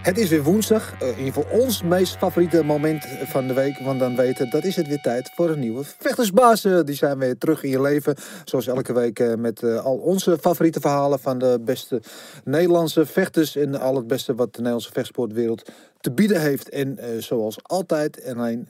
Het is weer woensdag. eh, in geval ons meest favoriete moment van de week. Want dan weten, dat is het weer tijd voor een nieuwe vechtersbazen. Die zijn weer terug in je leven. Zoals elke week eh, met eh, al onze favoriete verhalen van de beste Nederlandse vechters. En al het beste wat de Nederlandse vechtsportwereld te bieden heeft. En zoals altijd, en alleen,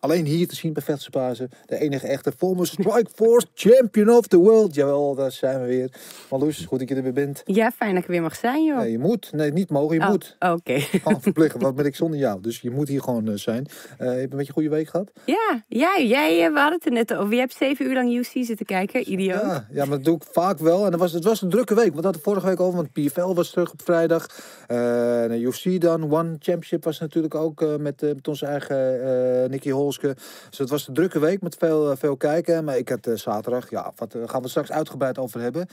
alleen hier te zien bij vechtersbazen. De enige echte former Strikeforce Champion of the World. Jawel, daar zijn we weer. Marloes, goed dat je er weer bent. Ja, fijn dat ik er weer mag zijn, joh. Nee, je moet. Nee, niet mogen, je Oh, moet. Oké. Gewoon verplicht, wat ben ik zonder jou? Dus je moet hier gewoon eh, zijn. Eh, je een beetje een goede week gehad? Ja, jij, jij, eh, we hadden het er net over. Je hebt zeven uur lang UC zitten kijken, idioot. Ja, ja, maar dat doe ik vaak wel. En het was, het was een drukke week. Want we hadden het vorige week over, want PFL was terug op vrijdag. De UFC dan, One Championship was natuurlijk ook met, met onze eigen Nicky Dus het was een drukke week met veel, eh, veel kijken. Maar ik had eh, zaterdag, ja, wat eh, gaan we straks uitgebreid over hebben.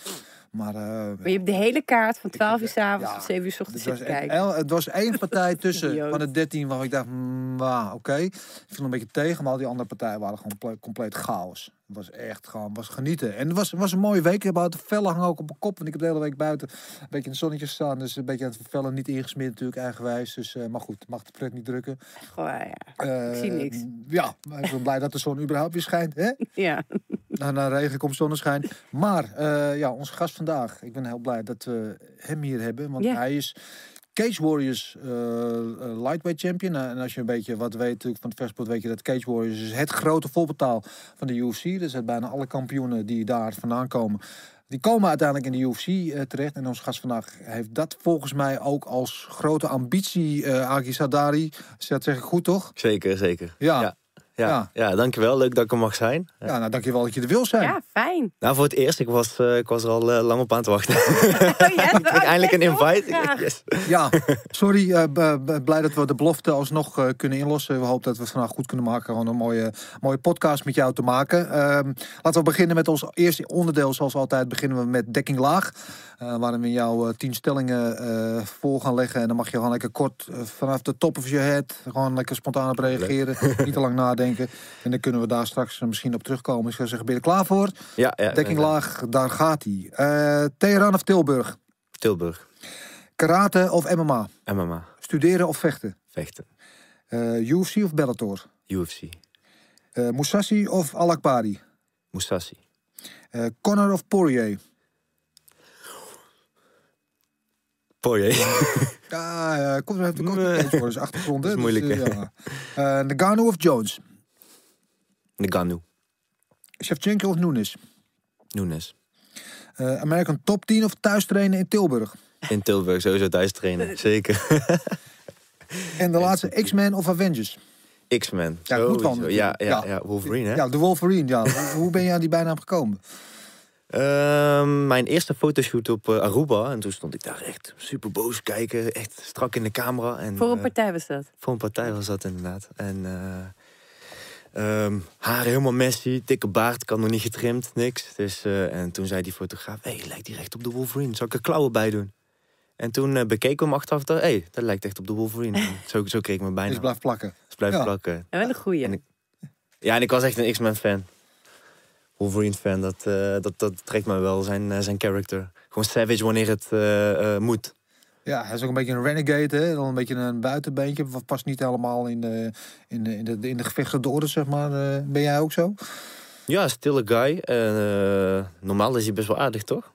Maar, eh, Maar je hebt de hele kaart van 12 uur s'avonds Ja, tot 7 uur s ochtends zitten kijken. het was één partij tussen van de 13 waar ik dacht, mm, oké. Ik viel een beetje tegen, maar al die andere partijen waren gewoon ple- compleet chaos. Het was echt gewoon, was genieten. En het was, was een mooie week. Ik heb de vellen hangen ook op mijn kop, want ik heb de hele week buiten een beetje in het zonnetje staan. Dus een beetje aan het vellen niet ingesmeerd natuurlijk, eigenwijs. Dus, eh, maar goed, mag de pret niet drukken. Goh, ja. Eh, Ik zie niks. Ja, maar ik ben blij dat de zon überhaupt weer schijnt. Hè? ja. Na, na regen komt zonneschijn. Maar eh, ja, onze gast vandaag. Ik ben heel blij dat we hem hier hebben. Want hij is Cage Warriors eh, eh, lightweight champion. Nou, en als je een beetje wat weet natuurlijk van het vechtsport, weet je dat Cage Warriors is het grote voorbetaal van de UFC. Dus het bijna alle kampioenen die daar vandaan komen. Die komen uiteindelijk in de UFC eh, terecht. En onze gast vandaag heeft dat volgens mij ook als grote ambitie, eh Agi Sadari. Dat zeg ik goed, toch? Zeker, zeker. Ja. Ja, ja, Ja. dankjewel. Leuk dat ik er mag zijn. Ja. Nou dankjewel dat je er wil zijn. ja, fijn. Nou, voor het eerst, ik was, eh, ik was er al eh, lang op aan te wachten. Oh, ja, ik kreeg eindelijk een invite. Yes. Ja, sorry. eh, blij dat we de belofte alsnog eh, kunnen inlossen. We hopen dat we het vandaag goed kunnen maken. Gewoon een mooie, mooie podcast met jou te maken. Ehm, laten we beginnen met ons eerste onderdeel. Zoals altijd beginnen we met dekking laag. Eh, waarin we jouw tien stellingen eh, voor gaan leggen. En dan mag je gewoon lekker kort eh, vanaf de top of je head... gewoon lekker spontaan op reageren. Niet te lang nadenken. En dan kunnen we daar straks eh, misschien op terugkomen. Ik zou zeggen, ben je er klaar voor? Ja, ja. Dekking laag, daar gaat hij. Eh Teheran of Tilburg? Tilburg. Karate of MMA? MMA. Studeren of vechten? Vechten. Eh, UFC of Bellator? UFC. Eh Musashi of Alakbari? Musashi. Eh Conor of Poirier? Poirier. Ja, uh, komt er de voor, dus achtergrond. Dat is dus, moeilijk, eh, ja. Eh, Nagano of Jones? Nagano. Shevchenko of Nunes? Nunes. Eh, American Top 10 of thuis trainen in Tilburg? In Tilburg sowieso thuis trainen. Zeker. En de laatste X-Men of Avengers? X-Men. Ja. Ja, ja, Ja. ja, Wolverine, hè? Ja, de Wolverine, ja. Hoe ben je aan die bijnaam gekomen? Ehm, mijn eerste fotoshoot op eh, Aruba. En toen stond ik daar echt super boos kijken. Echt strak in de camera. En, Voor een eh, partij was dat. Voor een partij was dat inderdaad. En eh ehm, haar helemaal messy, dikke baard, kan nog niet getrimd, niks. Dus, eh, en toen zei die fotograaf, hé, hey, lijkt die echt op de Wolverine. Zal ik er klauwen bij doen? En toen eh, bekeken we hem achteraf, hé, hey, dat lijkt echt op de Wolverine. Zo, zo kreeg ik me bijna. Dus blijf plakken. Dus blijf Ja. plakken. En wel een goeie. En ik- Ja, en ik was echt een X-Men fan. Wolverine fan, dat, eh, dat, dat trekt me wel, zijn, eh, zijn character. Gewoon savage wanneer het eh, eh, moet. Ja, hij is ook een beetje een renegade, hè? Dan een beetje een buitenbeentje. Wat past niet helemaal in de, in de, in de, in de gevechten orde, zeg maar. Eh, ben jij ook zo? Ja, stille guy. Eh, normaal is hij best wel aardig, toch?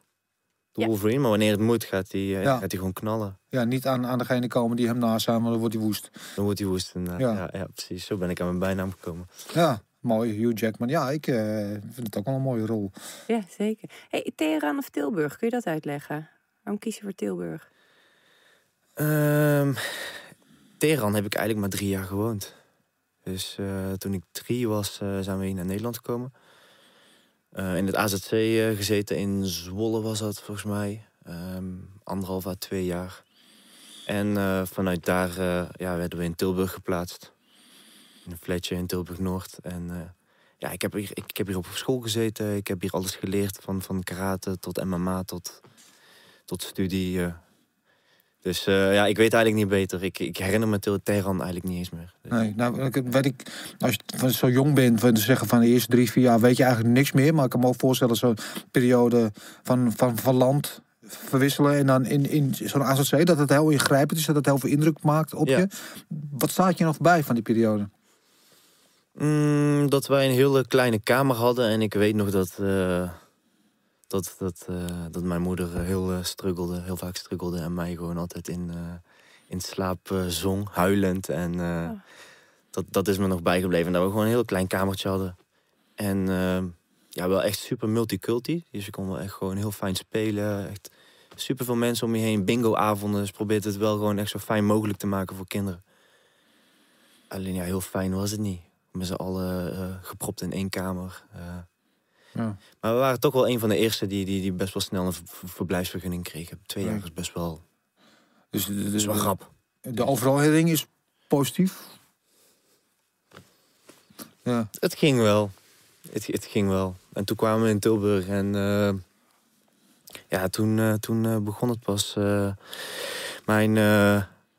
De Ja. Wolverine, maar wanneer het moet, gaat hij, Ja. gaat hij gewoon knallen. Ja, niet aan, aan degene komen die hem naast zijn, maar dan wordt hij woest. Dan wordt hij woest. Ja. Ja. Ja, precies. Zo ben ik aan mijn bijnaam gekomen. Ja, mooi. Hugh Jackman. Ja, ik eh, vind het ook wel een mooie rol. Ja, zeker. Hey, Teheran of Tilburg, kun je dat uitleggen? Waarom kies je voor Tilburg? Ehm Teheran heb ik eigenlijk maar drie jaar gewoond. Dus eh, toen ik drie was, eh, zijn we hier naar Nederland gekomen. Eh, in het AZC eh, gezeten in Zwolle was dat volgens mij. Ehm, anderhalf à twee jaar. En eh, vanuit daar eh, ja, werden we in Tilburg geplaatst. In een flatje in Tilburg-Noord. En eh, ja, ik heb, hier, ik, ik heb hier op school gezeten. Ik heb hier alles geleerd. Van, van karate tot MMA tot, tot studie. eh. Dus eh, ja, ik weet eigenlijk niet beter. Ik, ik herinner me Teheran eigenlijk niet eens meer. Dus- Nee, nou, ik- weet ik, als je van zo jong bent, we zeggen van de eerste drie, vier jaar weet je eigenlijk niks meer. Maar ik kan me ook voorstellen, zo'n periode van, van, van land verwisselen en dan in, in zo'n AZC, dat het heel ingrijpend is, dat het heel veel indruk maakt op Ja. je. Wat staat je nog bij van die periode? Mm, dat wij een hele kleine kamer hadden. En ik weet nog dat, eh, dat, dat, eh, dat mijn moeder heel eh, struggelde, heel vaak struggelde. En mij gewoon altijd in, in slaap zong, huilend. En Oh. dat, dat is me nog bijgebleven. En dat we gewoon een heel klein kamertje hadden. En ja, wel echt super multiculti. Dus je kon wel echt gewoon heel fijn spelen. Echt super veel mensen om je heen. Bingo-avonden. Dus probeert het wel gewoon echt zo fijn mogelijk te maken voor kinderen. Alleen ja, heel fijn was het niet. Met z'n allen eh, gepropt in één kamer. eh. Ja. Maar we waren toch wel een van de eerste die, die, die best wel snel een ver- ver- verblijfsvergunning kregen. Twee jaar Ja. is best wel, Dus de, is wel grap. de overalhering is positief. Ja, Het ging wel. Het, het ging wel. En toen kwamen we in Tilburg en eh, ja, toen, toen begon het pas. mijn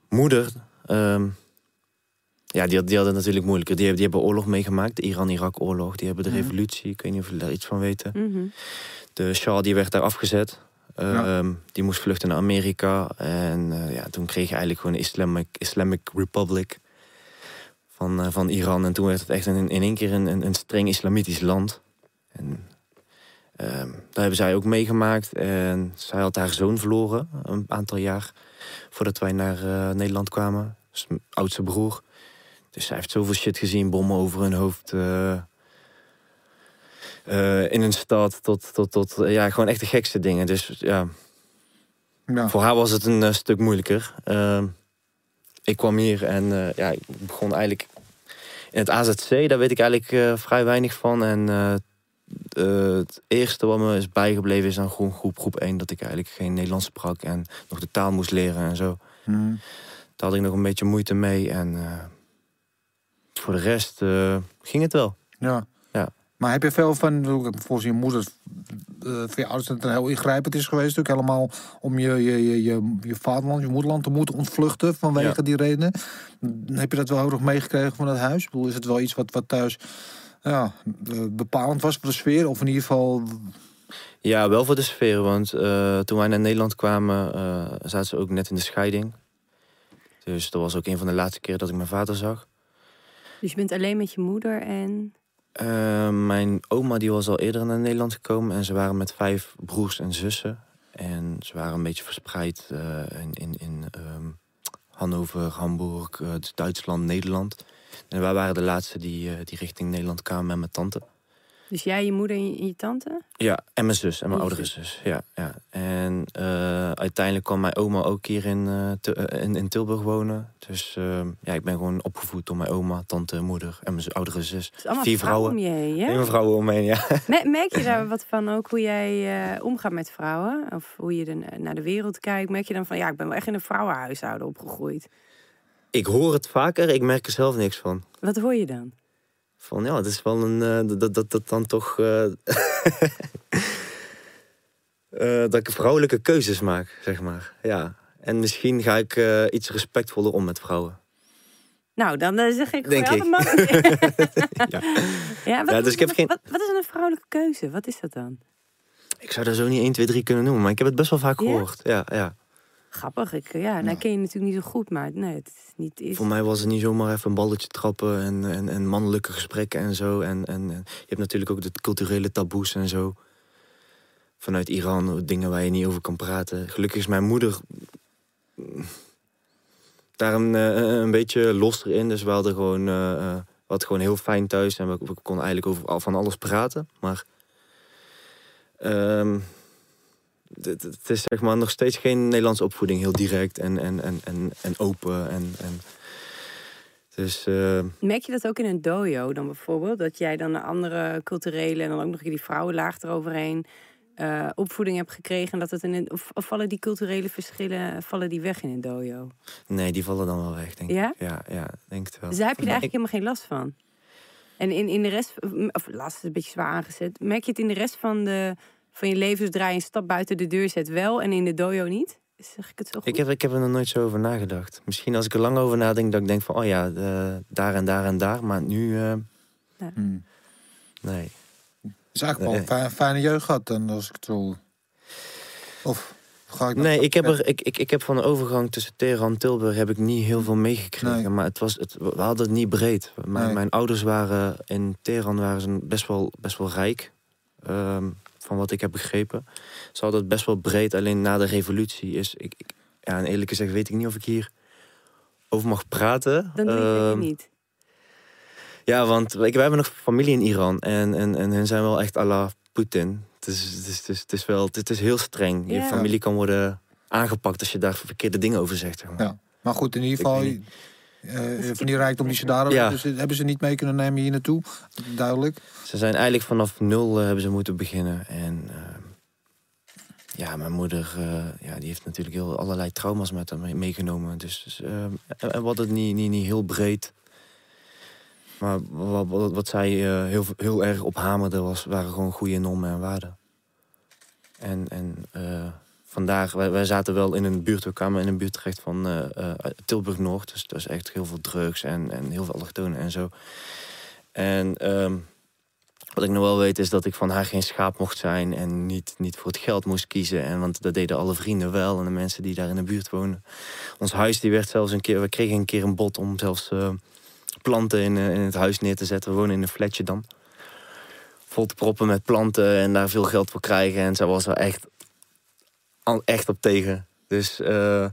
moeder, ehm, ja, die, had, die had het natuurlijk moeilijker. Die, hebben- die hebben oorlog meegemaakt, de Iran-Irak-oorlog. Die hebben de Mhm. revolutie, ik weet niet of jullie daar iets van weten. Mhm. De Shah die werd daar afgezet. Ja. Ehm, Die moest vluchten naar Amerika. En eh, ja, toen kreeg je eigenlijk gewoon de Islamic, Islamic Republic van, eh, van Iran. En toen werd het echt in, in één keer een, een, een streng islamitisch land. En ehm, daar hebben zij ook meegemaakt. En zij had haar zoon verloren een aantal jaar voordat wij naar eh, Nederland kwamen. Dus mijn oudste broer. Dus zij heeft zoveel shit gezien, bommen over hun hoofd. eh, eh, in een stad tot, tot, tot ja, gewoon echt de gekste dingen. Dus ja, ja. voor haar was het een eh, stuk moeilijker. Ehm, ik kwam hier en ja, ik begon eigenlijk in het AZC. Daar weet ik eigenlijk vrij weinig van. En het eerste wat me is bijgebleven is aan groep, groep, groep 1... dat ik eigenlijk geen Nederlands sprak en nog de taal moest leren en zo. Mhm. Daar had ik nog een beetje moeite mee. En voor de rest eh, ging het wel. Ja. Ja. Maar heb je veel van, volgens je moeder, eh voor je ouders dat het heel ingrijpend is geweest, ook helemaal om je, je, je, je, je vaderland, je moederland te moeten ontvluchten vanwege Ja. die redenen. Heb je dat wel heel erg meegekregen van het huis? Ik bedoel, is het wel iets wat, wat thuis ja, eh, bepalend was voor de sfeer? Of in ieder geval, Ja, wel voor de sfeer. Want toen wij naar Nederland kwamen, zaten ze ook net in de scheiding. Dus dat was ook een van de laatste keer dat ik mijn vader zag. Dus je bent alleen met je moeder en... Eh, mijn oma die was al eerder naar Nederland gekomen. En ze waren met vijf broers en zussen. En ze waren een beetje verspreid eh, in, in, in ehm, Hannover, Hamburg, eh, Duitsland, Nederland. En wij waren de laatste die, die richting Nederland kwamen met mijn tante. Dus jij, je moeder en je, tante? Ja, en mijn zus en mijn oudere zus. Ja, ja. En eh, uiteindelijk kwam mijn oma ook hier in, eh, eh, in, in Tilburg wonen. Dus eh, ja, ik ben gewoon opgevoed door mijn oma, tante, moeder en mijn oudere zus. Vier vrouwen om je heen, ja? vrouwen ja. Me- Merk je daar wat van ook, hoe jij omgaat met vrouwen? Of hoe je naar de wereld kijkt? Merk je dan van, ja, ik ben wel echt in een vrouwenhuishouden opgegroeid. Ik hoor het vaker, ik merk er zelf niks van. Wat hoor je dan? Van ja, het is wel een. eh, dat, dat, dat, dan toch. eh, eh, dat ik vrouwelijke keuzes maak, zeg maar. Ja. En misschien ga ik iets respectvoller om met vrouwen. Nou, dan zeg ik Denk ik. Ja. ja, wat, Ja, dus ik heb wat, geen- wat, wat is een vrouwelijke keuze? Wat is dat dan? Ik zou er zo niet 1, 2, 3 kunnen noemen, maar ik heb het best wel vaak Ja? gehoord. Ja, ja. Grappig. Ik, eh, ja, nou Ja. ken je natuurlijk niet zo goed, maar nee, het is niet... Is... Voor mij was het niet zomaar even een balletje trappen en, en, en mannelijke gesprekken en zo. En, en, en je hebt natuurlijk ook de culturele taboes en zo. Vanuit Iran, dingen waar je niet over kan praten. Gelukkig is mijn moeder daar een, eh, een beetje losser in. Dus we hadden gewoon, eh, hadden gewoon heel fijn thuis en we, we konden eigenlijk over van alles praten. Maar ehm, het, het is zeg maar nog steeds geen Nederlandse opvoeding, heel direct en, en, en, en, en open. En, en, dus eh, Merk je dat ook in een dojo dan bijvoorbeeld? Dat jij dan een andere culturele en dan ook nog die vrouwenlaag eroverheen eh, opvoeding hebt gekregen. En dat het in of, of vallen die culturele verschillen vallen die weg in een dojo? nee, die vallen dan wel weg, denk Ja? ik. Ja, ja, denk het wel. Dus daar heb je er eigenlijk helemaal geen last van. En in, in de rest, of laatst is een beetje zwaar aangezet. Merk je het in de rest van, de, van je leven zodra je een stap buiten de deur zet wel en in de dojo niet? Zeg ik het zo goed? Ik heb, ik heb er nog nooit zo over nagedacht. Misschien als ik er lang over nadenk, dat ik denk van, oh ja, de- daar en daar en daar. Maar nu, eh, Hmm. nee. Het is eigenlijk wel een fi- fijne jeugd gehad dan, als ik het zo... Of ga ik... Nee, ik heb, er, ik, ik, ik heb van de overgang tussen Teheran en Tilburg heb ik niet heel veel meegekregen. Nee. Maar het was, het, we hadden het niet breed. Mijn, Nee. mijn ouders waren in Teheran waren ze best wel, best wel rijk. ehm, van wat ik heb begrepen. Ze hadden het best wel breed. Alleen na de revolutie is... Ik, ik, ja, en eerlijk gezegd weet ik niet of ik hier over mag praten. Dan doe je het Ehm, niet. Ja, want ik, wij hebben nog familie in Iran. En, en, en hun zijn wel echt à la Poetin. Het is, het is, het is, het is wel, het is heel streng. Je Ja. familie kan worden aangepakt als je daar verkeerde dingen over zegt. Zeg maar. Ja. Maar goed, in ieder Ik geval... eh, van die rijkdom die ze daar hebben, Ja. dus hebben ze niet mee kunnen nemen hier naartoe. Duidelijk. Ze zijn eigenlijk vanaf nul eh, hebben ze moeten beginnen. En ehm, ja, mijn moeder eh, ja, die heeft natuurlijk heel allerlei trauma's met haar mee- meegenomen. Dus dus, ehm, en, wat het niet, niet, niet heel breed. Maar wat, wat, wat zij eh, heel, heel erg op hamerde was, waren gewoon goede normen en waarden. En, en eh, vandaag, wij, zaten wel in een buurt, in een buurt terecht van eh, eh, Tilburg-Noord. Dus dat is echt heel veel drugs en, en heel veel allochtonen en zo. En ehm, wat ik nog wel weet is dat ik van haar geen schaap mocht zijn en niet, niet voor het geld moest kiezen. En, want dat deden alle vrienden wel en de mensen die daar in de buurt wonen. Ons huis die werd zelfs een keer, we kregen een keer een bod om zelfs eh, planten in, in het huis neer te zetten. We wonen in een flatje dan. Vol te proppen met planten en daar veel geld voor krijgen. En zij was er echt, echt op tegen. Dus eh,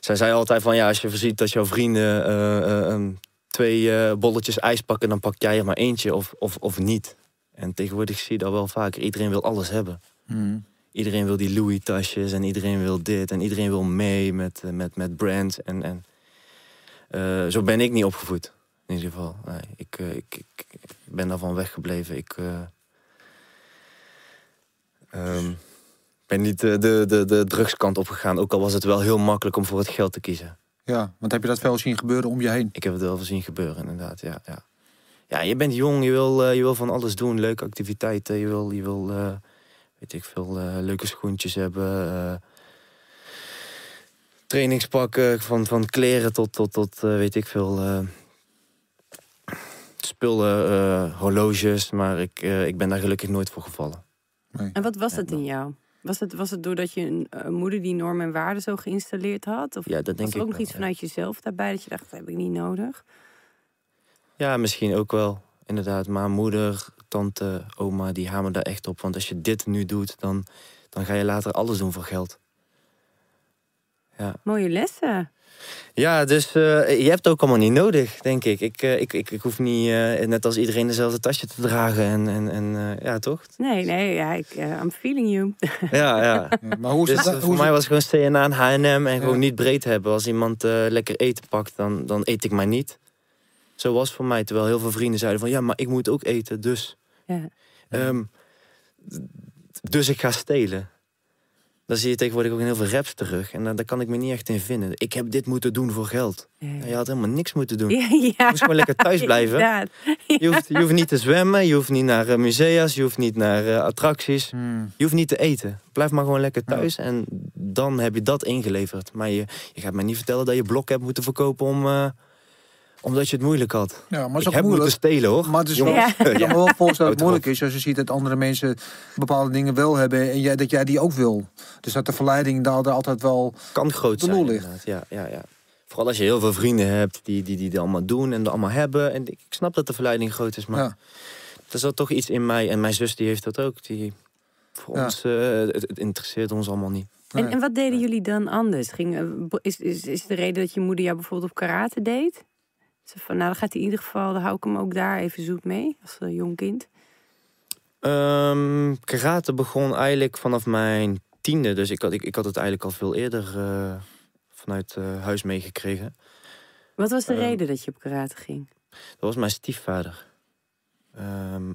zij zei altijd van ja, als je ziet dat jouw vrienden eh, eh, een twee bolletjes ijs pakken, dan pak jij er maar eentje of, of, of niet. En tegenwoordig zie je dat wel vaker. Iedereen wil alles hebben. Hmm. Iedereen wil die Louis-tasjes en iedereen wil dit en iedereen wil mee met, met, met brands. En, en zo ben ik niet opgevoed, in ieder geval. Nee, ik, ik, ik, ik ben daarvan weggebleven. Ik eh, ehm, ben niet eh, de, de, de drugskant opgegaan, ook al was het wel heel makkelijk om voor het geld te kiezen. Ja, want heb je dat veel zien gebeuren om je heen? Ik heb het wel gezien gebeuren, inderdaad. Ja, ja. ja je bent jong, je wil, eh, je wil van alles doen. Leuke activiteiten. Je wil, je wil eh, weet ik veel, leuke schoentjes hebben. eh, trainingspakken, van, van kleren tot, tot, tot eh, weet ik veel... eh, spullen, eh, horloges. Maar ik, ik ben daar gelukkig nooit voor gevallen. En wat was Ja, dat in jou? Was het, was het doordat je een moeder die normen en waarden zo geïnstalleerd had? Of Ja, dat denk was ik er ook nog wel, iets ja. vanuit jezelf daarbij dat je dacht, dat heb ik niet nodig? Ja, misschien ook wel. Inderdaad, maar moeder, tante, oma, die hameren daar echt op. Want als je dit nu doet, dan, dan ga je later alles doen voor geld. Ja, Mooie lessen. Ja dus eh, je hebt het ook allemaal niet nodig, denk ik. Ik, eh, ik, ik, ik hoef niet, eh, net als iedereen, dezelfde tasje te dragen. En, en, en eh, ja, toch? Nee, nee, ja, ik, I'm feeling you. Ja, ja. Ja, maar hoe is Dus hoe voor mij was het gewoon CNA en H&M en gewoon Ja. niet breed hebben. Als iemand lekker eten pakt, dan, dan eet ik maar niet. Zo was het voor mij, terwijl heel veel vrienden zeiden van... ja, maar ik moet ook eten, dus... Ja. Ehm, dus ik ga stelen. Dan zie je tegenwoordig ook in heel veel raps terug. En daar, daar kan ik me niet echt in vinden. Ik heb dit moeten doen voor geld. Ja, Ja, je had helemaal niks moeten doen. ja. ja. Je moest gewoon lekker thuis blijven. Je hoeft, je hoeft niet te zwemmen, je hoeft niet naar eh, musea's, je hoeft niet naar eh, attracties. Hmm. Je hoeft niet te eten. Blijf maar gewoon lekker thuis en dan heb je dat ingeleverd. Maar je, je gaat mij niet vertellen dat je blok hebt moeten verkopen om, eh, omdat je het moeilijk had. Ja, maar het ik is ook heb moeilijk. moeten stelen hoor. Maar het is wel, dat het Houd moeilijk is als je ziet dat andere mensen bepaalde dingen wel hebben en jij, dat jij die ook wil. Dus dat de verleiding daar altijd wel. kan groot zijn. ligt. Ja, ja, ja. Vooral als je heel veel vrienden hebt die, die, die dat allemaal doen en dat allemaal hebben. En ik ik snap dat de verleiding groot is, maar Ja. er zat toch iets in mij. En mijn zus die heeft dat ook. Die, voor Ja. ons, eh, het, het interesseert ons allemaal niet. En, Nee. en wat deden jullie dan anders? Ging, is, is, is de reden dat je moeder jou bijvoorbeeld op karate deed? Van, nou, dan gaat hij in ieder geval, dan hou ik hem ook daar even zoet mee, als eh, jong kind. Ehm, karate begon eigenlijk vanaf mijn tiende. Dus ik had, ik, ik had het eigenlijk al veel eerder eh, vanuit eh, huis meegekregen. Wat was de Ehm, reden dat je op karate ging? Dat was mijn stiefvader. Ehm,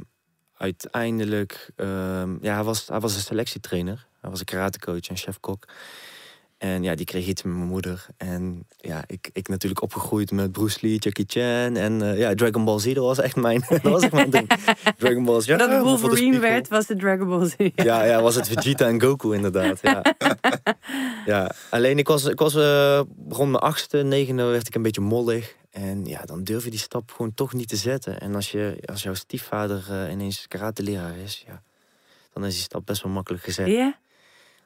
uiteindelijk, ja, hij was, hij was een selectietrainer. Hij was een karatecoach en chef-kok. En ja, die kreeg iets met mijn moeder. En ja, ik, ik natuurlijk opgegroeid met Bruce Lee, Jackie Chan. En eh, ja, Dragon Ball Z, dat was echt mijn, dat was echt mijn ding. Dragon Ball Z, ja, dat voor de Wolverine werd, was de Dragon Ball Z. Ja, ja, was het Vegeta en Goku inderdaad. Ja. ja. Alleen ik was, ik was eh, rond mijn achtste, negende werd ik een beetje mollig. En ja, dan durf je die stap gewoon toch niet te zetten. En als, je, als jouw stiefvader eh, ineens karate-leraar is, ja, dan is die stap best wel makkelijk gezet. Ja?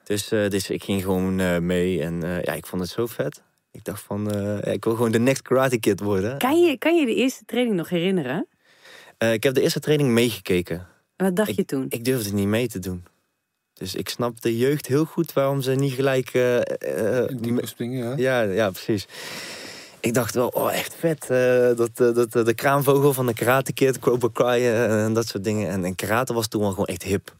Dus, eh, dus ik ging gewoon eh, mee en eh, ja, ik vond het zo vet. Ik dacht van, eh, ik wil gewoon de next karate kid worden. Kan, je, kan je de eerste training nog herinneren? Eh, ik heb de eerste training meegekeken. Wat dacht je toen? Ik durfde niet mee te doen. Dus ik snap de jeugd heel goed waarom ze niet gelijk... eh, eh, Die springen, ja. ja, ja, precies. Ik dacht wel, oh, echt vet. eh, dat, dat, de kraanvogel van de Karate Kid, Cobra Kai en dat soort dingen. En, en karate was toen wel gewoon echt hip.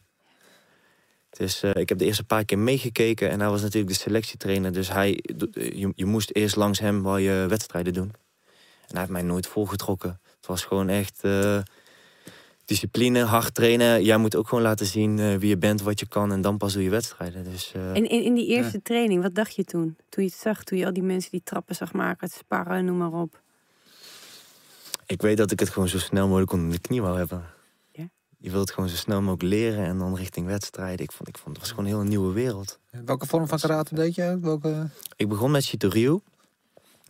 Dus eh, ik heb de eerste paar keer meegekeken. En hij was natuurlijk de selectietrainer. Dus hij, je, je moest eerst langs hem wel je wedstrijden doen. En hij heeft mij nooit volgetrokken. Het was gewoon echt eh, discipline, hard trainen. Jij moet ook gewoon laten zien eh, wie je bent, wat je kan. En dan pas doe je wedstrijden. Dus, eh, En in, in die eerste training, wat dacht je toen? Toen je het zag, toen je al die mensen die trappen zag maken, het sparren, noem maar op. Ik weet dat ik het gewoon zo snel mogelijk onder de knie wou hebben. Je wilt het gewoon zo snel mogelijk leren en dan richting wedstrijden. Ik vond, ik vond het was gewoon een heel nieuwe wereld. Welke vorm van karate deed je? Welke... Ik begon met Shitoryu.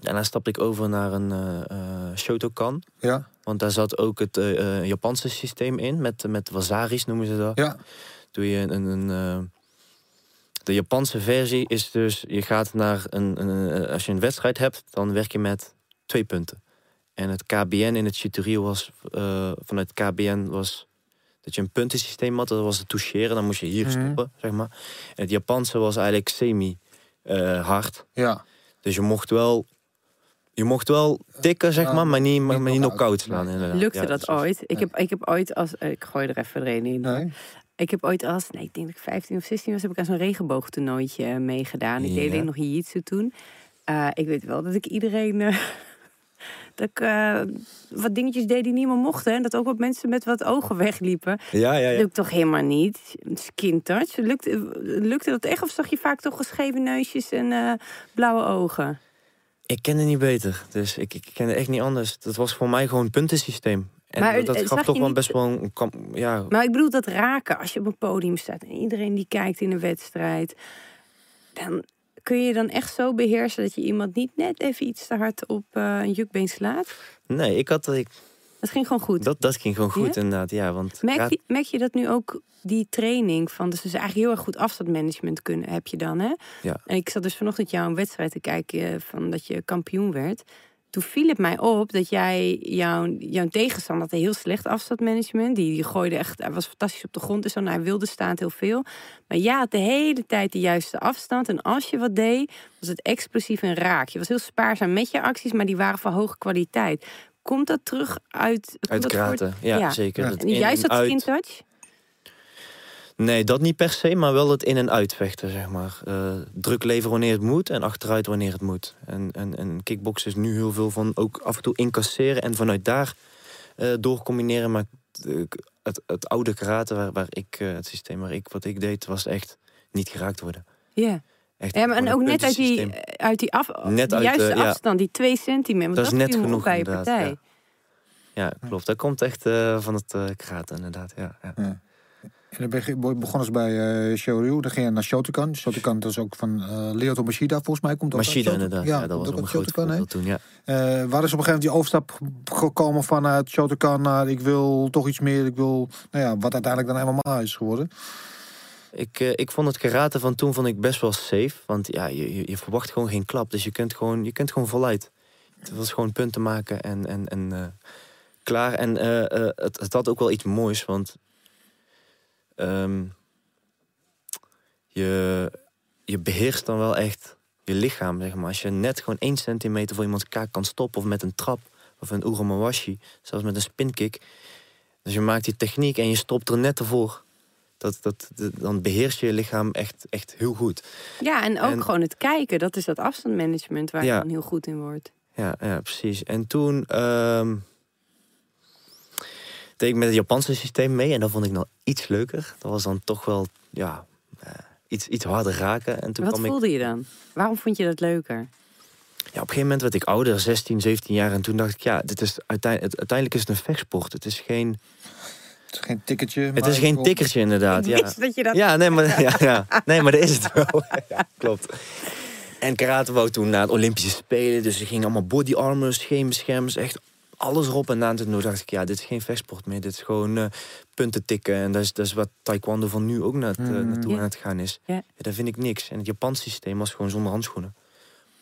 Daarna stapte ik over naar een eh eh, Shotokan. Ja, Want daar zat ook het eh, Japanse systeem in. Met, met wasaris noemen ze dat. ja. Doe je een... een de Japanse versie is dus... Je gaat naar een, een... Als je een wedstrijd hebt, dan werk je met twee punten. En het KBN in het Shitoryu was... vanuit KBN was... Dat je een puntensysteem had, dat was het toucheren. Dan moest je hier Mhm. stoppen, zeg maar. En het Japanse was eigenlijk semi-hard. ja. Dus je mocht wel... Je mocht wel tikken, zeg maar, maar niet, maar, niet maar niet knock-out. slaan. Inderdaad. Lukte Ja, dat dus ooit? Ik heb, ik heb ooit als... Ik gooi er even een in. Nee. Ik heb ooit als... Nee, ik denk dat ik 15 of 16 was, heb ik aan zo'n regenboogtoernooitje eh, meegedaan. Ik deed alleen nog jiu-jitsu toen. Eh, ik weet wel dat ik iedereen... eh, dat ik eh, wat dingetjes deed die niemand mochten. En dat ook wat mensen met wat ogen wegliepen. Ja, ja, ja. Lukt toch helemaal niet? Skin touch. Lukte, lukte dat echt? Of zag je vaak toch geschreven neusjes en eh, blauwe ogen? Ik kende niet beter, dus ik, ik kende echt niet anders. Dat was voor mij gewoon een puntensysteem. En Maar, dat, eh, gaf toch wel niet- best wel een... Ja, Maar ik bedoel dat raken als je op een podium staat en iedereen die kijkt in een wedstrijd. Dan kun je dan echt zo beheersen dat je iemand niet net even iets te hard op eh, een jukbeen slaat. nee, ik had, ik, Dat ging gewoon goed. dat, dat ging gewoon goed Ja? inderdaad. Ja, want Merk raad- je, merk je dat nu ook die training van, dus, dus eigenlijk heel erg goed afstandmanagement kunnen heb je dan, hè? Ja. En ik zat dus vanochtend jou een wedstrijd te kijken eh, van dat je kampioen werd. Toen viel het mij op dat jij jouw, jouw tegenstander had een heel slecht afstandmanagement. Die, die gooide echt, hij was fantastisch op de grond en zo. Nou, hij wilde staand heel veel. Maar jij had de hele tijd de juiste afstand. En als je wat deed, was het explosief en raak. Je was heel spaarzaam met je acties, maar die waren van hoge kwaliteit. Komt dat terug uit... uit kraten, ja, Ja. zeker. Ja. En in juist dat skin uit. touch? Nee, dat niet per se, maar wel het in- en uitvechten, zeg maar. Eh, druk leveren wanneer het moet en achteruit wanneer het moet. En, en, en kickboksen is nu heel veel van ook af en toe incasseren... en vanuit daar eh doorcombineren. Maar het, het oude karate, waar, waar ik, eh, het systeem waar ik wat ik deed... was echt niet geraakt worden. Ja. Echt Ja, maar en ook net uit die, uit die af, Net de uit, juiste ja. afstand, die twee centimeter. Dat is net genoeg, bij je inderdaad, partij. ja. Ja, klopt. Dat komt echt eh, van het eh kraten, inderdaad. Ja, ja. En dan begonnen ze bij eh Shoryu, dan ging je naar Shotokan. Shotokan dat is ook van eh Lyoto Machida, volgens mij komt ook uit Machida, inderdaad. Ja, Ja, dat was ook een Shotokan, toen, ja. Eh, waar is op een gegeven moment die overstap gekomen vanuit Shotokan naar ik wil toch iets meer, ik wil, nou ja, wat uiteindelijk dan MMA is geworden. Ik, ik vond het karate van toen vond ik best wel safe. Want ja, je, je, je verwacht gewoon geen klap. Dus je kunt gewoon, je kunt gewoon voluit. Het was gewoon punten maken en, en, en klaar. En het, het had ook wel iets moois, want ehm, je, je beheerst dan wel echt je lichaam, zeg maar. Als je net gewoon één centimeter voor iemands kaak kan stoppen... of met een trap, of een uromawashi, zelfs met een spinkick... dus je maakt die techniek en je stopt er net ervoor... Dat, dat, dan beheers je je lichaam echt, echt heel goed. Ja, en ook En- gewoon het kijken. Dat is dat afstandmanagement waar Ja. je dan heel goed in wordt. Ja, ja precies. En toen ehm, deed ik met het Japanse systeem mee. En dat vond ik nog iets leuker. Dat was dan toch wel, ja, eh, iets, iets harder raken. En toen Wat kwam ik... voelde je dan? Waarom vond je dat leuker? Ja, op een gegeven moment werd ik ouder, 16, 17 jaar. En toen dacht ik, ja, dit is uiteindelijk, uiteindelijk is het een vechtsport. Het is geen, Het is geen tikkertje. het is geen tikkertje inderdaad. ik Ja. dat je dat... Ja, nee, maar, ja, ja. nee, maar dat is het wel. ja, klopt. En karate wou toen naar het Olympische Spelen. Dus er ging allemaal body armor, scheenbeschermers, echt alles erop en aan. Toen dacht ik, ja, dit is geen vechtsport meer. Dit is gewoon eh, punten tikken. En dat is, dat is wat taekwondo van nu ook naar, Mhm. naartoe Ja. aan het gaan is. Ja, daar vind ik niks. En het Japanse systeem was gewoon zonder handschoenen.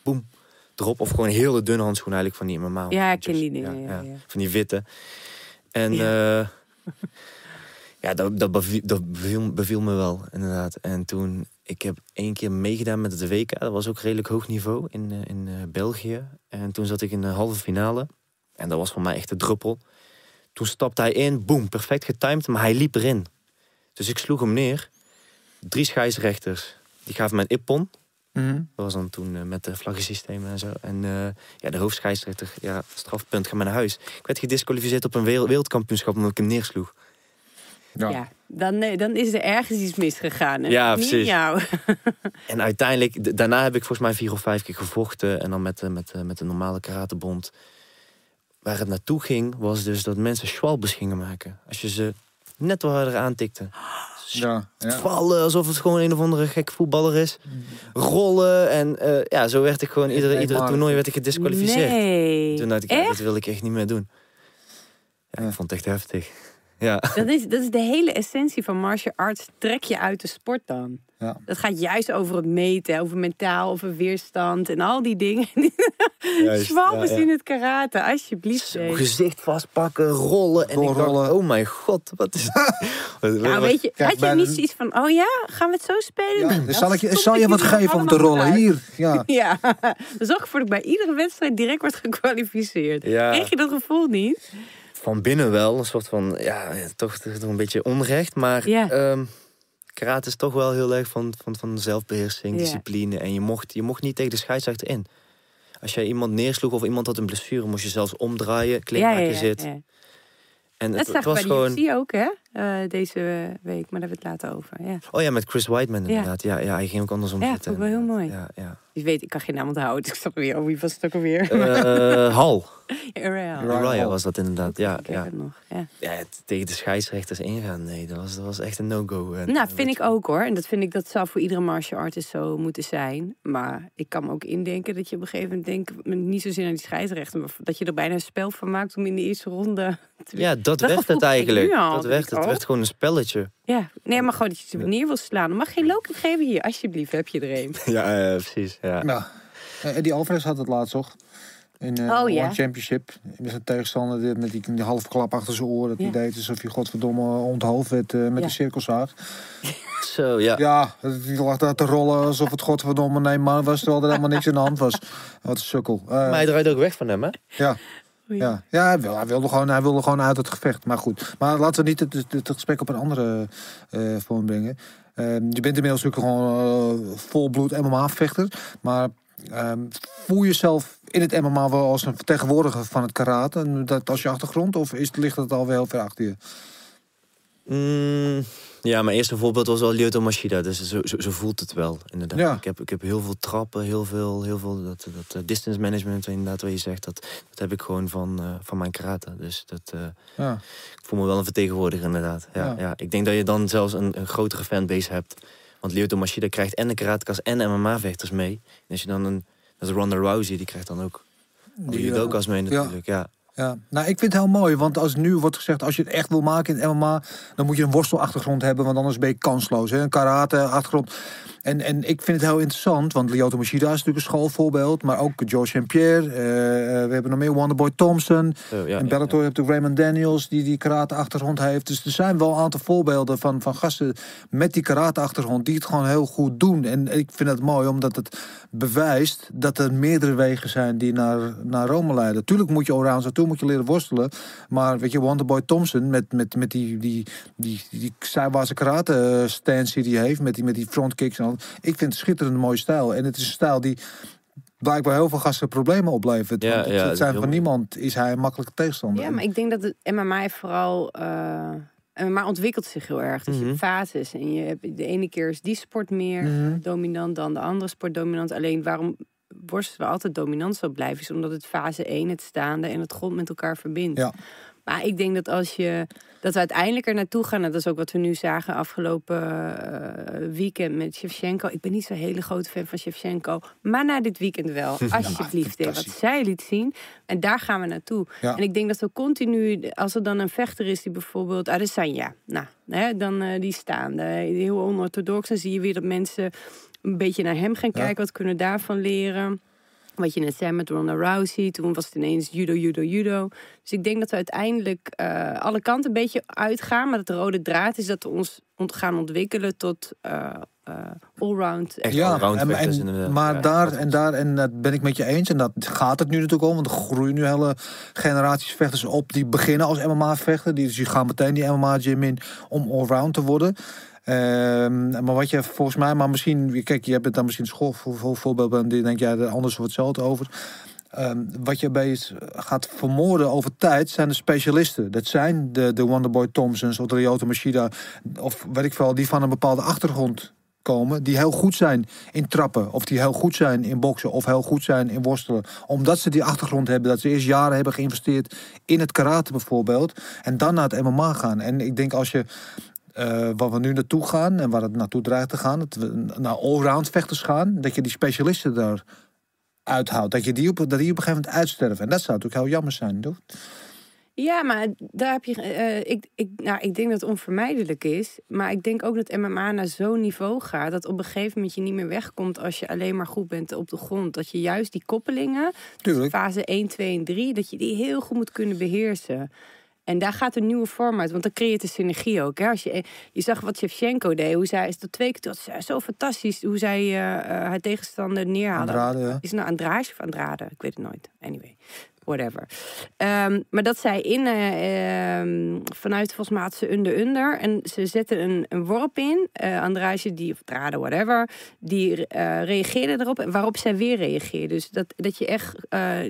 Boem, erop. Of gewoon hele dunne handschoenen eigenlijk van die MMA. Ja, ik ken die dingen, ja, ja. Van die witte. En Ja. ja, ja dat, dat, beviel, dat beviel, beviel me wel, inderdaad. En toen, ik heb één keer meegedaan met het WK. Dat was ook redelijk hoog niveau in, eh, in eh, België. En toen zat ik in de halve finale. En dat was voor mij echt de druppel. Toen stapte hij in, boem, perfect getimed, maar hij liep erin. Dus ik sloeg hem neer. Drie scheidsrechters, die gaven mij een ippon. Mhm. Dat was dan toen eh, met de vlaggensystemen en zo. En eh, ja, de hoofdscheidsrechter, ja, strafpunt, ga maar naar huis. Ik werd gedisqualificeerd op een wereld- wereldkampioenschap omdat ik hem neersloeg. Ja. Ja, dan, nee, dan is er ergens iets misgegaan. Hè? Ja, Niet precies. jou. En uiteindelijk, d- daarna heb ik volgens mij vier of vijf keer gevochten. En dan met, de- met, met de normale karatebond. Waar het naartoe ging, was dus dat mensen schwalbes gingen maken. Als je ze net wat harder aantikte. Ja, ja. Vallen, alsof het gewoon een of andere gek voetballer is. Rollen. En eh, ja, zo werd ik gewoon, iedere, Nee, iedere toernooi werd ik gedisqualificeerd. Nee. Toen dacht ik, ja, dit wil ik echt niet meer doen. Ja. ik vond het echt heftig. Ja. Dat is, dat is de hele essentie van martial arts. Trek je uit de sport dan. Ja. Dat gaat juist over het meten, over mentaal, over weerstand en al die dingen. Schwalbes ja, ja. in het karate, alsjeblieft. Zo, zeg. gezicht vastpakken, rollen. En ik dacht, oh mijn god, wat is Wat- Nou, weet je, Kijk, had je niet zoiets van, oh ja, gaan we het zo spelen? Ja, Nou, dus zal, ik je, zal je wat geven om te rollen? Hier. Ja. Ja, dan zorg ervoor dat ik bij iedere wedstrijd direct word gekwalificeerd. Ja. Kreeg je dat gevoel niet? Van binnen wel, een soort van, ja, toch, toch een beetje onrecht. Maar Ja. ehm, karate is toch wel heel erg van, van, van zelfbeheersing, Ja. discipline. En je mocht, je mocht niet tegen de scheidsrechter in. Als jij iemand neersloeg of iemand had een blessure, moest je zelfs omdraaien, kleedmaker zit. ja. En Dat het, het was bij gewoon... Ook, hè? Eh, deze week, maar daar hebben we het later over. Ja. Oh ja, met Chris Whiteman Ja. inderdaad. Ja, ja, hij ging ook andersom Ja, zitten. vond ik wel heel mooi. Ja, Je weet, ik kan geen naam onthouden, dus ik zag weer, oh, wie was het ook alweer? ja. Eh, Hal. Uriah. Was dat inderdaad. Ja, Ik heb ja. het nog, ja. ja, het- tegen de scheidsrechters ingaan, nee, dat was, dat was echt een no-go. En, Nou, eh, vind ik ook hoor. En dat vind ik dat zou voor iedere martial artist zo moeten zijn. Maar ik kan me ook indenken dat je op een gegeven moment denkt, niet zozeer naar die scheidsrechter, maar dat je er bijna een spel van maakt om in de eerste ronde. te Ja, dat, Dat werd het ik eigenlijk. Dat werd, ik, het werd gewoon een spelletje. Ja, nee, maar gewoon dat je ze neer wil slaan. Mag geen loking geven hier, alsjeblieft, heb je er een. Ja, eh, precies. Ja. Ja. Eh, Eddie Alvarez had het laatst toch? In eh Oh, ja. One Championship. Met zijn tegenstander die- met die, die halve klap achter zijn oor. Dat Ja. hij deed alsof hij godverdomme onthoofd werd eh, met Ja. een cirkelzaag. Zo, ja. Ja, die lag daar te rollen alsof het godverdomme nee man was. Terwijl er helemaal niks in de hand was. Wat een sukkel. Maar hij draait ook weg van hem, hè? ja. Ja, ja hij, wil, hij, wilde gewoon, hij wilde gewoon uit het gevecht. Maar goed, maar laten we niet het, het, het gesprek op een andere eh, vorm brengen. Eh, je bent inmiddels natuurlijk gewoon eh, volbloed MMA-vechter. Maar ehm, voel je jezelf in het MMA wel als een vertegenwoordiger van het karate? En Dat als je achtergrond? Of is, ligt het alweer heel ver achter je? Mm, ja, mijn eerste voorbeeld was wel Lyoto Machida. Dus zo, zo, zo voelt het wel, inderdaad. Ja. Ik, heb, ik heb heel veel trappen, heel veel, heel veel dat, dat eh, distance management, inderdaad, wat je zegt. Dat, dat heb ik gewoon van, eh, van mijn karate. Dus dat, eh, Ja. ik voel me wel een vertegenwoordiger, inderdaad. Ja, Ja. ja. Ik denk dat je dan zelfs een, een grotere fanbase hebt. Want Lyoto Machida krijgt en de karatekas en MMA-vechters mee. En als je dan een... Dat is Ronda Rousey, die krijgt dan ook Die, judokas mee natuurlijk. Ja. Ja, nou ik vind het heel mooi, want als nu wordt gezegd, als je het echt wil maken in het MMA, dan moet je een worstelachtergrond hebben, want anders ben je kansloos. Hè? Een karate-achtergrond. En, en ik vind het heel interessant, want Lyoto Machida is natuurlijk een schoolvoorbeeld, maar ook George St. Pierre, eh, eh, we hebben nog meer Wonderboy Thompson. Ja, en ja, Bellator heb je ook Raymond Daniels, die die karate-achtergrond heeft. Dus er zijn wel een aantal voorbeelden van, van gasten met die karate-achtergrond, die het gewoon heel goed doen. En ik vind het mooi, omdat het bewijst dat er meerdere wegen zijn die naar, naar Rome leiden. Tuurlijk moet je oranje naartoe, moet je leren worstelen. Maar weet je, Wonderboy Thompson met, met, met die, die, die, die zijwaartse karate eh, stance die hij heeft, met die, met die frontkicks en al. Ik vind het schitterend mooie stijl. En het is een stijl die blijkbaar heel veel gasten problemen oplevert. Ja, want het, ja, het zijn van heel- niemand is hij een makkelijke tegenstander. Ja, maar ik denk dat het MMA vooral eh, Eh, maar ontwikkelt zich heel erg. Dus je Mhm. fases. En je hebt, de ene keer is die sport meer Mhm. dominant dan de andere sport dominant. Alleen waarom worstelen altijd dominant zal blijven... is omdat het fase 1, het staande en het grond met elkaar verbindt. Ja. Maar ik denk dat als je dat we uiteindelijk er naartoe gaan, en dat is ook wat we nu zagen afgelopen eh, weekend met Shevchenko. Ik ben niet zo'n hele grote fan van Shevchenko, maar na dit weekend wel, alsjeblieft, wat zij liet zien. En daar gaan we naartoe. Ja. En ik denk dat we continu, als er dan een vechter is die bijvoorbeeld Adesanya, nou, hè, dan eh, die staande, heel onorthodox, dan zie je weer dat mensen een beetje naar hem gaan Ja. kijken, wat kunnen we daarvan leren. Wat je net zei met Ronda Rousey. Toen was het ineens judo, judo, judo. Dus ik denk dat we uiteindelijk eh, alle kanten een beetje uitgaan. Maar dat de rode draad is dat we ons ont- gaan ontwikkelen tot eh, eh, allround. Echt Ja, allround en, vechters en- maar Ja, daar en daar, en dat ben ik met je eens. En dat gaat het nu natuurlijk om. Want er groeien nu hele generaties vechters op die beginnen als MMA-vechter. Die, dus die gaan meteen die MMA-gym in om allround te worden. Ehm, maar wat je volgens mij, maar misschien, kijk, je hebt dan misschien school voor, voor voorbeeld, en die denk jij er anders wordt hetzelfde over. Ehm, wat je bij gaat vermoorden over tijd zijn de specialisten. Dat zijn de, de Wonderboy Thompsons of de Ryota Machida. Of weet ik veel, die van een bepaalde achtergrond komen. Die heel goed zijn in trappen. Of die heel goed zijn in boksen. Of heel goed zijn in worstelen. Omdat ze die achtergrond hebben. Dat ze eerst jaren hebben geïnvesteerd in het karate bijvoorbeeld. En dan naar het MMA gaan. En ik denk als je... eh waar we nu naartoe gaan en waar het naartoe dreigt te gaan, dat we naar allround vechters gaan, dat je die specialisten daar uithoudt. Dat, je die op, dat die op een gegeven moment uitsterven. En dat zou natuurlijk heel jammer zijn, toch? Ja, maar daar heb je. eh, ik, ik, nou, ik denk dat het onvermijdelijk is. Maar ik denk ook dat MMA naar zo'n niveau gaat. Dat op een gegeven moment je niet meer wegkomt als je alleen maar goed bent op de grond. Dat je juist die koppelingen, fase 1, 2 en 3, dat je die heel goed moet kunnen beheersen. En daar gaat een nieuwe vorm uit, want dan creëert de synergie ook. Hè? Als je, je zag wat Shevchenko deed, hoe zij is dat twee keer dat is zo fantastisch, hoe zij eh, eh, haar tegenstander neerhaalde. Andrade, ja. Is het nou Andrade of Andrade? Ik weet het nooit. Anyway, whatever. Ehm, maar dat zij in, eh, ehm, vanuit volgens mij had ze under-under. En ze zetten een, een worp in. eh Andrade, die, of whatever. Die eh, reageerde erop. En waarop zij weer reageerde. Dus dat, dat je echt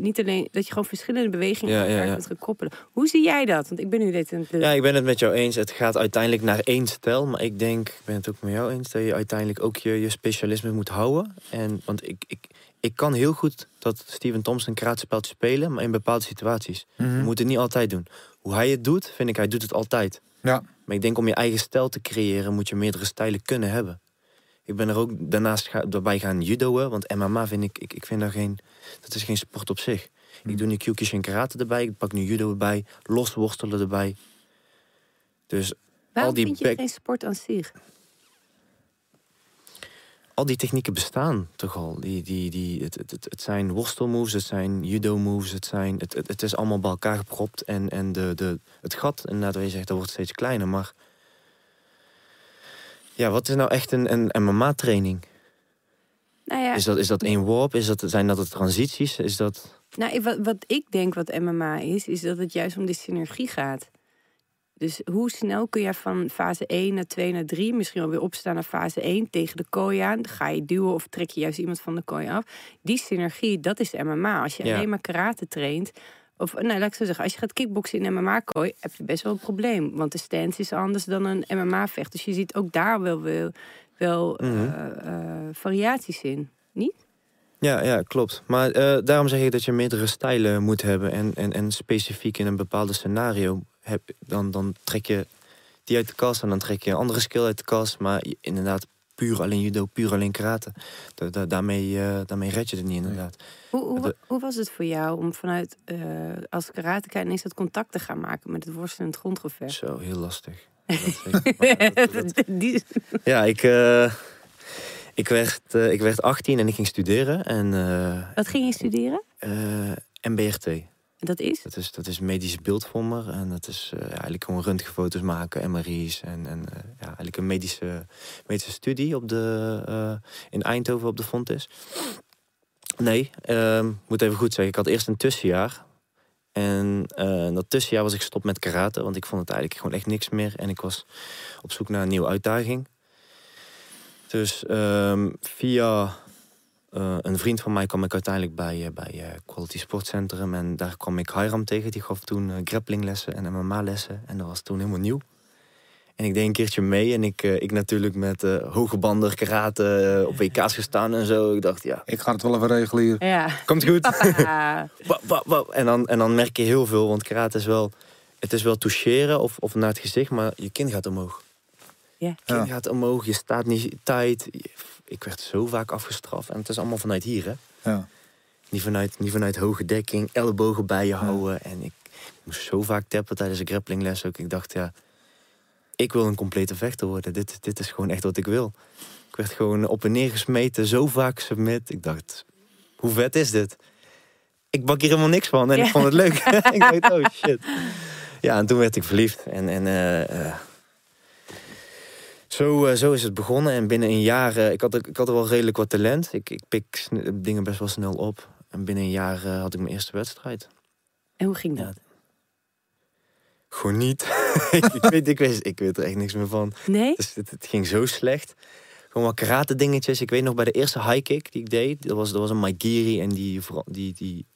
niet alleen... Dat je gewoon verschillende bewegingen Ja, aan elkaar ja. kunt koppelen. Hoe zie jij dat? Want ik ben nu dit aan het... Ja, ik ben het met jou eens. Het gaat uiteindelijk naar één stijl. Maar ik denk, ik ben het ook met jou eens, dat je uiteindelijk ook je, je specialisme moet houden. En, want ik, ik, ik kan heel goed dat Steven Thompson een karatspeltje spelen, maar in bepaalde situaties. Je moet het niet altijd doen. Hoe hij het doet, vind ik, hij doet het altijd. Ja. Maar ik denk om je eigen stijl te creëren, moet je meerdere stijlen kunnen hebben. Ik ben er ook daarnaast ga, daarbij gaan judoën, want MMA vind ik, ik, ik vind daar geen, dat is geen sport op zich. Ik doe nu Kyokushin karate erbij, ik pak nu judo erbij, losworstelen erbij. Dus Waarom al die vind je geen sport aan zich? Al die technieken bestaan toch al. Die, die, die, het, het, het, zijn worstelmoves, het zijn judo-moves, het, zijn, het, het, het is allemaal bij elkaar gepropt. En, en de, de, het gat, inderdaad, wat je zegt, dat wordt steeds kleiner. Maar ja, wat is nou echt een, een MMA-training? Nou ja, Is dat, is dat één warp? Is dat, zijn dat de transities? Is dat... Nou, wat, wat ik denk wat MMA is, is dat het juist om die synergie gaat. Dus hoe snel kun je van fase 1 naar 2 naar 3, misschien wel weer opstaan naar fase 1 tegen de kooi aan? Dan ga je duwen of trek je juist iemand van de kooi af. Die synergie, dat is MMA. Als je Ja. alleen maar karate traint, of nou, laat ik zo zeggen, als je gaat kickboksen in MMA-kooi, heb je best wel een probleem. Want de stance is anders dan een MMA-vecht. Dus je ziet ook daar wel, wel, wel Mhm. eh, eh, variaties in. Niet? Ja, ja, klopt. Maar eh, daarom zeg ik dat je meerdere stijlen moet hebben. En, en, en specifiek in een bepaalde scenario heb, dan, dan trek je die uit de kast en dan trek je een andere skill uit de kast. Maar inderdaad, puur alleen judo, puur alleen karate. Da- da- daarmee, eh, daarmee red je het niet inderdaad. Hoe, hoe, hoe was het voor jou om vanuit eh, als karateka ineens dat contact te gaan maken met het worstelend grondgevecht? Zo, heel lastig. Maar dat- dat- ja, ik, eh, ik, werd, eh, ik werd 18 en ik ging studeren. En eh, Wat ging je studeren? eh, MBRT. Dat is? Dat is, dat is medisch beeldvormer. En dat is eh, eigenlijk gewoon röntgenfoto's maken, MRI's. En, en eh, ja, eigenlijk een medische, medische studie op de, eh, in Eindhoven op de Fontis. Nee, ehm, moet even goed zeggen. Ik had eerst een tussenjaar. En dat tussenjaar was ik stop met karate. Want ik vond het eigenlijk gewoon echt niks meer. En ik was op zoek naar een nieuwe uitdaging. Dus ehm, via eh, een vriend van mij kwam ik uiteindelijk bij, eh, bij eh, Quality Sportcentrum. En daar kwam ik Hiram tegen. Die gaf toen grapplinglessen en MMA-lessen. En dat was toen helemaal nieuw. En ik deed een keertje mee en ik, ik natuurlijk met eh, hoge banden, karate, op WK's gestaan en zo. Ik dacht, ja, Ik ga het wel even regelen hier. Ja. komt goed. En, dan, en dan merk je heel veel, want karate is wel, het is wel toucheren of, of naar het gezicht, maar je kin gaat omhoog. Ja. Je kin Ja. gaat omhoog, je staat niet tight. Ik werd zo vaak afgestraft en het is allemaal vanuit hier, hè. Ja. Niet vanuit, niet vanuit hoge dekking, ellebogen bij je houden. En ik moest zo vaak tappen tijdens de grapplingles ook. Ik dacht, ja, ik wil een complete vechter worden. Dit, dit is gewoon echt wat ik wil. Ik werd gewoon op en neer gesmeten, zo vaak submit. Ik dacht, hoe vet is dit? Ik bak hier helemaal niks van en Ja. ik vond het leuk. ik dacht, oh shit. Ja, en toen werd ik verliefd. En, en eh, eh, zo, eh, zo is het begonnen. En binnen een jaar, eh, ik, had, ik had er wel redelijk wat talent. Ik, ik pik dingen best wel snel op. En binnen een jaar eh, had ik mijn eerste wedstrijd. En hoe ging dat? Ja. Gewoon niet. ik, weet, ik, weet, ik weet er echt niks meer van. Nee? Dus het, het ging zo slecht. Gewoon wat karate dingetjes. Ik weet nog bij de eerste high kick die ik deed. Dat was, dat was een Maigiri en die, die, die,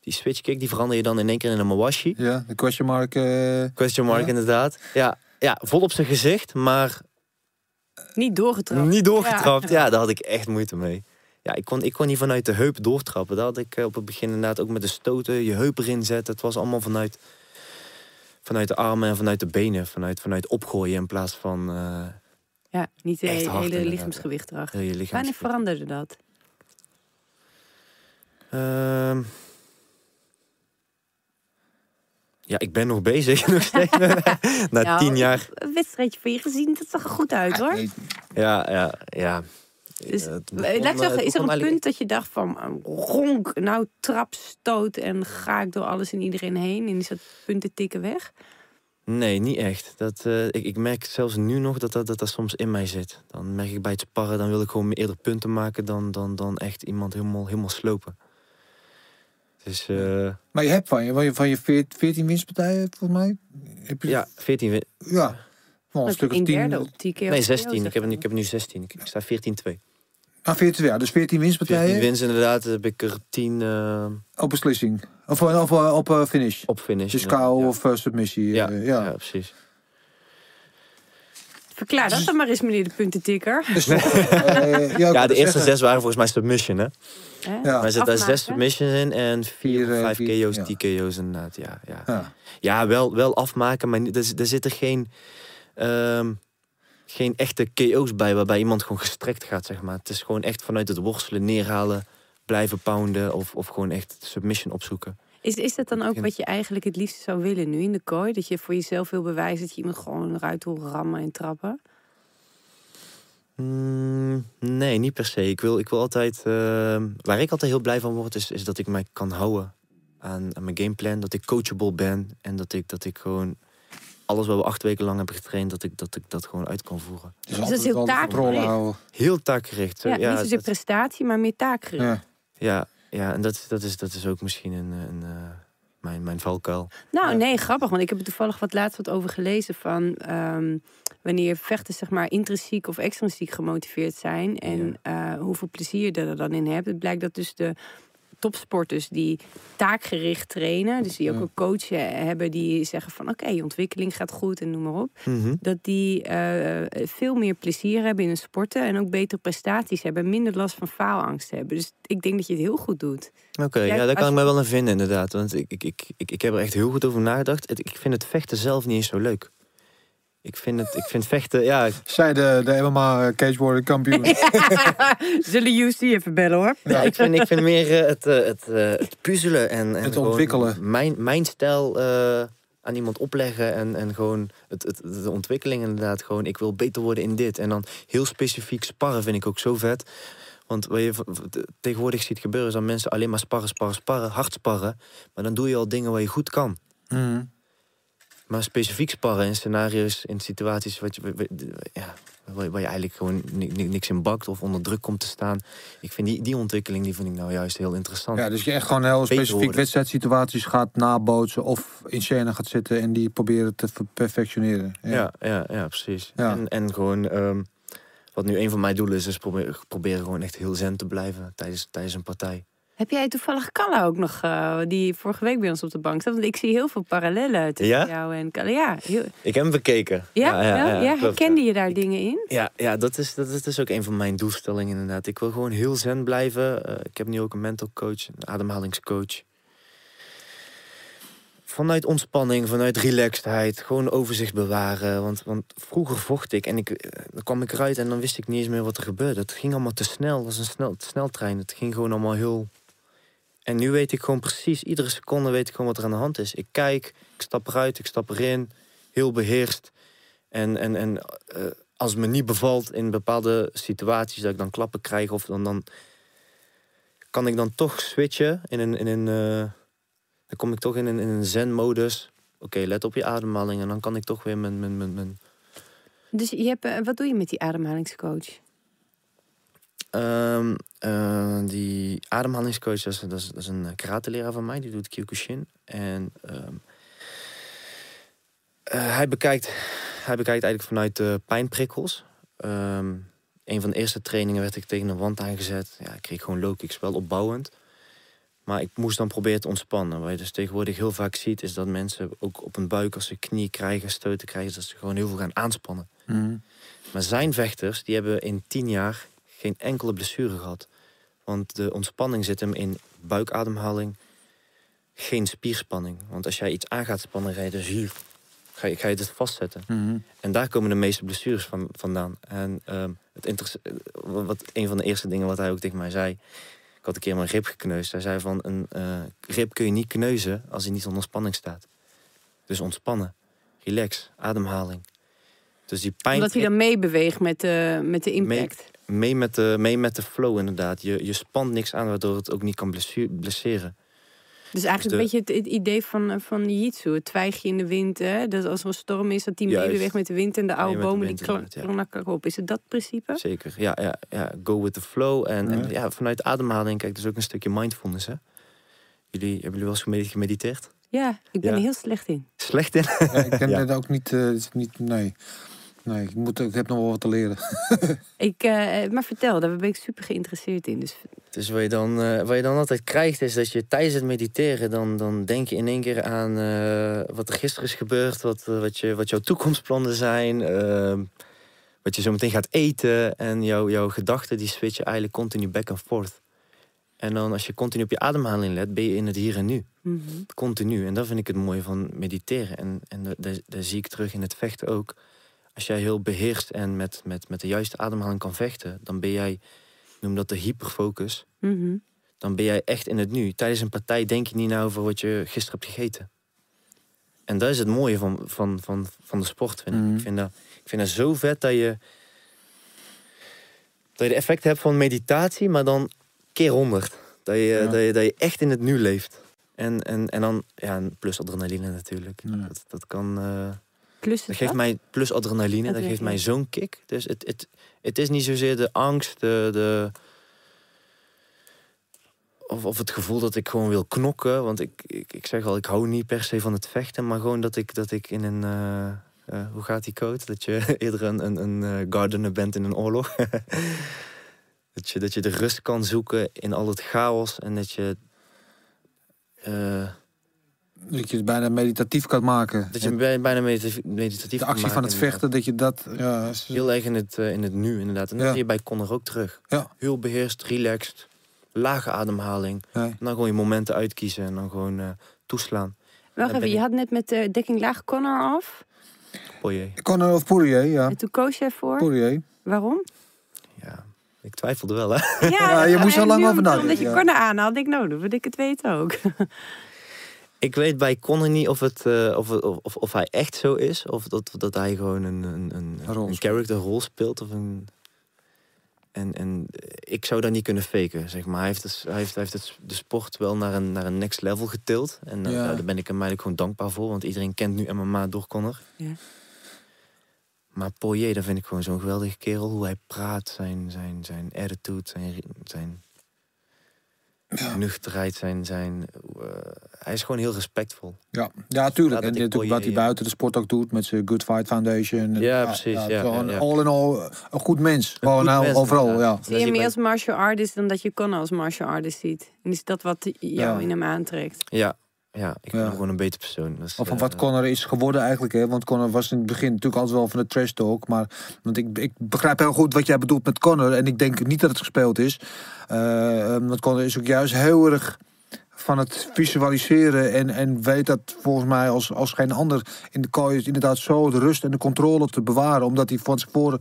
die switch kick. Die verander je dan in één keer in een Mawashi. Ja, de question mark. eh, Question mark Ja. inderdaad. Ja, ja, vol op zijn gezicht. Maar Niet doorgetrapt. Niet doorgetrapt. Ja. daar had ik echt moeite mee. Ja, ik kon, ik kon niet vanuit de heup doortrappen. Daar had ik eh, op het begin inderdaad ook met de stoten, je heup erin zetten. Het was allemaal vanuit, vanuit de armen en vanuit de benen. Vanuit, vanuit opgooien in plaats van eh Ja, niet de Echt hele, lichaamsgewicht erachter. Wanneer veranderde dat? Ehm, ja, ik ben nog bezig. nog steeds. Na Nou, tien jaar. Een wedstrijdje van je gezien, dat zag er goed uit hoor. Ja, ja, ja. Dus, Eh, begon, laat ik eh, zeggen, het is er een eigenlijk- punt dat je dacht van eh, ronk, nou trap, stoot en ga ik door alles en iedereen heen en is dat punten tikken weg? Nee, niet echt. Dat, eh, ik, ik merk zelfs nu nog dat dat, dat dat soms in mij zit. Dan merk ik bij het sparren, dan wil ik gewoon eerder punten maken dan, dan, dan echt iemand helemaal, helemaal slopen. Dus uh, Maar je hebt van je, van je, van je 14 winstpartijen, volgens mij. Heb je, ja, 14. win- ja. Wel een stuk of 10. derde op die keer. Nee, 16. Ik heb, ik heb nu 16. Ik, ik sta 14-2. 14 Ah, 14, ja, dus 14 winstpartijen wins inderdaad. Dan heb ik er 10 eh, op beslissing. Of, of, of op eh, finish. op finish. Dus KO ja. of submissie. Ja, ja. ja. precies. Verklaar dat dan maar eens, meneer de puntentikker. Dus toch, eh, ja, de eerste zeggen. zes waren volgens mij submission, hè? Ja. Maar er zitten zes submissions in en vier, Vier, eh, vijf vier, KO's, ja. TKO's inderdaad. Ja, ja. Ja. Ja, wel, wel afmaken, maar er, er zitten geen, ehm, geen echte KO's bij waarbij iemand gewoon gestrekt gaat, zeg maar. Het is gewoon echt vanuit het worstelen, neerhalen, blijven pounden of, of gewoon echt submission opzoeken. Is, is dat dan ook wat je eigenlijk het liefst zou willen nu in de kooi? Dat je voor jezelf wil bewijzen dat je iemand gewoon eruit wil rammen en trappen? Mm, nee, niet per se. Ik wil, ik wil altijd, ehm, waar ik altijd heel blij van word, is, is dat ik mij kan houden aan, aan mijn gameplan. Dat ik coachable ben en dat ik, dat ik gewoon alles wat we acht weken lang hebben getraind, dat ik dat, ik dat gewoon uit kan voeren. Dus dat is heel taakgericht. Heel taakgericht. zo. Ja, niet zozeer prestatie, maar meer taakgericht. Ja. Ja, ja en dat, dat, is, dat is ook misschien een, een, eh, mijn, mijn valkuil. Nou, Ja. nee, grappig. Want ik heb er toevallig wat laatst wat over gelezen van ehm, wanneer vechters zeg maar intrinsiek of extrinsiek gemotiveerd zijn en eh, hoeveel plezier je er dan in hebt. Het blijkt dat dus de topsporters die taakgericht trainen, dus die ook een coach eh, hebben die zeggen van oké, je ontwikkeling gaat goed en noem maar op. Mhm. Dat die eh, veel meer plezier hebben in hun sporten en ook betere prestaties hebben en minder last van faalangst hebben. Dus ik denk dat je het heel goed doet. Oké, Ja, ja, daar kan ik me wel in vinden inderdaad. Want ik, ik, ik, ik, ik heb er echt heel goed over nagedacht. Ik vind het vechten zelf niet eens zo leuk. Ik vind, het, ik vind vechten, ja, Zij de, de MMA cage warrior kampioen. Zullen UC even bellen hoor? Ja, ik, vind, ik vind meer eh, het, eh, het, eh, het puzzelen en, en Het ontwikkelen. Mijn, mijn stijl eh, aan iemand opleggen en, en gewoon het, het, de ontwikkeling inderdaad. Gewoon, ik wil beter worden in dit. En dan heel specifiek sparren vind ik ook zo vet. Want wat je tegenwoordig ziet gebeuren is dat mensen alleen maar sparren, sparren, sparren, hard sparren. Maar dan doe je al dingen waar je goed kan. Mhm. Maar specifiek sparren in scenario's, in situaties wat je, ja, waar, je- eigenlijk gewoon ni- ni- niks in bakt of onder druk komt te staan. Ik vind die, die ontwikkeling die vind ik nou juist heel interessant. Ja, dus je echt gewoon heel specifiek wedstrijdsituaties gaat nabootsen of in scène gaat zitten en die proberen te perfectioneren. Ja, ja, ja, precies. Ja. En, en gewoon, ehm, wat nu een van mijn doelen is, is proberen, proberen gewoon echt heel zen te blijven tijdens, tijdens een partij. Heb jij toevallig Kalle ook nog, eh, die vorige week bij ons op de bank zat? Want ik zie heel veel parallellen tussen Ja? jou en Kalle. Ja, heel- Ik heb hem bekeken. ja, ja, ja, klopt, herkende ja. je daar dingen in? Ja, ja dat, is, dat, is, dat is ook een van mijn doelstellingen inderdaad. Ik wil gewoon heel zen blijven. Eh, ik heb nu ook een mental coach, een ademhalingscoach. Vanuit ontspanning, vanuit relaxedheid, gewoon overzicht bewaren. Want, want vroeger vocht ik en ik, eh, dan kwam ik eruit en dan wist ik niet eens meer wat er gebeurde. Het ging allemaal te snel, dat was een snel, sneltrein. Het ging gewoon allemaal heel... En nu weet ik gewoon precies, iedere seconde weet ik gewoon wat er aan de hand is. Ik kijk, ik stap eruit, ik stap erin, heel beheerst. En, en, en eh, als het me niet bevalt in bepaalde situaties, dat ik dan klappen krijg, of dan, dan kan ik dan toch switchen in een. In een eh, dan kom ik toch in een, in een zen-modus. Oké, let op je ademhaling en dan kan ik toch weer mijn. mijn, mijn, mijn Dus je hebt, eh, wat doe je met die ademhalingscoach? Ehm, eh, die ademhalingscoach, dat is, dat is, dat is een karate-leraar van mij, die doet Kyokushin. En ehm, eh, hij, bekijkt, hij bekijkt eigenlijk vanuit de pijnprikkels. Ehm, een van de eerste trainingen werd ik tegen een wand aangezet. Ja, ik kreeg gewoon low kicks, wel opbouwend. Maar ik moest dan proberen te ontspannen. Wat je dus tegenwoordig heel vaak ziet, is dat mensen ook op een buik, als ze knie krijgen, stoten krijgen, dat ze gewoon heel veel gaan aanspannen. Mhm. Maar zijn vechters, die hebben in tien jaar geen enkele blessure gehad. Want de ontspanning zit hem in buikademhaling, geen spierspanning. Want als jij iets aan gaat spannen, ga je dus hier, ga je, ga je het vastzetten. Mhm. En daar komen de meeste blessures van, vandaan. En ehm, het eh, wat, een van de eerste dingen wat hij ook tegen mij zei... Ik had een keer mijn rib gekneusd. Hij zei van, een eh, rib kun je niet kneuzen als hij niet onder spanning staat. Dus ontspannen, relax, ademhaling. Dus die pijn... Omdat hij dan meebeweegt met de, met de impact. Mee met de, mee met de flow inderdaad. Je, je spant niks aan waardoor het ook niet kan blesseren. Dus eigenlijk Dus een beetje het, het idee van, eh, van Jiu-Jitsu. Het twijgje in de wind. Hè? Dat als er een storm is, dat die meebeweegt met de wind. En de oude bomen die inderdaad, ja. klakken op. Is het dat principe? Zeker. Ja, ja, ja, go with the flow. En, en Ja. ja, vanuit ademhaling, kijk, dus ook een stukje mindfulness. Hè? Jullie, hebben jullie wel eens gemedi- gemediteerd? Ja, ik ben Ja. er heel slecht in. Slecht in? Ja, ik ken Ja. dat ook niet, eh, het is niet. Nee. Nee, ik, moet, ik heb nog wel wat te leren. Ik, eh, maar vertel, daar ben ik super geïnteresseerd in. Dus Dus wat je, dan, eh, wat je dan altijd krijgt, is dat je tijdens het mediteren... dan, dan denk je in één keer aan eh, wat er gisteren is gebeurd... wat, wat, je, wat jouw toekomstplannen zijn... ehm, wat je zo meteen gaat eten... en jouw jouw gedachten die switchen eigenlijk continu back and forth. En dan als je continu op je ademhaling let... ben je in het hier en nu. mhm. Continu. En dat vind ik het mooie van mediteren. En, en dat zie ik terug in het vechten ook. Als jij heel beheerst en met, met, met de juiste ademhaling kan vechten... dan ben jij, ik noem dat de hyperfocus... Mhm. dan ben jij echt in het nu. Tijdens een partij denk je niet na over wat je gisteren hebt gegeten. En dat is het mooie van, van, van, van de sport, vind ik. Mhm. Ik, vind dat, ik vind dat zo vet dat je... dat je de effect hebt van meditatie, maar dan keer honderd. Dat je, Ja. dat je, dat je echt in het nu leeft. En, en, en dan, ja, plus adrenaline natuurlijk. Ja. Dat, dat kan... eh, Plus dat geeft mij plus adrenaline, dat geeft mij zo'n kick. Dus het, het, het is niet zozeer de angst, de, de of, of het gevoel dat ik gewoon wil knokken. Want ik, ik, ik zeg al, ik hou niet per se van het vechten, maar gewoon dat ik, dat ik in een. eh, eh, hoe gaat die code? Dat je eerder een, een, een eh, gardener bent in een oorlog. dat, je, dat je de rust kan zoeken in al het chaos en dat je. Eh, Dat je het bijna meditatief kan maken. dat je bij- bijna meditatief, meditatief de kan actie van maken, het vechten, dat je dat. Ja, is- Heel erg in het, eh, in het nu, inderdaad. En dat Ja. zie je bij Connor ook terug. Ja. Heel beheerst, relaxed, lage ademhaling. ja. En dan gewoon je momenten uitkiezen en dan gewoon eh, toeslaan. Wacht Dan even, je had net met de dekking laag Connor af. Conor of Poirier, ja. En toen koos jij voor. Poirier. Waarom? Ja, ik twijfelde wel, hè. Ja, je moest en lang over nadenken, Omdat je ja. Connor aanhaalde, ik nou, dan wil ik het weten ook. Ik weet bij Connor niet of, het, eh, of, of, of, of hij echt zo is. Of dat, dat hij gewoon een, een, een, Een rol een speelt. character rol speelt. Of een... En, en ik zou dat niet kunnen faken, zeg maar. Hij heeft, dus, hij heeft, hij heeft het, de sport wel naar een, naar een next level getild. En eh, Ja. nou, daar ben ik hem eigenlijk gewoon dankbaar voor. Want iedereen kent nu MMA door Connor. Ja. Maar Poirier, dat vind ik gewoon zo'n geweldige kerel. Hoe hij praat, zijn, zijn, zijn attitude, zijn... zijn... nuchterheid, zijn... zijn eh, hij is gewoon heel respectvol. Ja, ja tuurlijk. En voor wat hij buiten de sport ook doet met zijn Good Fight Foundation. En- Ja, precies, ja, gewoon ja, ja. all in all een goed mens. Gewoon goed nou, mens, overal, ja. Zie je meer als martial artist dan dat je Connor als martial artist ziet? En is dat wat jou Ja. in hem aantrekt? Ja, ja ik Ja. hem gewoon een beter persoon. Dus, Of van eh, wat Connor is geworden eigenlijk. Hè? Want Connor was in het begin natuurlijk altijd wel van de trash talk. Maar want ik, ik begrijp heel goed wat jij bedoelt met Connor. En ik denk niet dat het gespeeld is. Eh, want Connor is ook juist heel erg van het visualiseren. En, en weet dat volgens mij als, als geen ander in de kooi is inderdaad zo de rust en de controle te bewaren. Omdat hij van tevoren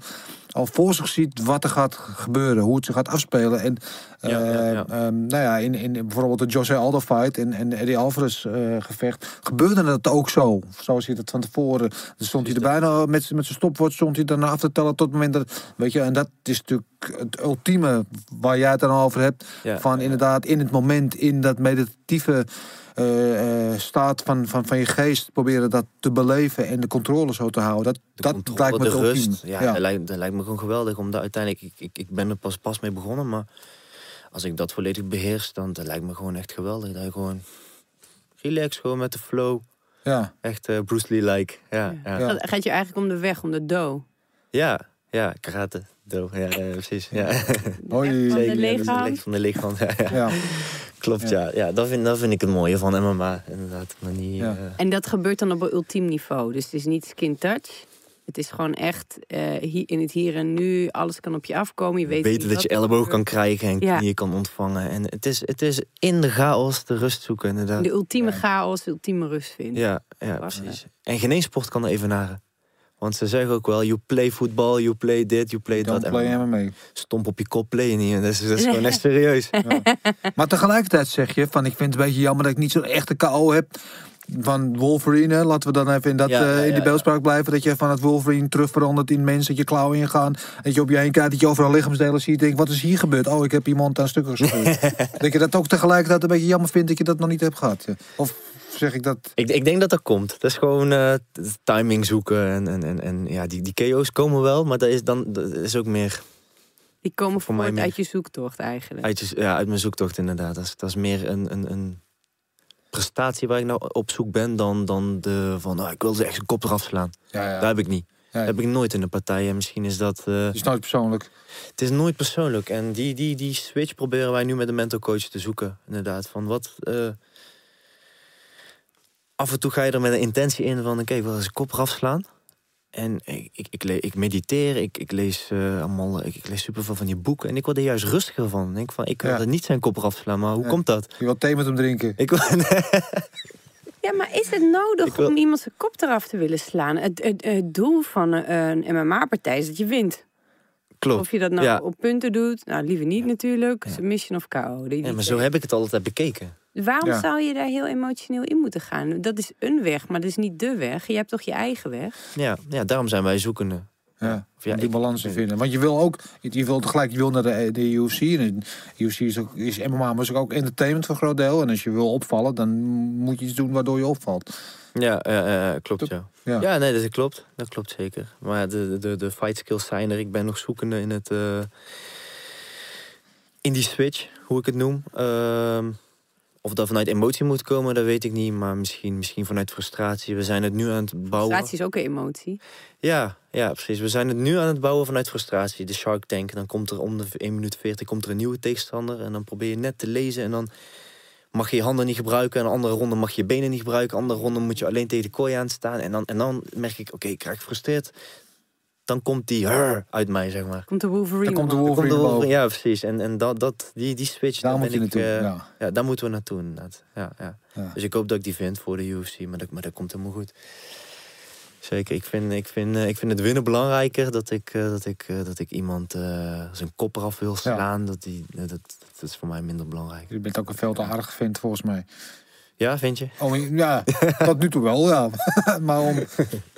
al voor zich ziet wat er gaat gebeuren. Hoe het zich gaat afspelen. En Ja, ja, eh, ja. ehm, nou ja, in, in bijvoorbeeld de Jose Aldo fight en, en Eddie Alvarez eh, gevecht gebeurde dat ook zo. Zoals hij dat van tevoren. Dan stond hij er bijna met, met zijn stopwatch stond hij daarna af te tellen tot het moment dat. Weet je, en dat is natuurlijk het ultieme waar jij het dan over hebt. Van inderdaad in het moment, in dat meditatieve eh, eh, staat van, van, van je geest, proberen dat te beleven en de controle zo te houden. Dat, de dat controle, lijkt me de rust. Ja, Dat, lijkt, dat lijkt me gewoon geweldig. Omdat uiteindelijk, ik, ik, ik ben er pas, pas mee begonnen. Maar als ik dat volledig beheers, dan dat lijkt me gewoon echt geweldig. Dat je gewoon relax, gewoon met de flow. ja. Echt eh, Bruce Lee-like. Ja, ja. Ja. Gaat, gaat je eigenlijk om de weg, om de do? ja, ja, karate. Do. Ja, ja, precies. Ja. Hoi. Van de leg van de lichaam. Ja, ja. Ja. Klopt, ja. ja. dat, vind, dat vind ik het mooie van MMA. Inderdaad, maar niet... Ja. eh, En dat gebeurt dan op een ultiem niveau. Dus het is niet skin touch. Het is gewoon echt eh, hier, in het hier en nu. Alles kan op je afkomen. Je weet niet dat je elleboog kan krijgen en Ja. knieën kan ontvangen. En het is, het is in de chaos de rust zoeken, inderdaad. De ultieme chaos, de ultieme rust vinden. Ja, ja precies. En geen één sport kan er evenaren. Want ze zeggen ook wel, you play voetbal, you play dit, you play Don't dat. play En MMA. stomp op je kop play je niet. Dat is, dat is gewoon echt serieus. Maar tegelijkertijd zeg je van ik vind het een beetje jammer dat ik niet zo'n echte KO heb. Van Wolverine, laten we dan even in, dat, Ja, eh, ja, in die ja, beeldspraak blijven. Dat je van het Wolverine terug verandert in mensen, dat je klauwen ingaan. Dat je op je heen kijkt, dat je overal lichaamsdelen ziet. Denk, wat is hier gebeurd? Oh, ik heb iemand aan stukken gescheurd. dat je dat ook tegelijkertijd een beetje jammer vindt dat je dat nog niet hebt gehad. Of zeg ik dat... Ik, ik denk dat dat komt. Dat is gewoon eh, timing zoeken. En, en, en, en ja, die, die KO's komen wel, maar dat is, dan, dat is ook meer Die komen Voor mij meer. uit je zoektocht eigenlijk. uit, je, ja, uit mijn zoektocht inderdaad. Dat is, dat is meer een, een, een prestatie waar ik nou op zoek ben dan, dan de van, nou, ik wil ze echt een kop eraf slaan. Ja, ja. Dat heb ik niet. Ja. Dat heb ik nooit in een partij. En misschien is dat... eh, Het is nooit persoonlijk. Het is nooit persoonlijk. En die, die, die switch proberen wij nu met de mental coach te zoeken. Inderdaad. Van wat. eh, af en toe ga je er met een intentie in van: oké, ik wil eens een kop eraf slaan. En ik, ik, ik, le- ik mediteer, ik, ik lees eh, allemaal, ik, ik lees superveel van die boeken. En ik word er juist rustiger van. Ik denk van, ik wil Ja. er niet zijn kop eraf slaan, maar hoe Ja. komt dat? Je wilt thee met hem drinken. Ik wil, Ja, maar is het nodig wil- om iemand zijn kop eraf te willen slaan? Het, het, het doel van een, MMA-partij is dat je wint. klopt. Of je dat nou Ja. op punten doet, nou liever niet natuurlijk. Submission of KO. Ja, maar zo heb ik het altijd bekeken. Waarom Ja. zou je daar heel emotioneel in moeten gaan? Dat is een weg, maar dat is niet de weg. Je hebt toch je eigen weg? Ja, ja daarom zijn wij zoekende. Ja, Of ja, om die ik- balans te vinden. Want je wil ook, je wil tegelijk, je wil naar de, de UFC. En UFC is, ook, is MMA, maar is ook entertainment voor een groot deel. En als je wil opvallen, dan moet je iets doen waardoor je opvalt. Ja, eh, eh, klopt ja. Ja. Ja, nee, dat klopt. Dat klopt zeker. Maar de, de, de fight skills zijn er. Ik ben nog zoekende in het... eh, in die switch, hoe ik het noem. Of dat vanuit emotie moet komen, dat weet ik niet. Maar misschien, misschien vanuit frustratie. We zijn het nu aan het bouwen. Frustratie is ook een emotie. Ja, ja, precies. We zijn het nu aan het bouwen vanuit frustratie. De Shark Tank. Dan komt er om de 1 minuut 40 komt er een nieuwe tegenstander. En dan probeer je net te lezen. En dan mag je je handen niet gebruiken. En een andere ronde mag je je benen niet gebruiken. Een andere ronde moet je alleen tegen de kooi aan staan. En dan, en dan merk ik, oké, ik raak gefrustreerd. Dan komt die "Hur" uit mij, zeg maar. Komt de Wolverine Dan komt de. Dan komt Wolverine de. Wolverine- ja, precies. En, en dat, dat, die, die switch, Daar moet ik, naartoe. eh, ja. ja, daar moeten we naartoe inderdaad. Ja, ja. Ja. Dus ik hoop dat ik die vind voor de UFC, maar dat, maar dat komt helemaal goed. Zeker, ik vind, ik vind, eh, ik vind het winnen belangrijker dat ik, eh, dat ik, dat ik iemand eh, zijn kop eraf wil slaan. Dat, die, dat, dat is voor mij minder belangrijk. Je bent ook een veel te aardig vent volgens mij. Ja, vind je? Om, ja, tot nu toe wel, ja. maar om,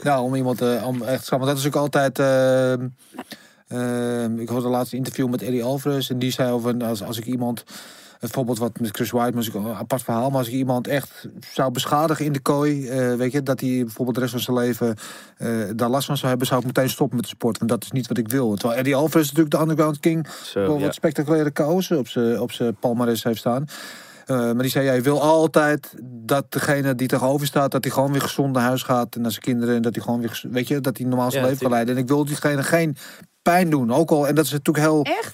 ja, om iemand eh, om echt te dat is ook altijd. ehm, ehm, ik hoorde laatst een interview met Eddie Alvarez. En die zei over als, als ik iemand Het voorbeeld wat met Chris White, was ik een apart verhaal. Maar als ik iemand echt zou beschadigen in de kooi, eh, weet je, dat hij bijvoorbeeld de rest van zijn leven eh, daar last van zou hebben, zou ik meteen stoppen met de sport. Want dat is niet wat ik wil. Terwijl Eddie Alvarez natuurlijk de Underground King Zo, wel wat spectaculaire kousen op zijn op zijn palmarès heeft staan. Eh, maar die zei, jij wil altijd dat degene die tegenover staat, dat hij gewoon weer gezond naar huis gaat en naar zijn kinderen. En dat hij gewoon weer, weet je, dat hij normaal zijn Ja, leven kan leiden. En ik wil diegene geen pijn doen. Ook al, en dat is natuurlijk heel. Echt?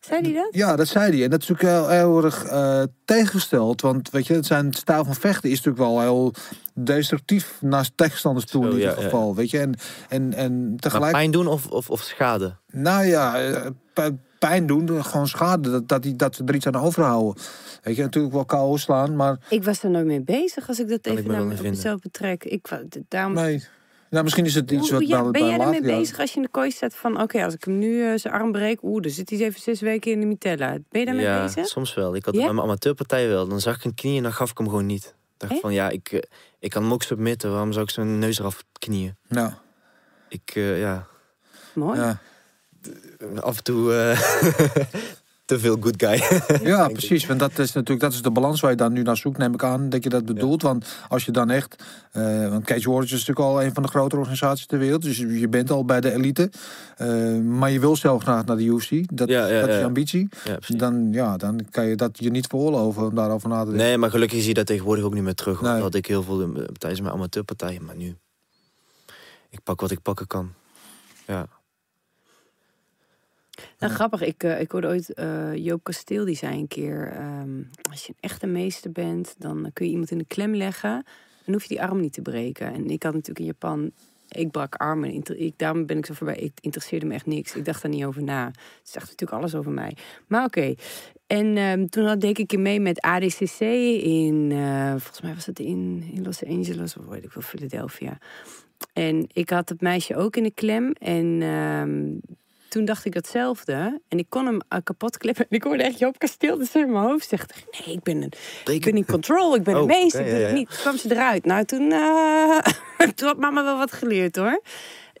Zei hij dat? Ja, dat zei hij. En dat is natuurlijk heel, heel erg eh, tegengesteld. Want weet je, het zijn stijl van vechten is natuurlijk wel heel destructief naast tegenstanders toe in ieder ja, ja. geval. Weet je, en, en, en Maar tegelijk. pijn doen of, of, of schade? Nou ja, eh, pijn doen, gewoon schade. Dat, dat, die, dat ze er iets aan overhouden. Weet je, natuurlijk wel kou slaan, maar Ik was er nooit mee bezig als ik dat Kan ik even wel naar mezelf betrek. Ik, daarom, nee. Nou, misschien is het iets wat ja, ben jij ermee bezig als je in de kooi staat van... oké, als ik hem nu eh, zijn arm breek... oeh, dan zit hij even zes weken in de mitella. Ben je daarmee ja, bezig? soms wel. Ik had Ja? het bij mijn amateurpartij wel. Dan zag ik een knie en dan gaf ik hem gewoon niet. Ik dacht van ja, ik, eh, ik kan hem ook submitten. Waarom zou ik zijn neus eraf knieën? Nou, Ik, eh, ja, Mooi. ja. Af en toe eh, te veel good guy. ja, precies. Want dat is natuurlijk dat is de balans waar je dan nu naar zoekt, neem ik aan dat je dat bedoelt. Want als je dan echt, eh, want Cage Warriors is natuurlijk al een van de grotere organisaties ter wereld, dus je bent al bij de elite, Eh, maar je wil zelf graag naar de UFC. Dat, Ja, ja, dat is je ambitie. Dan, ja, dan kan je dat je niet veroorloven om daarover na te denken. Nee, maar gelukkig zie je dat tegenwoordig ook niet meer terug. Nee. Dat had ik heel veel eh, tijdens mijn amateurpartijen. Maar nu, ik pak wat ik pakken kan. Ja. Nou, grappig. Ik, eh, ik hoorde ooit eh, Joop Kasteel, die zei een keer... ehm, als je een echte meester bent, dan kun je iemand in de klem leggen... dan hoef je die arm niet te breken. En ik had natuurlijk in Japan... Ik brak armen. Ik, daarom ben ik zo voorbij. Het interesseerde me echt niks. Ik dacht daar niet over na. Het zegt natuurlijk alles over mij. Maar oké. En ehm, toen had, ik een keer mee met ADCC in... eh, volgens mij was het in, in Los Angeles of weet ik wel, Philadelphia. En ik had het meisje ook in de klem. En ehm, toen dacht ik hetzelfde. En ik kon hem uh, kapot klippen. En ik hoorde echt Joop Kasteel dus in mijn hoofd zeggen. Nee, ik ben, een, ik ben in control. Ik ben Oh, een meester. ik doe het niet. Toen kwam ze eruit. Nou, toen, eh, toen had mama wel wat geleerd hoor.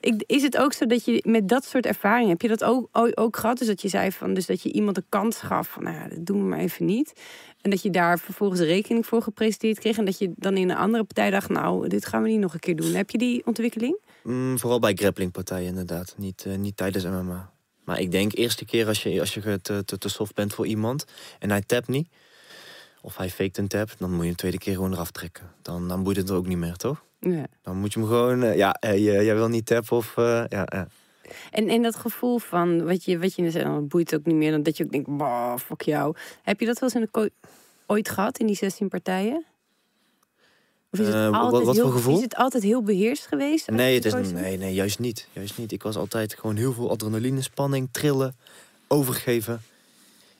Ik, is het ook zo dat je met dat soort ervaringen... Heb je dat ook, ook, ook gehad? Dus dat je zei van... Dus dat je iemand een kans gaf van... Nou, ja, dat doen we maar even niet. En dat je daar vervolgens rekening voor gepresenteerd kreeg. En dat je dan in een andere partij dacht... Nou, dit gaan we niet nog een keer doen. Heb je die ontwikkeling? Mm, vooral bij grapplingpartijen inderdaad. Niet, eh, niet tijdens MMA. Maar ik denk eerste keer als je, als je te, te, te soft bent voor iemand en hij tapt niet, of hij faked een tap, dan moet je hem tweede keer gewoon eraf trekken. Dan, dan boeit het er ook niet meer, toch? Ja. Dan moet je hem gewoon, eh, ja, eh, jij wil niet tappen of, ja. En, en dat gevoel van, wat je, wat je net zei, dan boeit het ook niet meer. Dan dat je ook denkt, bah, fuck jou. Heb je dat wel eens in de ooit gehad, in die 16 partijen? Of is het, Eh, wat- altijd, wat heel, voor gevoel? is het altijd heel beheerst geweest? Nee, het is, in de nee, nee, juist niet. Juist niet. Ik was altijd gewoon heel veel adrenaline, spanning, trillen, overgeven.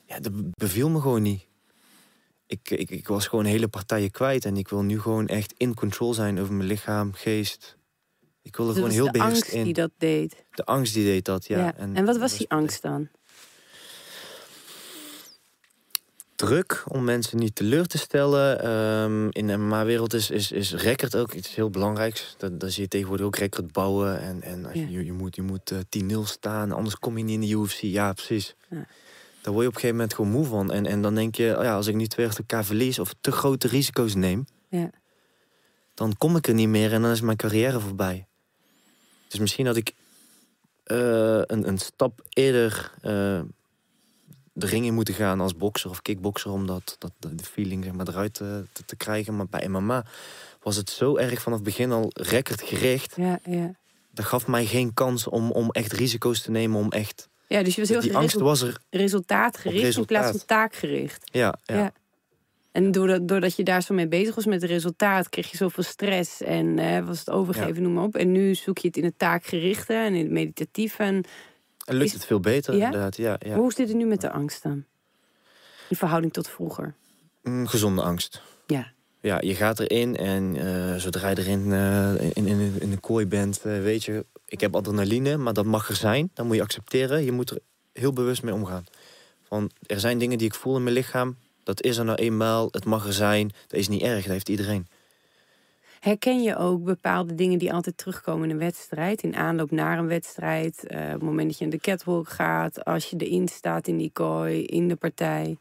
Ja, dat beviel me gewoon niet. Ik, ik, ik was gewoon hele partijen kwijt en ik wil nu gewoon echt in control zijn over mijn lichaam, geest. Ik wil er Dus gewoon heel was de beheerst angst in. die dat deed. De angst die deed dat, ja. Ja. En, wat was die angst dan? Druk om mensen niet teleur te stellen. Ehm, in de MMA-wereld is, is, is record ook iets heel belangrijks. Dat zie je tegenwoordig ook record bouwen. En, en als Ja. je, je moet, je moet eh, 10-0 staan, anders kom je niet in de UFC. Ja, precies. Ja. Daar word je op een gegeven moment gewoon moe van. En, en dan denk je, oh ja, als ik nu twee achter elkaar verlies of te grote risico's neem, Ja. dan kom ik er niet meer en dan is mijn carrière voorbij. Dus misschien had ik eh, een, een stap eerder eh, de ring in moeten gaan als bokser of kickbokser om dat, dat, de feeling zeg maar, eruit te, te, krijgen. Maar bij MMA was het zo erg vanaf het begin al recordgericht. Ja, ja. Dat gaf mij geen kans om, om echt risico's te nemen, om echt... ja, dus je was heel Die angst was er, resultaatgericht in plaats van resultaat. taakgericht. ja. ja. Ja. En doordat, doordat je daar zo mee bezig was met het resultaat, kreeg je zoveel stress en eh, was het overgeven, Ja. noem maar op. En nu zoek je het in het taakgerichte en in het meditatieve. En En lukt Is- het veel beter, Ja? inderdaad. Ja, ja. hoe zit het nu met de angst dan? In verhouding tot vroeger. Mm, gezonde angst. Ja. Ja, je gaat erin en eh, zodra je erin eh, in, in, in de kooi bent, eh, weet je, ik heb adrenaline, maar dat mag er zijn. Dat moet je accepteren. Je moet er heel bewust mee omgaan. Van, er zijn dingen die ik voel in mijn lichaam. Dat is er nou eenmaal. Het mag er zijn. Dat is niet erg. Dat heeft iedereen. Herken je ook bepaalde dingen die altijd terugkomen in een wedstrijd? In aanloop naar een wedstrijd, eh, op het moment dat je in de catwalk gaat, als je erin staat in die kooi, in de partij.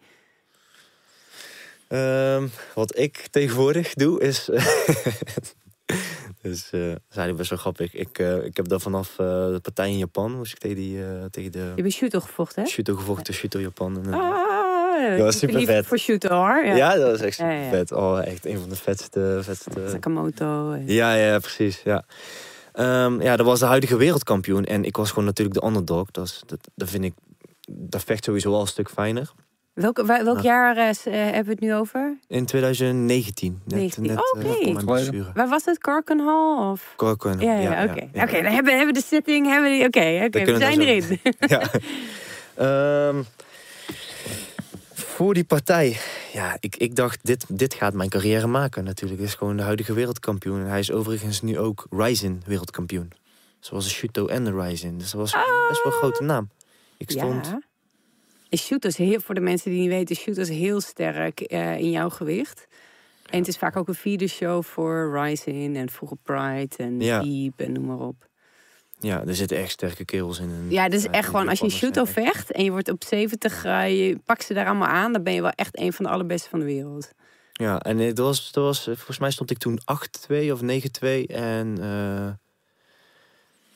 Ehm, wat ik tegenwoordig doe is. dus dat is eigenlijk best wel grappig. Ik, eh, ik heb daar vanaf eh, de partij in Japan, moest ik tegen, die, tegen de Je bent shooter gevochten, hè? Shuto gevochten, Shuto Japan. En, eh, Ah, was super lief vet. Voor shooter, hoor. Ja. ja. dat is echt Ja, super ja. vet. Oh, echt een van de vetste. vetste Sakamoto. en- ja, ja, precies. Ja. Ehm, ja, dat was de huidige wereldkampioen. En ik was gewoon natuurlijk de underdog. Dat, is, dat, dat vind ik. Dat vecht sowieso al een stuk fijner. Welk, welk Ah. jaar eh, eh, hebben we het nu over? In 2019. Net, 19. net Oké. eh, mijn blessure. Waar was het? Karkenhal? Of? Ja, ja, oké. ja. Oké, dan hebben, hebben we de setting. Hebben we die- Oké, oké, we zijn erin. Ja. Ehm, voor die partij. Ja, ik, ik dacht, dit, dit gaat mijn carrière maken natuurlijk. Is gewoon de huidige wereldkampioen. En hij is overigens nu ook Ryzen wereldkampioen. Zoals de Shuto en de Ryzen. Dus dat was best wel een grote naam. Ik stond... Ja. Shoot is heel, voor de mensen die niet weten, shoot is heel sterk eh, in jouw gewicht. En het is vaak ook een vierde show voor Rising en vroeger Pride en Ja. Deep en noem maar op. Ja, er zitten echt sterke kerels in. En, Ja, dus ja, echt die gewoon als je shooto echt- vecht en je wordt op 70, eh, je pakt ze daar allemaal aan, dan ben je wel echt een van de allerbeste van de wereld. Ja, en het was, dat was, volgens mij stond ik toen 8-2 of 9-2. En eh,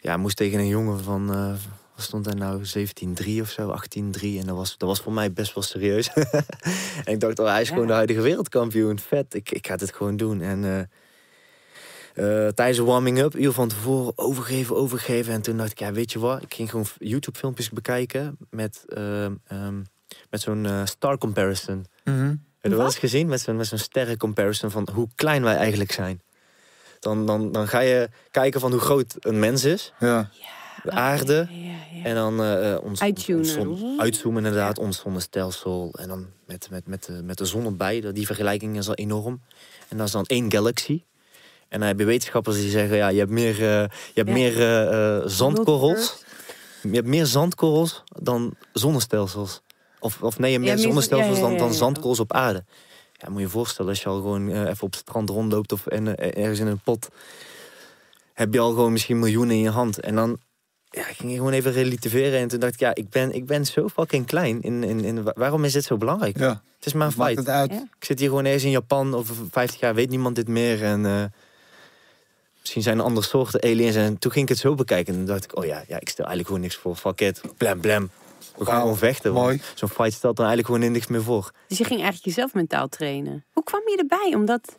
ja, moest tegen een jongen van, eh, wat stond daar nou, 17-3 of zo, 18-3. En dat was, dat was voor mij best wel serieus. en ik dacht, oh, hij is Ja. gewoon de huidige wereldkampioen. Vet, ik, ik ga dit gewoon doen. En eh, eh, tijdens de warming-up, uur van tevoren, overgeven, overgeven. En toen dacht ik, ja, weet je wat? Ik ging gewoon YouTube-filmpjes bekijken met, ehm, ehm, met zo'n eh, star comparison. Mhm. Heb je dat wel eens gezien? Met zo'n met zo'n sterren comparison van hoe klein wij eigenlijk zijn. Dan, dan, dan ga je kijken van hoe groot een mens is. Ja. De aarde. Ja, ja. En dan eh, eh, ons, zon- uitzoomen inderdaad, ons zonnestelsel. En dan met, met, met, de, met de zon erbij. Dat- Die vergelijking is al enorm. En dat is dan één galaxy. En dan heb je wetenschappers die zeggen, ja, je hebt meer, eh, je hebt Ja. meer eh, eh, zandkorrels. Je hebt meer zandkorrels dan zonnestelsels. Of, of nee, je hebt meer zonnestelsels ja, ja, dan, ja, dan zandkorrels op aarde. Ja, moet je je voorstellen als je al gewoon even op het strand rondloopt of en, ergens in een pot. Heb je al gewoon misschien miljoenen in je hand. En dan ja, ik ging gewoon even relativeren. En toen dacht ik, ja, ik ben, ik ben zo fucking klein. In, in, in, wa- waarom is dit zo belangrijk? ja. Het is maar een Maakt feit. het uit. Ja. Ik zit hier gewoon ergens in Japan. Over 50 jaar weet niemand dit meer. En eh, misschien zijn er andere soorten aliens. En toen ging ik het zo bekijken. En toen dacht ik, oh ja, ja ik stel eigenlijk gewoon niks voor. Fuck it. Blam, blam. We gaan gewoon vechten. mooi. Zo'n fight stelt er eigenlijk gewoon niks meer voor. Dus je ging eigenlijk jezelf mentaal trainen. Hoe kwam je erbij om dat,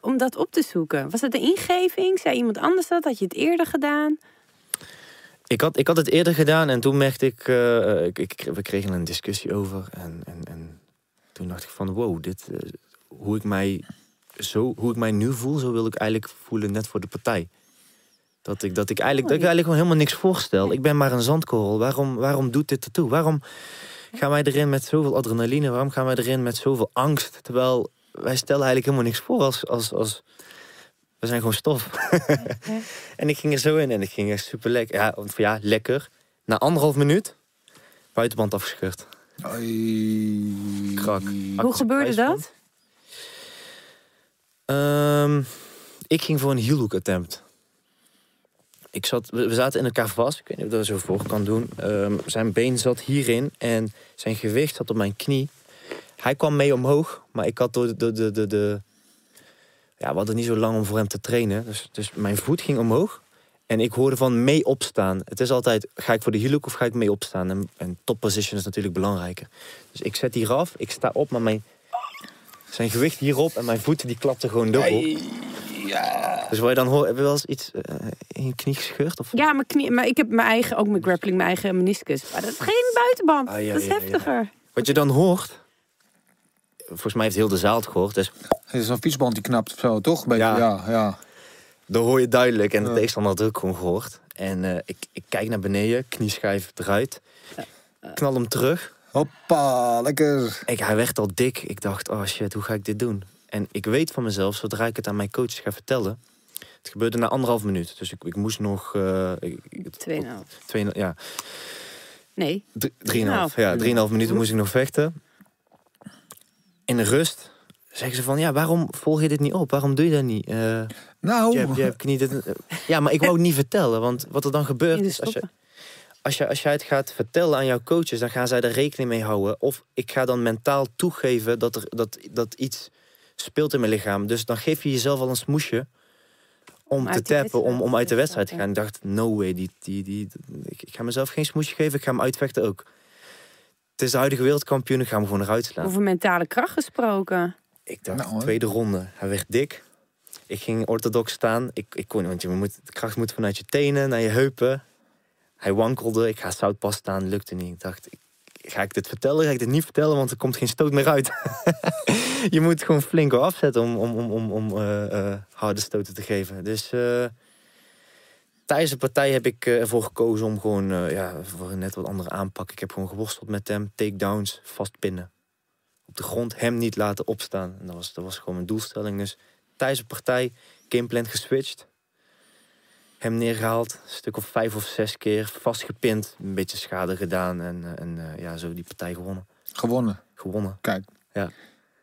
om dat op te zoeken? Was het een ingeving? Zei iemand anders dat? Had je het eerder gedaan? Ik had, ik had het eerder gedaan en toen merkte ik, eh, ik, ik, we kregen een discussie over. En, en, en toen dacht ik van, wow, dit, eh, hoe, ik mij zo, hoe ik mij nu voel, zo wil ik eigenlijk voelen net voor de partij. Dat ik, dat ik, eigenlijk, dat ik eigenlijk gewoon helemaal niks voorstel. Ik ben maar een zandkorrel. Waarom, waarom doet dit ertoe? Waarom gaan wij erin met zoveel adrenaline? Waarom gaan wij erin met zoveel angst? Terwijl wij stellen eigenlijk helemaal niks voor als... als, als we zijn gewoon stof. en ik ging er zo in en ik ging echt super lekker. Ja, ja, lekker. Na anderhalf minuut, buitenband afgescheurd. Oei. Krak. Hoe gebeurde dat? Ehm, ik ging voor een heel hook attempt. Ik zat, we zaten in elkaar vast. Ik weet niet of ik dat zo voor kan doen. Ehm, zijn been zat hierin en zijn gewicht zat op mijn knie. Hij kwam mee omhoog, maar ik had door de, de, de, ja, we hadden niet zo lang om voor hem te trainen. Dus, dus mijn voet ging omhoog. En ik hoorde van mee opstaan. Het is altijd, ga ik voor de heel hook of ga ik mee opstaan? En, en top position is natuurlijk belangrijker. Dus ik zet hier af, ik sta op, maar mijn, zijn gewicht hierop en mijn voeten die klapten gewoon dubbel. Dus wat je dan hoort, heb je wel eens iets eh, in je knie gescheurd? Of? Ja, mijn knie, maar ik heb mijn eigen, ook mijn grappling, mijn eigen meniscus. Maar dat is geen buitenband. Ah, ja, dat is ja, ja. heftiger. Wat je dan hoort, volgens mij heeft heel de zaal het gehoord, dus Het is een fietsband die knapt of zo, toch? Beetje, Ja. ja. ja, dan hoor je duidelijk. En de Ja. tegenstander had ook gewoon gehoord. En eh, ik, ik kijk naar beneden, knieschijf eruit, knal hem terug. Hoppa, lekker. Ik, hij werd al dik. Ik dacht, oh shit, hoe ga ik dit doen? En ik weet van mezelf, zodra ik het aan mijn coaches ga vertellen... Het gebeurde na anderhalf minuut. Dus ik, ik moest nog... eh, ik- Tweeënhalf. twee, ja, Nee. Drie- Drieënhalf. Ja, drieënhalf minuten moest ik nog vechten. In de rust zeggen ze van, ja, waarom volg je dit niet op? Waarom doe je dat niet? Eh, Nou, je hebt, je hebt niet dit, ja, maar ik wou het niet vertellen, want wat er dan gebeurt als je. Als, je, als jij het gaat vertellen aan jouw coaches, dan gaan zij er rekening mee houden. Of ik ga dan mentaal toegeven dat, er, dat, dat iets speelt in mijn lichaam. Dus dan geef je jezelf al een smoesje om te tappen, om, om uit de wedstrijd te gaan. Ik dacht, no way, die, die, die, ik, ik ga mezelf geen smoesje geven, ik ga hem uitvechten ook. Het is de huidige wereldkampioen, ik ga hem gewoon eruit slaan. Over mentale kracht gesproken. Ik dacht, Nou, tweede ronde. Hij werd dik. Ik ging orthodox staan. Ik, ik kon niet, want je moet, de kracht moet vanuit je tenen naar je heupen. Hij wankelde. Ik ga zoutpas staan. Lukte niet. Ik dacht, ga ik dit vertellen? Ga ik dit niet vertellen? Want er komt geen stoot meer uit. je moet gewoon flink afzetten om, om, om, om, om eh, eh, harde stoten te geven. Dus eh, tijdens de partij heb ik ervoor gekozen om gewoon ja, voor een net wat andere aanpak. Ik heb gewoon geworsteld met hem. Takedowns, vastpinnen op de grond hem niet laten opstaan. En dat was, dat was gewoon mijn doelstelling. Dus tijdens de partij, gameplan geswitcht. Hem neergehaald, een stuk of vijf of zes keer vastgepind. Een beetje schade gedaan en, eh, en eh, ja, zo die partij gewonnen. Gewonnen. Gewonnen. Kijk. Ja.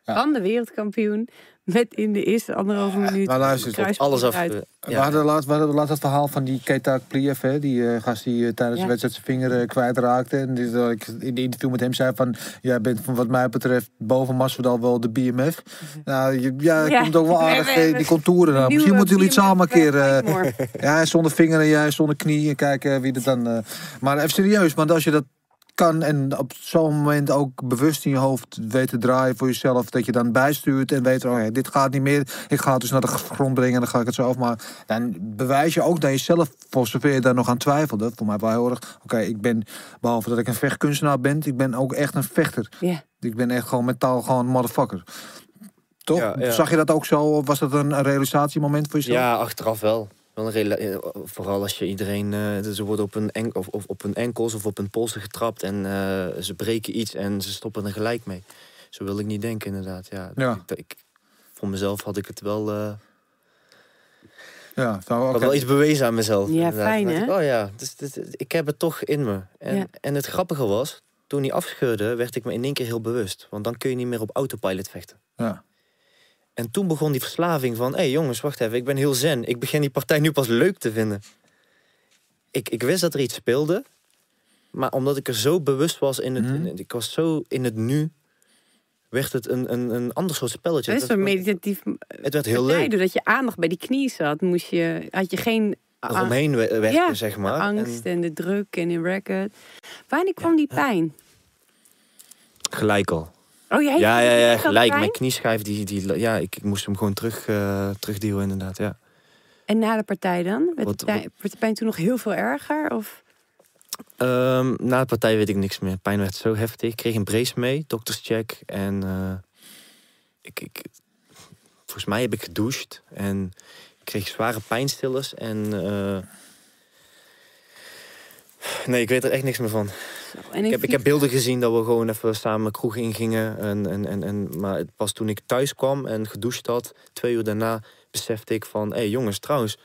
Van de wereldkampioen. Met in de eerste anderhalve minuut. maar luister, een kruisband Alles af. eh, We, hadden laatst, we hadden laatst het verhaal van die Keita Pliev, hè, die eh, gast die eh, tijdens Ja. de wedstrijd zijn vinger eh, kwijtraakte. En die, dat ik in de interview met hem zei van, jij bent van wat mij betreft boven Masvidal wel de BMF. Nou, je, ja, komt ook wel We aardig, die contouren. Nou. Misschien moeten jullie het samen een keer... eh, ja, zonder vinger en jij zonder knie. En kijken wie er dan... eh, maar even serieus, want als je dat kan en op zo'n moment ook bewust in je hoofd weet te draaien voor jezelf, dat je dan bijstuurt en weet, oh ja, dit gaat niet meer, ik ga het dus naar de grond brengen en dan ga ik het zo af. Maar dan bewijs je ook naar jezelf, voor zover je daar nog aan twijfelde, voor mij wel heel erg, oké, ik ben, behalve dat ik een vechtkunstenaar ben, ik ben ook echt een vechter. Ja. Ik ben echt gewoon mentaal gewoon een motherfucker. Toch? Ja, ja. Zag je dat ook zo? Of was dat een, een realisatiemoment voor jezelf? ja, achteraf wel. Wel een rela- eh, vooral als je iedereen... eh, ze worden op hun, enk of, of op hun enkels of op hun polsen getrapt... en eh, ze breken iets en ze stoppen er gelijk mee. Zo wil ik niet denken, inderdaad. Ja, Ja. Ik, ik, voor mezelf had ik het wel... eh, Ja, zo, Ik oké. had wel iets bewezen aan mezelf. Ja, inderdaad. fijn, hè? ik, oh ja, dus, dus, ik heb het toch in me. En, Ja. en het grappige was, toen hij afscheurde, werd ik me in één keer heel bewust. Want dan kun je niet meer op autopilot vechten. Ja. En toen begon die verslaving van... hé hey jongens, wacht even, ik ben heel zen. Ik begin die partij nu pas leuk te vinden. Ik, ik wist dat er iets speelde. Maar omdat ik er zo bewust was in het... Mhm. in- ik was zo in het nu... werd het een, een, een ander soort spelletje. Dat is Het een werd- meditatief het werd heel leuk. Doordat je aandacht bij die knie zat, moest je, had je geen we- werken, Ja, zeg maar. angst En en de druk en de record. Wanneer kwam die pijn? gelijk al. Oh, jij Ja, ja, ja, gelijk. Mijn knieschijf, die, die, ja, ik, ik moest hem gewoon terug, terugduwen inderdaad, ja. En na de partij dan? Werd, Wat- de, pijn, werd de pijn toen nog heel veel erger? Of? Ehm, na de partij weet ik niks meer. Pijn werd zo heftig. Ik kreeg een brace mee, dokterscheck. En eh, ik, ik, volgens mij heb ik gedoucht. En ik kreeg zware pijnstillers. En eh, nee, ik weet er echt niks meer van. En Ik heb, ik heb beelden gezien dat we gewoon even samen kroeg ingingen. En, en, en, en, maar het- pas toen ik thuis kwam en gedoucht had, twee uur daarna, besefte ik van... Hé hey, jongens, trouwens...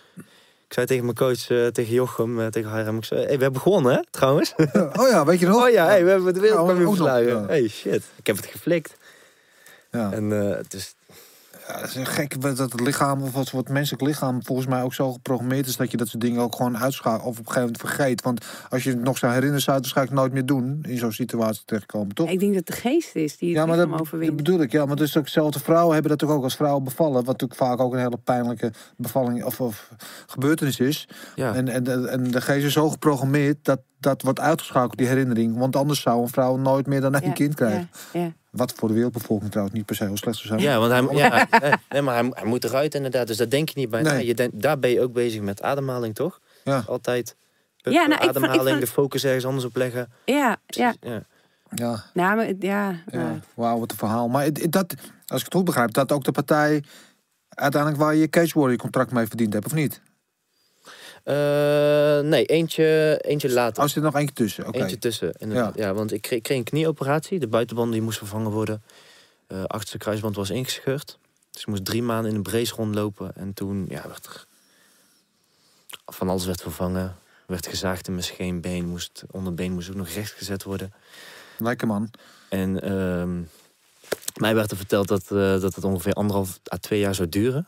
Ik zei tegen mijn coach, eh, tegen Jochem, eh, tegen Hiram... Ik zei, hey, we hebben gewonnen, hè, trouwens? Oh ja, weet je nog? Oh ja, hey, we hebben de verslagen. ja. Hey, shit. Ik heb het geflikt. Ja. En eh, dus, Ja, dat is gek dat het lichaam, of wat, wat menselijk lichaam volgens mij ook zo geprogrammeerd is dat je dat soort dingen ook gewoon uitschakelt of op een gegeven moment vergeet. Want als je het nog zou herinneren, zou je het waarschijnlijk nooit meer doen in zo'n situatie terechtkomen, toch? Ik denk dat de geest is die het Ja, maar dat, bedoel ik. Ja, maar dus ook zelfde vrouwen hebben dat toch ook als vrouwen bevallen. Wat natuurlijk vaak ook een hele pijnlijke bevalling of, of gebeurtenis is. ja. En, en, de- en de geest is zo geprogrammeerd dat dat wordt uitgeschakeld, die herinnering. Want anders zou een vrouw nooit meer dan een Ja, kind krijgen. Ja, ja. Wat voor de wereldbevolking trouwens niet per se heel slecht zou zijn. ja, want hij, ja, nee, nee, maar hij, hij moet eruit inderdaad. Dus daar denk je niet bij. Nee. Je denkt, daar ben je ook bezig met ademhaling, toch? Ja. Altijd Ja, ja, nou, ik vond- ik ademhaling, vond- de focus ergens anders op leggen. ja, ja. ja. Ja. Nou, maar, ja, Ja, wauw, wat een verhaal. Maar dat, als ik het goed begrijp, dat ook de partij uiteindelijk waar je je Cage Warrior contract mee verdiend hebt, of niet? Eh, nee, eentje, eentje later. Als er nog eentje tussen. Eentje tussen, inderdaad. Ja. want ik kreeg, ik kreeg een knieoperatie. De buitenband die moest vervangen worden. Eh achterste kruisband was ingescheurd. Dus ik moest drie maanden in een brace rondlopen. En toen ja, werd er... Van alles werd vervangen. Werd gezaagd in mijn scheenbeen. Moest, onderbeen moest ook nog recht gezet worden. Lekker man. En ehm, mij werd er verteld dat, eh, dat het ongeveer anderhalf à twee jaar zou duren.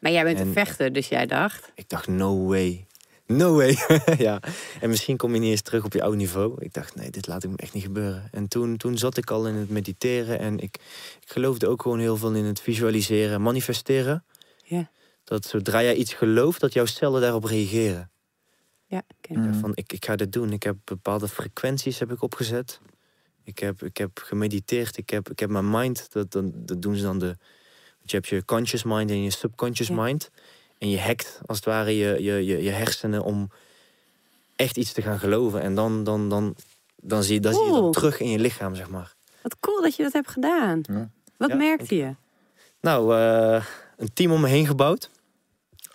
Maar jij bent En- een vechter, dus jij dacht... Ik dacht, no way. No way. ja. En misschien kom je niet eens terug op je oude niveau. Ik dacht, nee, dit laat ik me echt niet gebeuren. En toen, toen zat ik al in het mediteren. En ik, ik geloofde ook gewoon heel veel in het visualiseren, manifesteren. Ja. Dat zodra jij iets gelooft, dat jouw cellen daarop reageren. Mm. Ja, van, ik, ik ga dit doen. Ik heb bepaalde frequenties heb ik opgezet. Ik heb, ik heb gemediteerd. Ik heb, ik heb mijn mind. Dat, dat, dat doen ze dan de. Want Je hebt je conscious mind en je subconscious Ja. mind. En je hackt als het ware je, je, je, je hersenen om echt iets te gaan geloven. En dan, dan, dan, dan zie je dat zie je terug in je lichaam, zeg maar. Wat cool dat je dat hebt gedaan. Ja. Wat Ja, merkte je? Nou, eh, een team om me heen gebouwd.